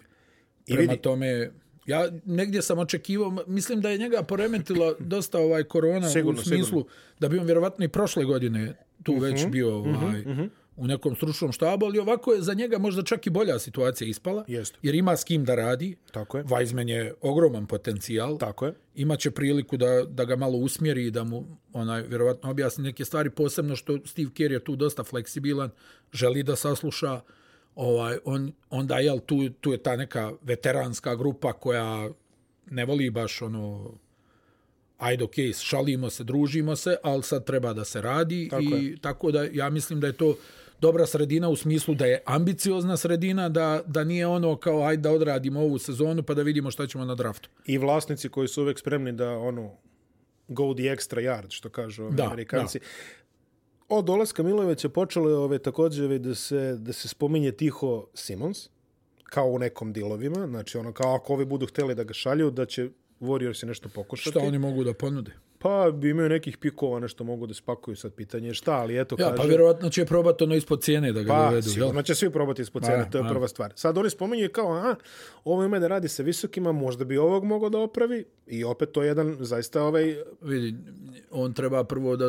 I prema vidi. tome ja negdje sam očekivao mislim da je njega poremetila dosta ovaj korona Sigurno, u smislu sigurno. da bi on vjerovatno i prošle godine tu uh -huh, već bio ovaj, uh -huh. u nekom stručnom štabu, ali ovako je za njega možda čak i bolja situacija ispala, Jeste. jer ima s kim da radi. Tako je. Weizmann je ogroman potencijal Tako je. imaće priliku da, da ga malo usmjeri i da mu onaj vjerovatno objasni neke stvari posebno što Steve Kerr je tu dosta fleksibilan želi da sasluša ovaj on onda jel tu tu je ta neka veteranska grupa koja ne voli baš ono ajde ok, šalimo se, družimo se, ali sad treba da se radi Tako i je. tako da ja mislim da je to dobra sredina u smislu da je ambiciozna sredina, da, da nije ono kao ajde da odradimo ovu sezonu pa da vidimo šta ćemo na draftu. I vlasnici koji su uvek spremni da ono go the extra yard, što kažu ovi Da, Amerikanci. Od dolaska Milojevića počelo je ove, također ove, da, se, da se spominje tiho Simons, kao u nekom dilovima, znači ono kao ako ovi budu hteli da ga šalju, da će Warriors nešto pokušati. Šta oni mogu da ponude? Pa bi imaju nekih pikova, nešto mogu da spakuju sad pitanje je šta, ali eto Ja, kaže... pa vjerovatno će probati ono ispod cijene da ga Pa, dovedu. sigurno Jel? će svi probati ispod cene, Pa, to je pa. prva stvar. Sad oni spominju kao, aha, ovo ima da radi sa visokima, možda bi ovog mogao da opravi i opet to je jedan zaista ovaj Vidi, on treba prvo da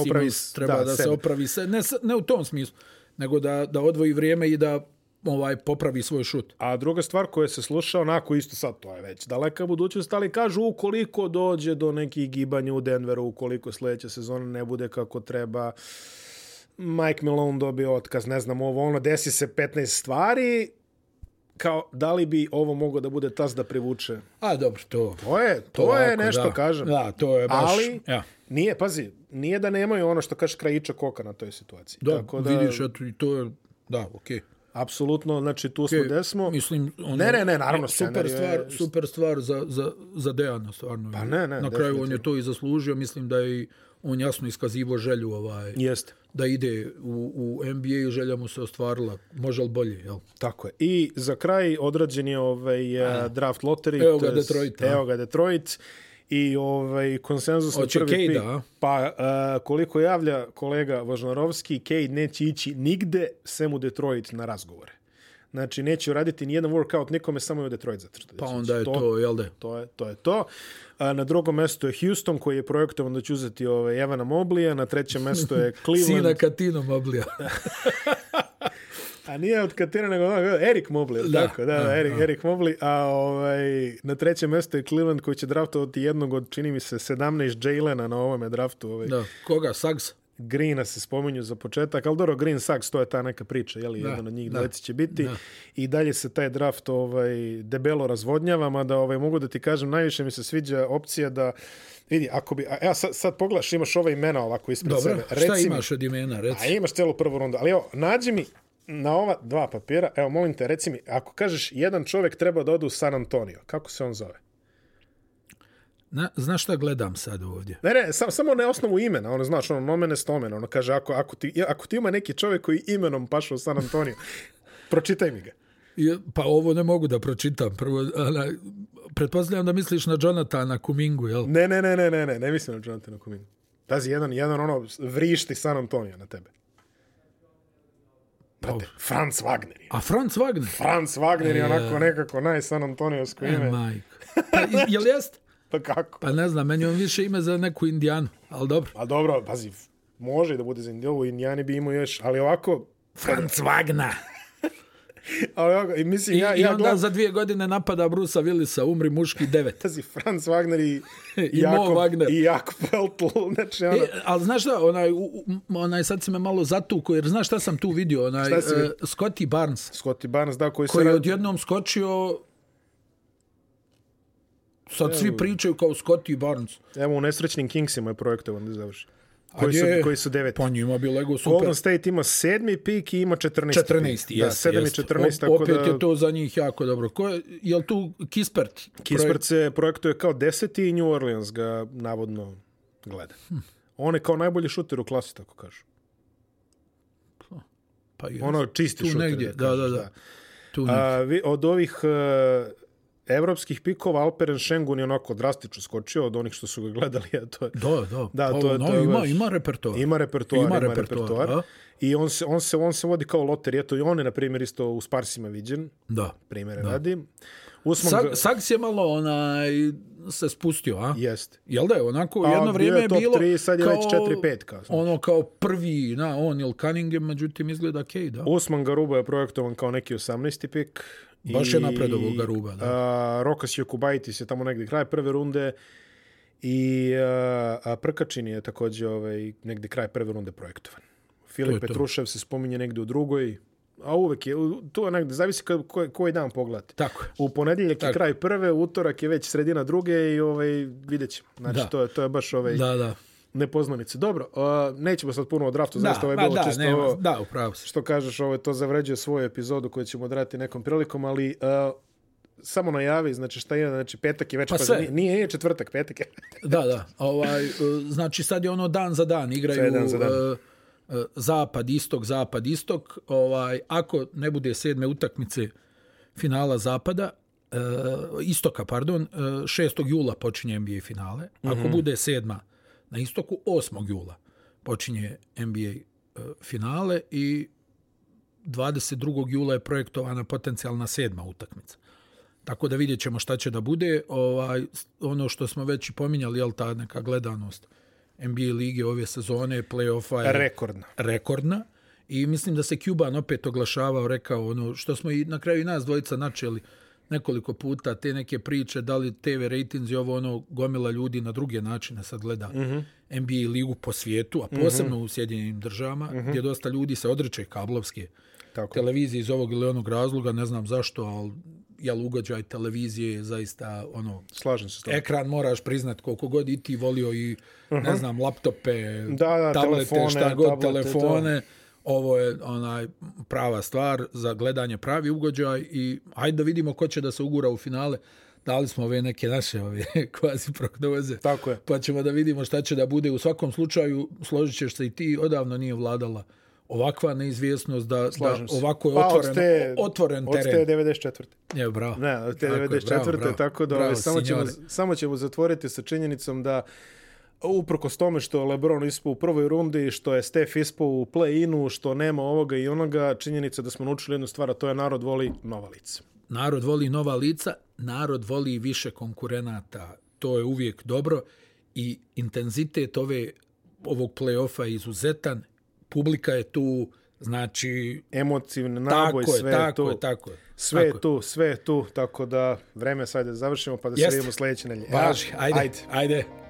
Opravi Simons treba da, da, se opravi se, ne, ne u tom smislu, nego da, da odvoji vrijeme i da ovaj popravi svoj šut. A druga stvar koja se sluša onako isto sad, to je već daleka budućnost, ali kažu ukoliko dođe do nekih gibanja u Denveru, ukoliko sljedeća sezona ne bude kako treba, Mike Malone dobio otkaz, ne znam, ovo ono, desi se 15 stvari, kao, da li bi ovo moglo da bude tas da privuče? A, dobro, to... To je, to, to je nešto, da. kažem. Da, to je baš... Ali, ja. nije, pazi, nije da nemaju ono što kaže krajiča koka na toj situaciji. Da, Tako da, vidiš, eto, i to je... Da, okej. Okay. Apsolutno, znači tu smo gde smo. Mislim, ono, Ne, ne, ne, naravno, super scenarij je- stvar, super stvar za, za, za Dejana, stvarno. Pa ne, ne, Na kraju on je to i zaslužio, mislim da je i on jasno iskazivo želju ovaj, Jeste. da ide u, u NBA i želja mu se ostvarila. Može li bolje, jel? Tako je. I za kraj odrađen je ovaj uh, draft lottery. Evo ga Detroit, a? Evo ga Detroit. I ovaj konsenzus na Hoće prvi Cade, pik. a? Pa uh, koliko javlja kolega Vožnarovski, Cade neće ići nigde sem u Detroit na razgovore. Znači, neće uraditi nijedan workout nikome, samo je u Detroit zatrtati. Pa onda je to, jel da? To je to. Je to. A, na drugom mestu je Houston, koji je projektovan da će uzeti ovaj, Evana Moblija. Na trećem mestu je Cleveland. Sina Katino Moblija. A nije od Katina, nego ono, Erik Mobley, da, tako, da, da, da, Erik, da. Erik Mobley, a ovaj, na trećem mjestu je Cleveland koji će draftovati jednog od, čini mi se, 17 Jalena na ovome draftu. Ovaj. Da, koga? Sags? Greena se spominju za početak, ali dobro, Green Sachs, to je ta neka priča, jeli, Da, jedan od njih da, dvojice će biti. da. I dalje se taj draft ovaj, debelo razvodnjava, mada ovaj, mogu da ti kažem, najviše mi se sviđa opcija da Vidi, ako bi, a, evo sad, sad pogledaš, imaš ova imena ovako ispred Dobro, sebe. šta mi- imaš od imena, reci? A imaš celu prvu rundu. Ali evo, nađi mi na ova dva papira, evo, molim te, reci mi, ako kažeš jedan čovjek treba da ode u San Antonio, kako se on zove? Na, znaš šta gledam sad ovdje? Ne, ne, sam, samo na osnovu imena, ono, znaš, ono, nomene stomene, ono, kaže, ako, ako, ti, ako ti ima neki čovjek koji imenom paša u San Antonio, pročitaj mi ga. Pa ovo ne mogu da pročitam. Prvo, ona, pretpostavljam da misliš na Jonathana Kumingu, jel? Ne, ne, ne, ne, ne, ne, ne mislim na Jonathana Kuminu. Pazi, jedan, jedan, ono, vrišti San Antonio na tebe. Brate, Franz Wagner je. A Franz Wagner? Franz Wagner je onako nekako naj San Antonijsko E, ime. majko. Pa, jel jest? Pa kako? Pa ne znam, meni on više ime za neku indijanu, ali dobro. A dobro, pazi, može da bude za Indiju, Indijani bi imao još, ali ovako, Franz Wagner. ali mislim, I, ja, i ja onda gledam, za dvije godine napada Brusa Willisa, umri muški devet. pazi, Franz Wagner i, I Mo Wagner. i Jakob Peltl, znači, ono, E, ali znaš šta, onaj, onaj sad si me malo zatuko, jer znaš šta sam tu vidio, onaj, Šta si uh? Scotty Barnes, Scotty Barnes, da, koji, koji se je radi, odjednom skočio, sad svi pričaju kao Scotty Barnes. evo, u nesrećnim Kingsima je projektovan da završi. Koji su, je? koji su deveti. Po njima bi lego super. Golden State ima sedmi pik i ima 14. 14. pik. Da, jeste, 7 i jeste. 14, O- tako Opet da... je to za njih jako dobro. Ko je, je li tu Kispert? Kispert se projektuje kao deseti i New Orleans ga navodno gleda. Hm. On je kao najbolji šuter u klasi, tako kažu. Pa je, Ono čisti tu šuter. negdje, da, kažeš, da, da. Tu A, vi, od ovih uh, evropskih pikova Alperen Šengun je onako drastično skočio od onih što su ga gledali. A to je, Da, da. Da, Pa to je- ono, to je ima, ima repertoar. Ima repertoar, ima, Ima repertoar, da. I on se, on, se, on se vodi kao loter. Eto, i on je, na primjer, isto u Sparsima viđen. Da. Primjere radi. Usman Sag, Sags je malo onaj, se spustio, a? Jest. Jel da je onako, Pa, jedno vrijeme je je top bilo tri, sad je kao, već 4-5 kao. ono kao prvi, na, on ili Cunningham, međutim izgleda Kej, da. Usman Garuba je projektovan kao neki 18. pik. Baš je napredovao Garuba, da. A, Rokas Jokubaitis je tamo negdje kraj prve runde i a, a Prkačin je također ovaj, negdje kraj prve runde projektovan. Filip to. Petrušev se spominje negdje u drugoj, a uvek je, u- to je negdje, zavisi ko, ko, koji dan pogledate. Tako je. U ponedjeljak je kraj prve, utorak je već sredina druge i ovaj, vidjet ćemo. Znači, Da. to je, to je baš ovaj, Da, da. Nepoznanice. Dobro, a, nećemo sad puno o draftu, zaista ovo je bilo da, čisto nema, ovo da, upravo si. što kažeš, ovo to zavređuje svoju epizodu koju ćemo odrati nekom prilikom, ali uh, samo najavi, znači šta je, znači petak je već, Pa pa sve. nije, nije, četvrtak, petak je. Da, da. Ovaj, e, znači sad je ono dan za dan, igraju Sve dan za dan. e, zapad, istok, zapad, istok. Ovaj, ako ne bude sedme utakmice finala zapada, e, istoka, pardon, e, 6. jula počinje NBA finale. Ako Mhm. bude sedma na istoku, 8. jula počinje NBA e, finale i 22. jula je projektovana potencijalna sedma utakmica. Tako da vidjet ćemo šta će da bude. Ovaj, ono što smo već i pominjali, jel ta neka gledanost NBA lige ove sezone, play-offa je Rekordna. rekordna. I mislim da se Cuban opet oglašavao, rekao ono što smo i na kraju i nas dvojica načeli nekoliko puta te neke priče, da li TV ratings i ovo ono gomila ljudi na druge načine sad gleda mm -hmm. NBA ligu po svijetu, a posebno mm -hmm. u Sjedinjenim državama, mm -hmm. gdje dosta ljudi se odreće kablovske Tako. televizije iz ovog ili onog razloga, ne znam zašto, ali jel ugođaj televizije je zaista ono slažem se s ekran moraš priznat koliko god i ti volio i uh -huh. ne znam laptope da, da, tablete telefone, šta god tablete, telefone to. Ovo je onaj prava stvar za gledanje pravi ugođaj i ajde da vidimo ko će da se ugura u finale dali smo ove neke naše ove kvazi prognoze tako je pa ćemo da vidimo šta će da bude u svakom slučaju složit se i ti odavno nije vladala ovakva neizvjesnost da, da ovako je pa, otvoren, te, otvoren teren. Od te 94. Je, bravo. Ne, od te 94. Bravo, bravo. Tako da bravo, samo, ćemo, samo ćemo zatvoriti sa činjenicom da uprkos tome što Lebron ispo u prvoj rundi, što je Steph ispo u play-inu, što nema ovoga i onoga, činjenica da smo naučili jednu stvar, a to je narod voli nova lica. Narod voli nova lica, narod voli više konkurenata. To je uvijek dobro i intenzitet ove ovog play-offa je izuzetan publika je tu, znači... Emocijni naboj, tako sve je, tako tu. Je, tako je, sve je tu, sve je tu, tako da vreme sad da završimo pa da Jest. se vidimo sljedeće nelje. Važi, ajde, ajde. ajde.